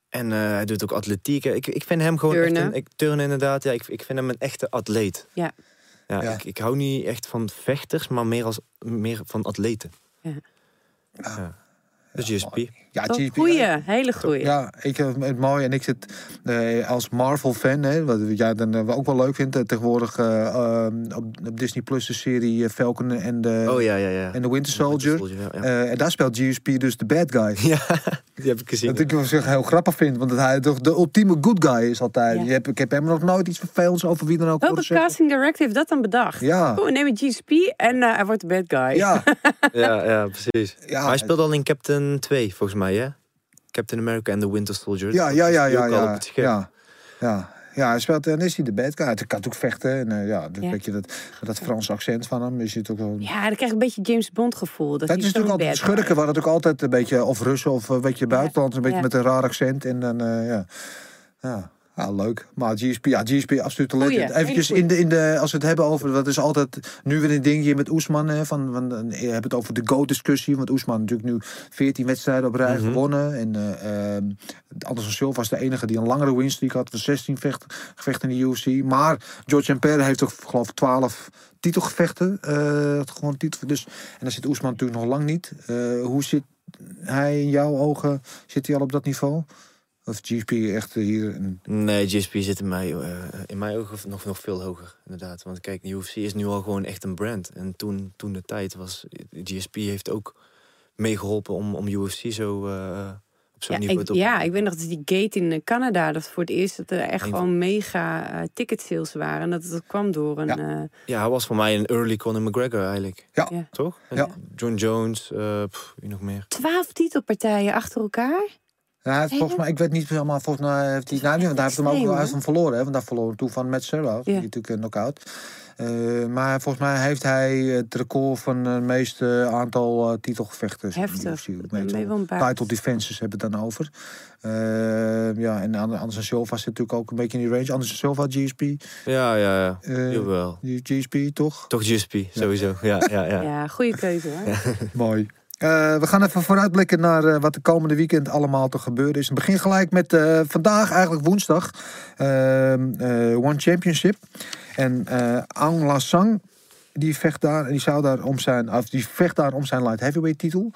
en eh, hij doet ook atletiek. Ik, ik vind hem gewoon Turnen. echt een... Ik, turnen inderdaad, ja. Ik, ik vind hem een echte atleet. Ja. Ja, Ja. Ik, ik hou niet echt van vechters, maar meer, als, meer van atleten. De GSP. Ja. Goeie, hele goeie. Ja, ik heb het mooi en ik zit eh, als Marvel-fan, hè, wat jij dan eh, ook wel leuk vindt, eh, tegenwoordig op, op Disney Plus de serie Falcon en de, Oh ja, ja, ja. en de Winter Soldier. ja, ja. Eh, en daar speelt GSP dus de bad guy. ja, die heb ik gezien. Dat ik wel zeg heel grappig vind, want dat hij toch de ultieme good guy is altijd. Ja. Je hebt, ik heb hem nog nooit iets vervelends over wie dan ook Welke zeggen. casting director heeft dat dan bedacht? Ja. Oh, we nemen GSP en eh, hij wordt de bad guy. Ja, Ja, ja, precies. Ja, maar hij speelde al in Captain 2, volgens mij, hè? Captain America en The Winter Soldier. ja, ja, ja, ja. Ja, ja, ja. Ja, hij speelt, en is hij de bad guy. Hij kan ook vechten. En uh, ja, dat, Ja. Weet je, dat, dat Franse accent van hem is het ook wel... Ja, dan krijg ik een beetje James Bond gevoel. Dat, Dat is natuurlijk altijd schurken, waar het ook altijd een beetje of Russen of een beetje buitenland, een beetje ja. met een raar accent. En dan, eh, ja. ja. Ja, leuk. Maar GSP, ja, GSP, absoluut een Goeie, Eventjes in de, in de, als we het hebben over, dat is altijd nu weer een dingje met Oesman. Hè, van, van, je hebt het over de GOAT-discussie. Want Oesman natuurlijk nu 14 wedstrijden op rij Mhm. gewonnen. En eh eh, Anderson Silva was de enige die een langere winstreak had. van 16 vecht, gevechten in de UFC. Maar George Empere heeft toch, geloof ik, 12 titelgevechten. eh gewoon titel. Dus, en dan zit Oesman natuurlijk nog lang niet. Eh, hoe zit hij in jouw ogen? Zit hij al op dat niveau? Of GSP echt hier? Een, Nee, GSP zit in mij, eh, in mijn ogen nog, nog veel hoger, inderdaad. Want kijk, de UFC is nu al gewoon echt een brand. En toen, toen de tijd was, GSP heeft ook meegeholpen om, om UFC zo eh, op zo'n Ja niveau ik, te ja, ik weet nog dat die gate in eh, Canada, dat voor het eerst dat er echt van- gewoon mega eh, ticket sales waren. En dat, dat kwam door een... Ja. eh, Ja, hij was voor mij een early Conor McGregor eigenlijk. Ja. Ja. Toch? Ja. John Jones, eh pff, wie nog meer? Twaalf titelpartijen achter elkaar. Ja, hij heeft volgens mij, ik weet niet helemaal, volgens mij heeft hij, nou, niet, want hij heeft hem ook uit hè? hem verloren, hè, want daar verloren toen van Matt Serra, die natuurlijk een knockout. Eh, maar volgens mij heeft hij het record van het meeste aantal eh, titelgevechten. in de Heftig. UFC. Title defenses hebben het dan over. Eh, ja, en Ander- Anderson Silva zit natuurlijk ook een beetje in die range. Anderson Silva, GSP. Ja, ja, ja. eh, Jawel. die GSP, toch? Toch GSP, sowieso. Ja, ja, ja. Ja, goede keuze hoor. Mooi. Eh, we gaan even vooruitblikken naar eh, wat de komende weekend allemaal te gebeuren is. We beginnen gelijk met eh, vandaag, eigenlijk woensdag, ehm, eh, One Championship. En eh Aung La Sang, die vecht daar, en die zou daar om zijn, die vecht daar om zijn light heavyweight titel.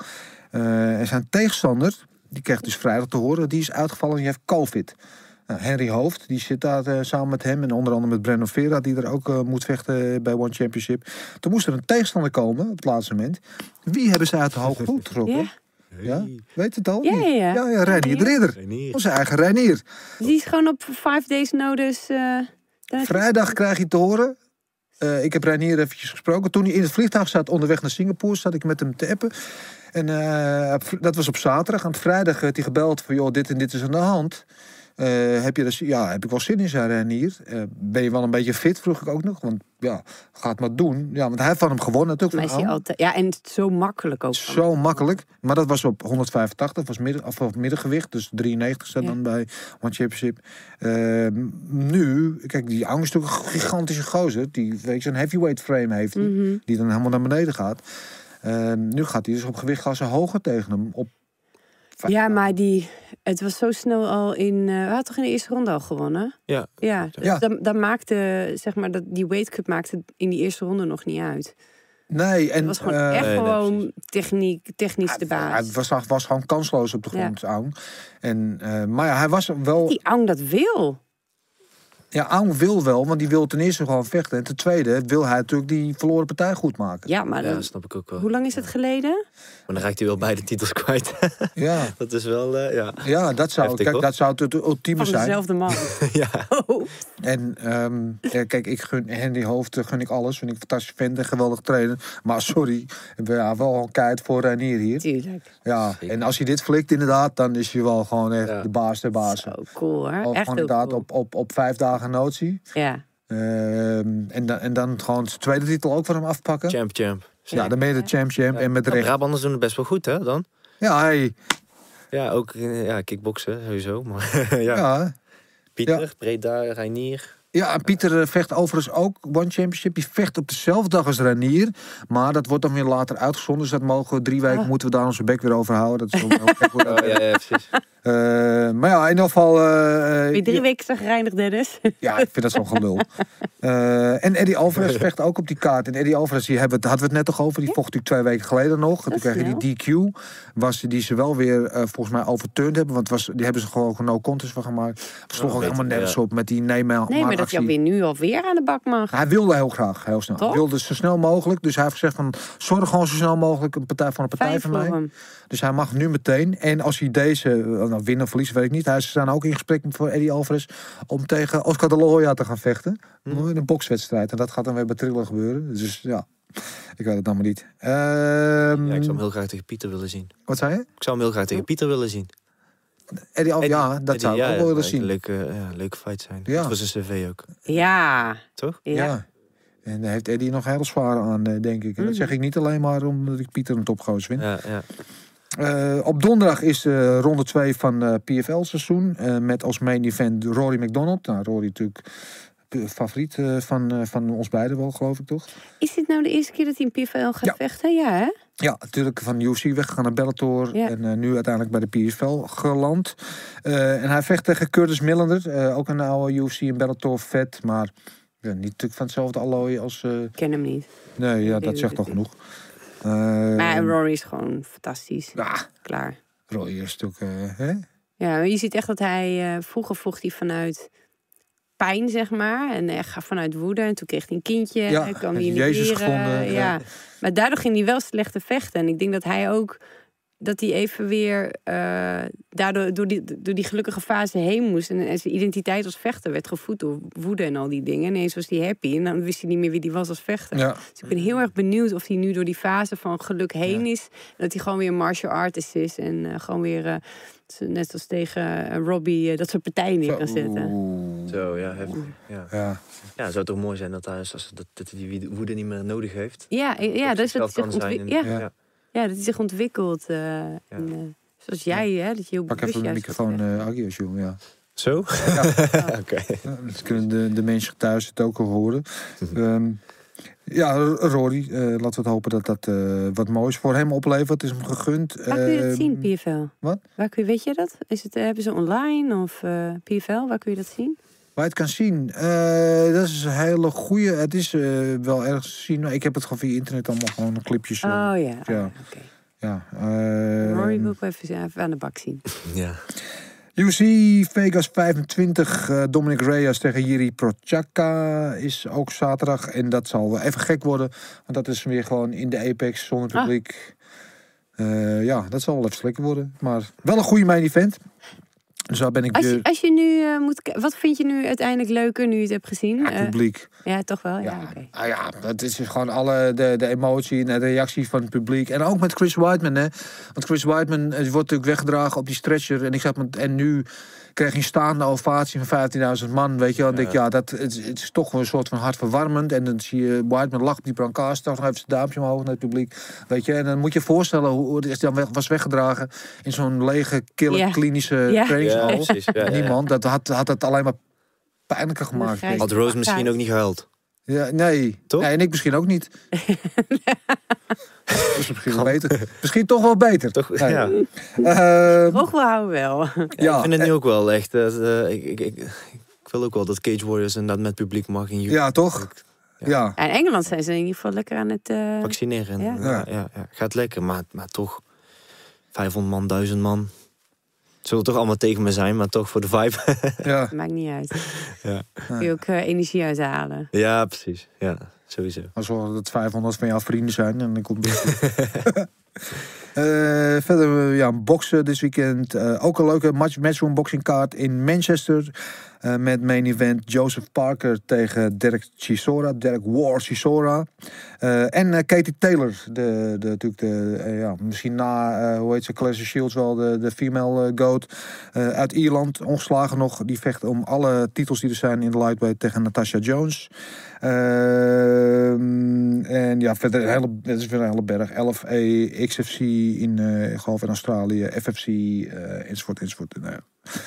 En zijn tegenstander, die krijgt dus vrijdag te horen, die is uitgevallen, die heeft COVID. Nou, Henry Hoofd, die zit daar eh, samen met hem en onder andere met Brenno Vera, die er ook eh, moet vechten bij One Championship. Toen moest er een tegenstander komen op het laatste moment. Wie hebben ze uit de hoge hoed getrokken? Ja? Ja? Weet het al? Ja, ja, ja. ja, ja Reinier de Ridder. Onze eigen Reinier. Die is gewoon op five days notice. eh, daar- Vrijdag krijg je te horen. eh, ik heb Reinier eventjes gesproken. Toen hij in het vliegtuig zat onderweg naar Singapore, zat ik met hem te appen. En eh, dat was op zaterdag. Aan vrijdag werd hij gebeld van, joh, dit en dit is aan de hand. Eh, heb je dus, ja, heb ik wel zin in, zei Reinier. Eh, ben je wel een beetje fit, vroeg ik ook nog. Want ja, ga het maar doen. Ja, want hij heeft van hem gewonnen natuurlijk. Hij altijd, ja, en zo makkelijk ook. Zo makkelijk. Maar dat was op 185, was midden, of op middengewicht. Dus 93 staat Ja. dan bij One Championship. Eh, nu, kijk, die is natuurlijk een gigantische gozer. Die, weet je, een heavyweight frame heeft. Mhm. Die dan helemaal naar beneden gaat. Eh, nu gaat hij dus op gewichtklasse hoger tegen hem. Op Ja, maar die, het was zo snel al in. eh we hadden toch in de eerste ronde al gewonnen? Ja. Ja, dus Ja. Dan, dan maakte, zeg maar, dat, die weight cut maakte in die eerste ronde nog niet uit. Nee, en Het was gewoon eh, echt Nee, nee, gewoon techniek, technisch de hij baas. was, was gewoon kansloos op de Ja. grond, Aung. En, eh, maar ja, hij was wel... Die Aung dat wil. Ja, Aung wil wel, want die wil ten eerste gewoon vechten. En ten tweede wil hij natuurlijk die verloren partij goed maken. Ja, maar Ja, dan- dat snap ik ook wel. hoe lang is het geleden? Maar dan raakt hij wel beide titels kwijt. Ja, dat is wel, eh, ja. ja dat, zou, Heftig, kijk, hoor. dat zou het, het ultieme Van zijn. dezelfde man. ja. Oh. En ehm, ja, kijk, ik gun Henry Hoofd, eh, gun ik alles. Vind ik een fantastisch vent en geweldig trainer. Maar sorry, we ja, wel een keihard voor Reinier hier. Tuurlijk. Ja, Zeker. en als hij dit flikt inderdaad, dan is hij wel gewoon echt Ja. de baas der baas. Zo cool, hè? Of Echt gewoon inderdaad cool. op, op, op vijf dagen notie. Ja. Ehm, en, dan, en dan gewoon zijn tweede titel ook van hem afpakken. Champ, champ. Ja, dan ben je de champ, champ. En met Ja, recht. Brabanders doen het best wel goed, hè, dan? Ja, hey, Ja, ook eh, ja, kickboksen, sowieso. Maar ja. ja. Pieter, Breda, Reinier. Ja, en Pieter eh, vecht overigens ook One Championship. Die vecht op dezelfde dag als Renier. Maar dat wordt dan weer later uitgezonden. Dus dat mogen we drie weken Ah. moeten we daar onze bek weer over houden. Dat is dat- Oh, ja, ja, precies. Eh, maar ja, in ieder geval... je drie ja, weken zagrijnig, Dennis? Ja, ik vind dat zo'n gelul. En Eddie Alvarez vecht ook op die kaart. En Eddie Alvarez, die hebben, hadden we het net toch over. Die vocht natuurlijk twee weken geleden nog. En toen kreeg je die DQ. Was, die ze wel weer eh, volgens mij overturned hebben. Want was, die hebben ze gewoon no contest van gemaakt. Sloeg ook weet helemaal nergens ja. op met die nee maar Nee, maar dat je alweer nu alweer aan de bak mag. Hij wilde heel graag, heel snel. Hij wilde zo snel mogelijk. Dus hij heeft gezegd van, zorg gewoon zo snel mogelijk een partij van een partij Vijf van voor mij. hem. Dus hij mag nu meteen. En als hij deze, eh, nou, winnen of verliezen, weet ik niet. Hij ze staan ook in gesprek voor Eddie Alvarez om tegen Oscar de la Hoya te gaan vechten. In een bokswedstrijd. En dat gaat dan weer bij Trillen gebeuren. Dus ja, ik weet het allemaal niet. Ehm, Ja, ik zou hem heel graag tegen Pieter willen zien. Wat zei je? Ik zou hem heel graag tegen Pieter willen zien. Eddie Alvarez, Eddie- ja, dat Eddie, zou ik ja, ook wel willen dat zien. Een leuke, ja, leuke fight zijn. Ja. Goed voor zijn cv ook. Ja. Toch? Ja. Ja. En daar heeft Eddie nog heel zwaar aan, eh, denk ik. En dat Mhm. zeg ik niet alleen maar omdat ik Pieter een topgoos vind. Ja, ja. Eh, op donderdag is de ronde 2 van eh PFL-seizoen. eh, met als main event Rory McDonald. Nou, Rory natuurlijk favoriet eh, van, eh, van ons beiden wel, geloof ik toch? Is dit nou de eerste keer dat hij in PFL gaat Ja. vechten? Ja, hè? Ja, natuurlijk van UFC weggegaan naar Bellator. Ja. En eh, nu uiteindelijk bij de PFL geland. En hij vecht tegen Curtis Millender. ook een oude UFC en Bellator vet. Maar ja, niet natuurlijk van hetzelfde allooi als... Ik ken hem niet. nee, ja, dat zegt toch genoeg. Maar Rory is gewoon fantastisch. ja, Klaar. Rory is natuurlijk... hè? Ja, je ziet echt dat hij... vroeger vocht hij vanuit pijn, zeg maar. En echt vanuit woede. En toen kreeg hij een kindje. Ja, en kwam heeft hij in de Jezus gevonden, Ja. ja. Maar daardoor ging hij wel slechter vechten. En ik denk dat hij ook... Dat hij even weer eh, daardoor door die, door die gelukkige fase heen moest. En, en zijn identiteit als vechter werd gevoed door woede en al die dingen. En ineens was hij happy. En dan wist hij niet meer wie hij was als vechter. Ja. Dus ik ben heel erg benieuwd of hij nu door die fase van geluk heen is. En dat hij gewoon weer een martial artist is. En eh, gewoon weer, eh, net als tegen Robbie, dat soort partijen neer kan zetten. Oeh. Zo, ja, heftig. Ja. Ja. ja, het zou toch mooi zijn dat hij als, dat, dat hij die woede niet meer nodig heeft. Ja, ja, Dat dat is zich kan zijn en- Ja, Ja. Ja, dat hij zich ontwikkelt. eh, en, eh, zoals jij, hè, dat je heel Pak even de microfoon, uh, je wil, ja. Zo? Oké. Ja, Dat kunnen de, de mensen thuis het ook al horen. Mhm. Ehm, ja, Rory, eh, laten we het hopen dat dat eh, wat moois voor hem oplevert. Het is hem gegund. Waar kun je dat Ehm, zien, PFL? wat? Waar kun je, weet je dat? Is het, eh, hebben ze online of eh, PFL? Waar kun je dat zien? Waar je het kan zien, eh, dat is een hele goede. Het is eh, wel ergens te zien. Ik heb het gewoon via internet allemaal gewoon clipjes. eh, Oh ja, ja. oh, oké. ja, ehm, Rory wil ik even, even aan de bak zien. Ja. UFC Vegas 25, eh, Dominic Reyes tegen Jiri Prochaka is ook zaterdag. En dat zal wel even gek worden, want dat is weer gewoon in de Apex zonder Ah. publiek. Eh, ja, dat zal wel even slikken worden. Maar wel een goede main event. Dus daar ben ik Als je, als je nu eh, moet... Wat vind je nu uiteindelijk leuker nu je het hebt gezien? Ja, Eh, publiek. ja, toch wel? Ja, Ja, ah ja, dat is dus gewoon alle de, de emotie en de reactie van het publiek. En ook met Chris Whiteman, hè. Want Chris Whiteman eh, wordt natuurlijk weggedragen op die stretcher. En ik zeg en nu kreeg hij een staande ovatie van 15.000 man, weet je wel. Dan denk ik, ja, dat, het, het is toch wel een soort van hartverwarmend. En dan zie je Whiteman lacht op die brancard, toch nog even zijn duimpje omhoog naar het publiek. Weet je, en dan moet je je voorstellen hoe het dan weg, was weggedragen in zo'n lege, kille, Ja. klinische Ja. trainingshal. Ja, precies. Ja, ja, ja. Niemand, dat had, had het alleen maar pijnlijker gemaakt. Had Rose misschien ook niet gehuild. Ja, nee. Toch? Nee, en ik misschien ook niet. Dat is misschien wel beter. Misschien toch wel beter. Toch? Nee. Ja. Ehm, Hoogwel houden wel. ja, ik vind het eh, nu ook wel echt. eh, eh, ik, ik, ik, ik wil ook wel dat Cage Warriors en dat met publiek mag in ja, toch? Ja. Ja, in Engeland zijn ze in ieder geval lekker aan het... eh, vaccineren. Ja. Ja. Ja, ja, Gaat lekker, maar, maar toch 500 man, 1000 man. Het zullen toch allemaal tegen me zijn, maar toch voor de vibe. ja. Maakt niet uit. Ja. Kun je ook eh, energie uithalen. ja, precies. Ja, sowieso. Maar zorg dat 500 van jouw vrienden zijn en dan komt het Eh, verder, eh, ja, boksen dit weekend. Eh, ook een leuke match, matchroom boxing kaart in Manchester. Met main event Joseph Parker tegen Derek Chisora. Derek War Chisora. En Katie Taylor. De, de, natuurlijk de, ja, misschien na, hoe heet ze, Clarissa Shields wel, de, de female goat. Uit Ierland, ongeslagen nog. Die vecht om alle titels die er zijn in de lightweight tegen Natasha Jones. Ehm, en ja, verder hele, is weer een hele berg. 11E, XFC in, eh, ik geloof in Australië, FFC, eh, enzovoort, enzovoort. Nou ja,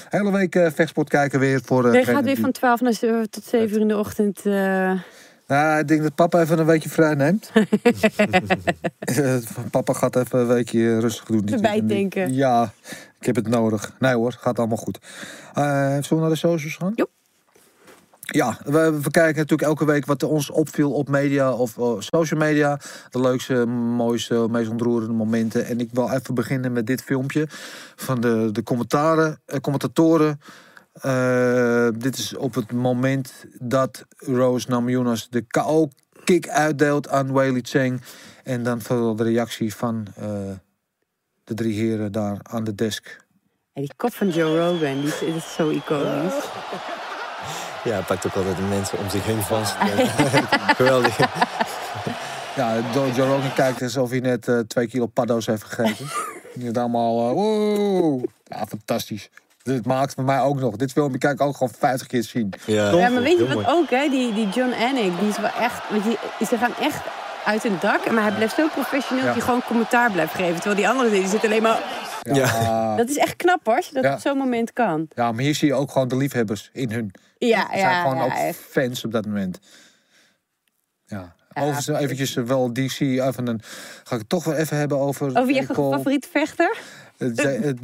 Hele week eh, vechtsport kijken weer voor... eh, Je degene gaat weer die- van 12 naar 7 tot 7 uur in de ochtend. eh, Nou, ik denk dat papa even een weekje vrij neemt. Eh, papa gaat even een weekje rustig doen. dit Erbij weekend. denken. Ja, ik heb het nodig. Nee hoor, gaat allemaal goed. Eh zullen we naar de socials gaan? Joep. Ja, we, we kijken natuurlijk elke week wat ons opviel op media of eh, social media. De leukste, mooiste, meest ontroerende momenten. En ik wil even beginnen met dit filmpje van de, de commentaren, eh, commentatoren. Eh, dit is op het moment dat Rose Namajunas de KO-kick uitdeelt aan Weili Cheng. En dan vooral de reactie van de drie heren daar aan de desk. en die kop van Joe Rogan, die is, is zo iconisch. Ja, hij pakt ook altijd de mensen om zich heen vast. Geweldig. Ja, Joe Rogan kijkt alsof hij net eh, twee kilo paddo's heeft gegeten. Die is allemaal, eh, wow. Ja, fantastisch. Dit maakt voor mij ook nog. Dit filmpje kan ik ook gewoon 50 keer zien. Ja, Ja, maar weet je wat mooi. ook, hè? Die, die John Anik, die is wel echt... Want die, ze gaan echt uit hun dak. Maar hij blijft zo professioneel Ja. dat hij gewoon commentaar blijft geven. Terwijl die andere die zit alleen maar... Ja, Ja. ja. Dat is echt knap, hoor, als je dat Ja. op zo'n moment kan. maar hier zie je ook gewoon de liefhebbers in hun. Ja, Ze zijn ja, gewoon ja, ook echt. fans op dat moment. Ja. Ja, Overigens eventjes eh, wel DC. Even een, ga ik het toch wel even hebben over... Over je Jake Paul. favoriete vechter?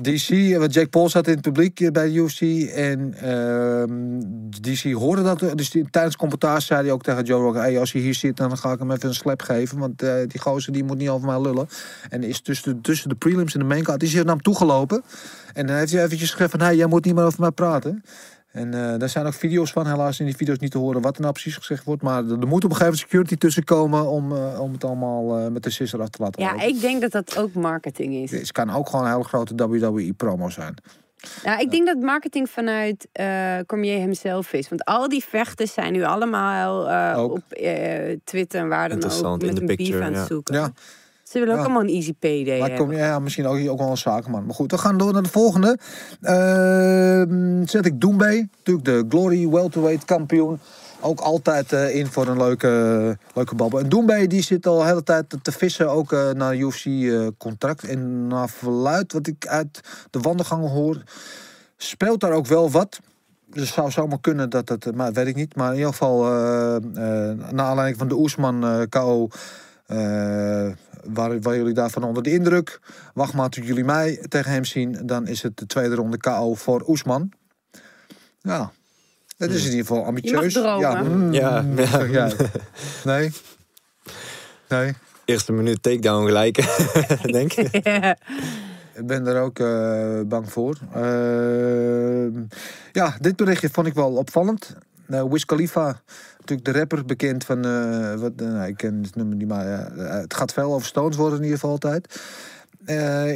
DC, eh, want Jake Paul zat in het publiek eh, bij de UFC. En ehm, DC hoorde dat. Dus die- tijdens commentaar zei hij ook tegen Joe Rogan... Hey, als hij hier zit, dan ga ik hem even een slap geven. Want eh, die gozer die moet niet over mij lullen. En is tussen de, tussen de prelims en de maincard... is hij naar hem toegelopen. En dan heeft hij eventjes gezegd van... Hey, jij moet niet meer over mij praten. En eh daar zijn ook video's van. Helaas in die video's niet te horen wat er nou precies gezegd wordt. Maar er, er moet op een gegeven moment security tussen komen... om, eh, om het allemaal eh, met de sisser af te laten Ja, lopen. ik denk dat dat ook marketing is. Het kan ook gewoon een hele grote WWE-promo zijn. Nou, ik denk dat marketing vanuit eh Cormier hemzelf is. Want al die vechters zijn nu allemaal eh, op eh, Twitter en waar dan ook in met de een beef picture, aan het ja. zoeken. Ja. Ze willen ook allemaal een easy payday Maar kom, ja, misschien ook, ook wel een zakenman. Maar goed, we gaan door naar de volgende. Ehm, zet ik Doembe, natuurlijk de Glory welterweight kampioen. Ook altijd eh, in voor een leuke, leuke babbel. En Doembe die zit al de hele tijd te vissen, ook eh, naar UFC-contract. en naar verluid, wat ik uit de wandelgangen hoor, speelt daar ook wel wat. Dus het zou zomaar kunnen dat dat, maar dat weet ik niet. Maar in ieder geval, eh eh naar aanleiding van de Oesman eh KO, eh waren, waren jullie daarvan onder de indruk? Wacht maar tot jullie mij tegen hem zien. Dan is het de tweede ronde KO voor Oesman. Ja, dat is in ieder geval ambitieus. Ja, mm, Ja, mm, ja. Nee? Nee? Eerste minuut takedown gelijk, denk ik. Ja. Ik ben er ook eh, bang voor. Ehm, ja, dit berichtje vond ik wel opvallend. Uh, Wiz Khalifa, natuurlijk de rapper, bekend van... eh, wat, eh, nou, ik ken het nummer niet, maar eh, het gaat veel over Stones worden in ieder geval altijd.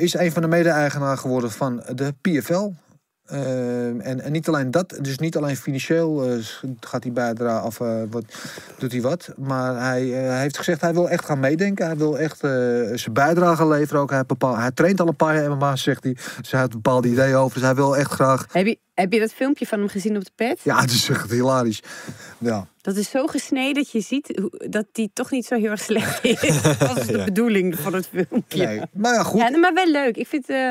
Is een van de mede-eigenaar geworden van de PFL. En, en niet alleen dat, dus niet alleen financieel gaat hij bijdragen of wat, doet hij wat. Maar hij, hij heeft gezegd hij wil echt gaan meedenken. Hij wil echt zijn bijdrage leveren ook. Hij, bepaal, hij traint al een paar jaar MMA, zegt hij. Dus hij heeft bepaalde ideeën over. Dus hij wil echt graag... heb, je, heb je dat filmpje van hem gezien op de pet? Ja, het is echt hilarisch. Ja, Dat is zo gesneden dat je ziet dat die toch niet zo heel erg slecht is. dat is de Ja. bedoeling van het filmpje. nee. Maar ja, goed. Ja, maar wel leuk. Ik vind het eh,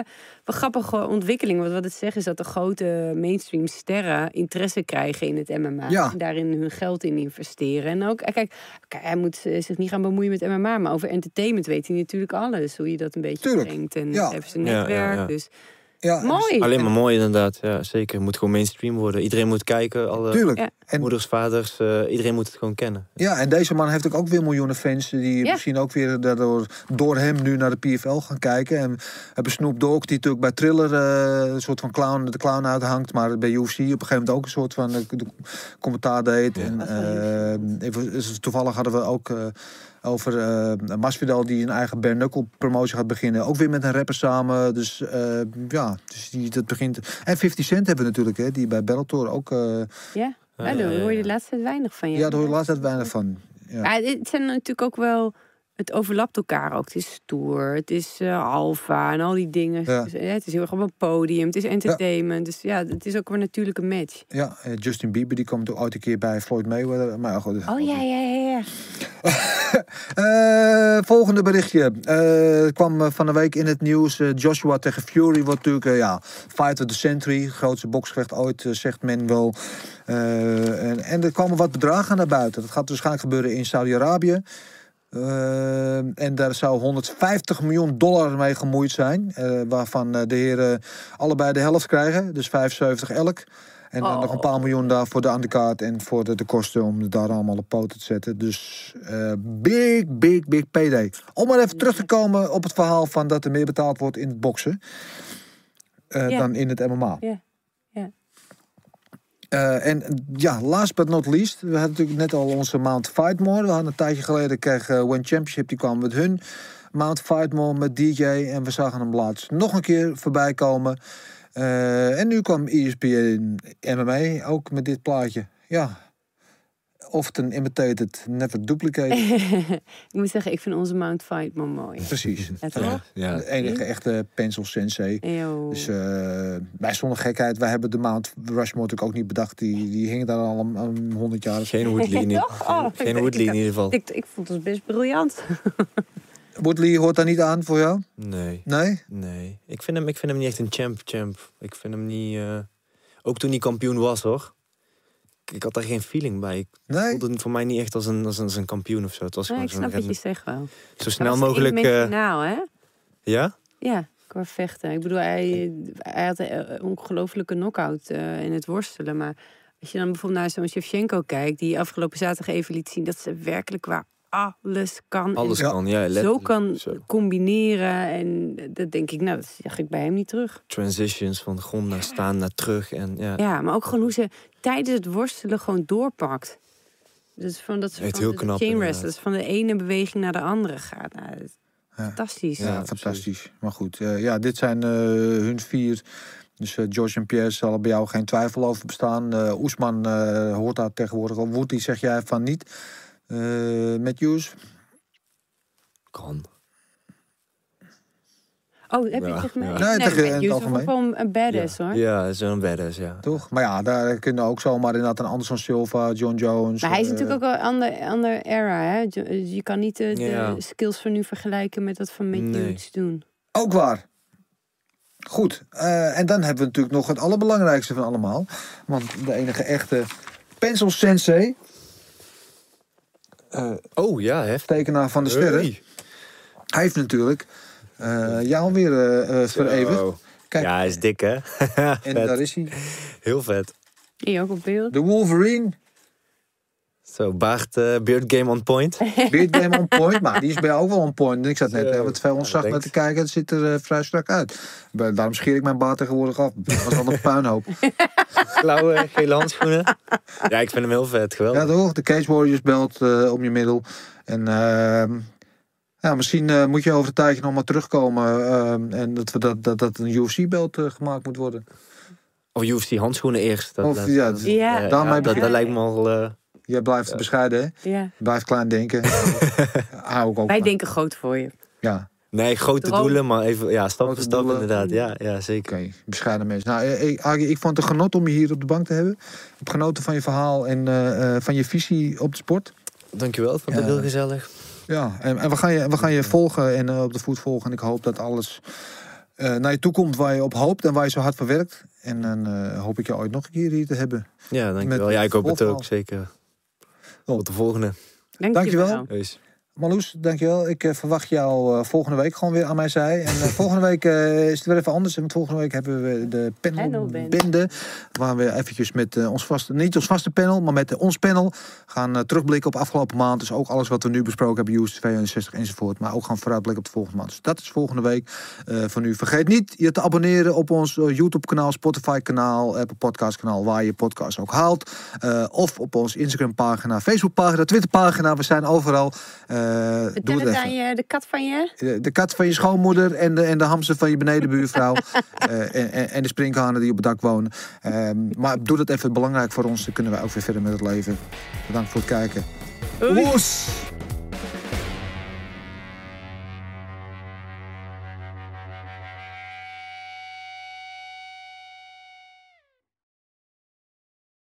wel grappige ontwikkeling. Want wat het zegt is dat de grote mainstream sterren interesse krijgen in het MMA. Ja. En daarin hun geld in investeren. En ook, eh, kijk, hij moet zich niet gaan bemoeien met MMA. Maar over entertainment weet hij natuurlijk alles. Hoe je dat een beetje Tuurlijk. brengt. En Ja. hij heeft zijn Ja, ja, netwerk. ja. Dus Ja, mooi. Alleen maar mooi inderdaad, ja, zeker. Het moet gewoon mainstream worden. Iedereen moet kijken, alle Tuurlijk. Ja. En, moeders, vaders, eh, iedereen moet het gewoon kennen. ja, en deze man heeft ook, ook weer miljoenen fans... die Ja. misschien ook weer daardoor, door hem nu naar de PFL gaan kijken. En we hebben Snoop Dogg, die natuurlijk bij Thriller... eh, een soort van clown, de clown uithangt... maar bij UFC op een gegeven moment ook een soort van... de commentaar deed. Ja. En, even- toevallig hadden we ook... over eh Masvidal die een eigen bare knuckle promotie gaat beginnen. Ook weer met een rapper samen. Dus eh, ja, dus die, dat begint. En 50 Cent hebben we natuurlijk, hè, die bij Bellator ook. eh, ja, Ja, ja, daar ja, hoor je ja. de laatste tijd weinig van. ja, daar hoor je laatst tijd weinig van. Ja. Ja, het zijn natuurlijk ook wel. Het overlapt elkaar ook. Het is stoer, het is eh alfa en al die dingen. Ja. Dus, eh, het is heel erg op een podium, het is entertainment. Dus ja, het is ook een natuurlijke match. Ja, eh, Justin Bieber die komt ook ooit een keer bij Floyd Mayweather. Maar goed, Oh ja, ja, ja. ja. Eh, volgende berichtje. Eh, het kwam van de week in het nieuws. Joshua tegen Fury wordt natuurlijk, ja, fight of the century. Grootste boksgevecht ooit, zegt men wel. Eh, en, en er komen wat bedragen naar buiten. Dat gaat waarschijnlijk gebeuren in Saudi-Arabië. Eh, en daar zou 150 miljoen dollar mee gemoeid zijn. eh, waarvan eh, de heren allebei de helft krijgen. Dus 75 elk. En dan Oh. nog een paar miljoen daar voor de undercard en voor de, de kosten om het daar allemaal op poten te zetten. Dus eh, big, big, big payday. Om maar even terug te komen op het verhaal van dat er meer betaald wordt in het boksen. Dan in het MMA. Ja, ja. Eh, en ja, last but not least, we hadden natuurlijk net al onze Mount Fightmore. We hadden een tijdje geleden kreeg uh, One Championship, die kwam met hun Mount Fightmore met DJ. En we zagen hem laatst nog een keer voorbij komen. Eh, en nu kwam ESPN MMA ook met dit plaatje. Ja, often imitated, never duplicated. ik moet zeggen, ik vind onze Mount Fight maar mooi. Precies. Ja. De enige echte pencil sensei. Eeuw. Dus eh bij zonder gekheid, wij hebben de Mount Rushmore natuurlijk ook niet bedacht. Die, die hing daar al een, een 100 jaar. Geen Woodley in? Oh, geen, geen Woodley in ieder geval. ik, ik vond het best briljant. Woodley hoort daar niet aan voor jou? Nee, Nee? nee. Ik vind, hem, ik vind hem niet echt een champ, champ. Ik vind hem niet... eh, Ook toen hij kampioen was, hoor. Ik, had daar geen feeling bij. Ik Nee? voelde het voor mij niet echt als een, als een, als een kampioen of zo. Het was Nee, ik snap wat je zegt wel. Zo snel mogelijk... eh, eendimensionaal, hè? ja? Ja, qua vechten. Ik bedoel, hij, hij had een ongelofelijke knockout eh in het worstelen. Maar als je dan bijvoorbeeld naar zo'n Shevchenko kijkt... die afgelopen zaterdag even liet zien... dat ze werkelijk waar alles kan. Alles kan, ja. zo kan Zo. combineren. En dat denk ik, nou, dat zag ik bij hem niet terug. Transitions van grond naar staan, naar terug. En, ja. Ja, maar ook gewoon hoe ze tijdens het worstelen gewoon doorpakt. Dus van dat ze Echt van heel knap, chain van de ene beweging naar de andere gaat. Nou, Ja. Fantastisch. Ja, Ja, fantastisch. Maar goed, eh, ja, dit zijn eh, hun vier. Dus eh, George en Pierre zal er bij jou geen twijfel over bestaan. Eh Oesman eh, hoort daar tegenwoordig al. Woody zeg jij van niet. Eh Matthews, Kan. Oh, heb je Ja, het tegen mij? ja. Nee, tegen- in het Matthews is algemeen. gewoon een badass ja. hoor. Ja, zo'n badass, ja. toch? Maar ja, daar kunnen ook zomaar inderdaad een Anderson Silva, John Jones. Maar hij is eh, natuurlijk ook wel ander, ander era, hè? Je kan niet eh, de, Ja. skills van nu vergelijken met dat van Matthews Nee. doen. Ook waar. Goed, eh, en dan hebben we natuurlijk nog het allerbelangrijkste van allemaal. Want de enige echte pencil sensei, eh, Oh, ja, heftig. tekenaar van de sterren, Hey. hij heeft natuurlijk eh, jou weer eh eh. Kijk, Ja, hij is dik, hè? en Vet. daar is hij. Heel vet. Hier ook op beeld. De Wolverine, Zo, baard, eh beard game on point. Beard Game on point, maar die is bij jou ook wel on point. En ik zat net wat veel ontzag Ja, naar te kijken, het ziet er eh, vrij strak uit. Daarom scheer ik mijn baard tegenwoordig af. Dat was al een puinhoop. Blauwe, gele handschoenen. Ja, ik vind hem heel vet. Geweldig. Ja toch, de Cage Warriors belt eh, om je middel. En ehm, ja, misschien eh, moet je over een tijdje nog maar terugkomen. ehm, en dat, we dat, dat, dat een UFC-belt gemaakt moet worden. Of UFC handschoenen eerst. Dat, Of, dat- ja, dat- Ja. Daarmee dat, dat, begin- lijkt me al... Jij blijft bescheiden, hè? Ja. Blijft klein denken. Hou ik ook Wij denken groot voor je. Ja, nee, grote Droom. doelen, maar even ja, stap voor stap doelen. inderdaad. Ja, ja oké. zeker. Bescheiden mensen. Nou, eh, ik, Agi, ik vond het een genot om je hier op de bank te hebben. Ik heb genoten van je verhaal en eh, eh, van je visie op de sport. Dankjewel, ik vond het Ja. heel gezellig. Ja, en, en we, gaan je, we gaan je volgen en eh, op de voet volgen. En ik hoop dat alles eh, naar je toe komt waar je op hoopt en waar je zo hard voor werkt. En dan eh, hoop ik je ooit nog een keer hier te hebben. Ja, dankjewel. Met Ja, ik hoop het ook, zeker. Oh. Tot de volgende. Dankjewel. Dankjewel. Marloes, dankjewel. Ik eh, verwacht jou eh, volgende week gewoon weer aan mij zij. En eh, volgende week is het weer even anders. Want volgende week hebben we de Panelband. panelbende. Waar we eventjes met ons vaste, niet ons vaste panel, maar met ons panel gaan terugblikken op afgelopen maand. Dus ook alles wat we nu besproken hebben, US 62 enzovoort. Maar ook gaan vooruitblikken op de volgende maand. Dus dat is volgende week eh van nu. Vergeet niet je te abonneren op ons eh, YouTube kanaal, Spotify kanaal, Apple Podcast kanaal, waar je podcast ook haalt. Of op ons Instagram pagina, Facebook pagina, Twitter pagina. We zijn overal. Het het even. aan je, de kat van je. De, de kat van je schoonmoeder en de, en de hamster van je benedenbuurvrouw. eh, en, en, de sprinkhanen die op het dak wonen. Ehm, maar doe dat even belangrijk voor ons. Dan kunnen wij ook weer verder met het leven. Bedankt voor het kijken. Oei.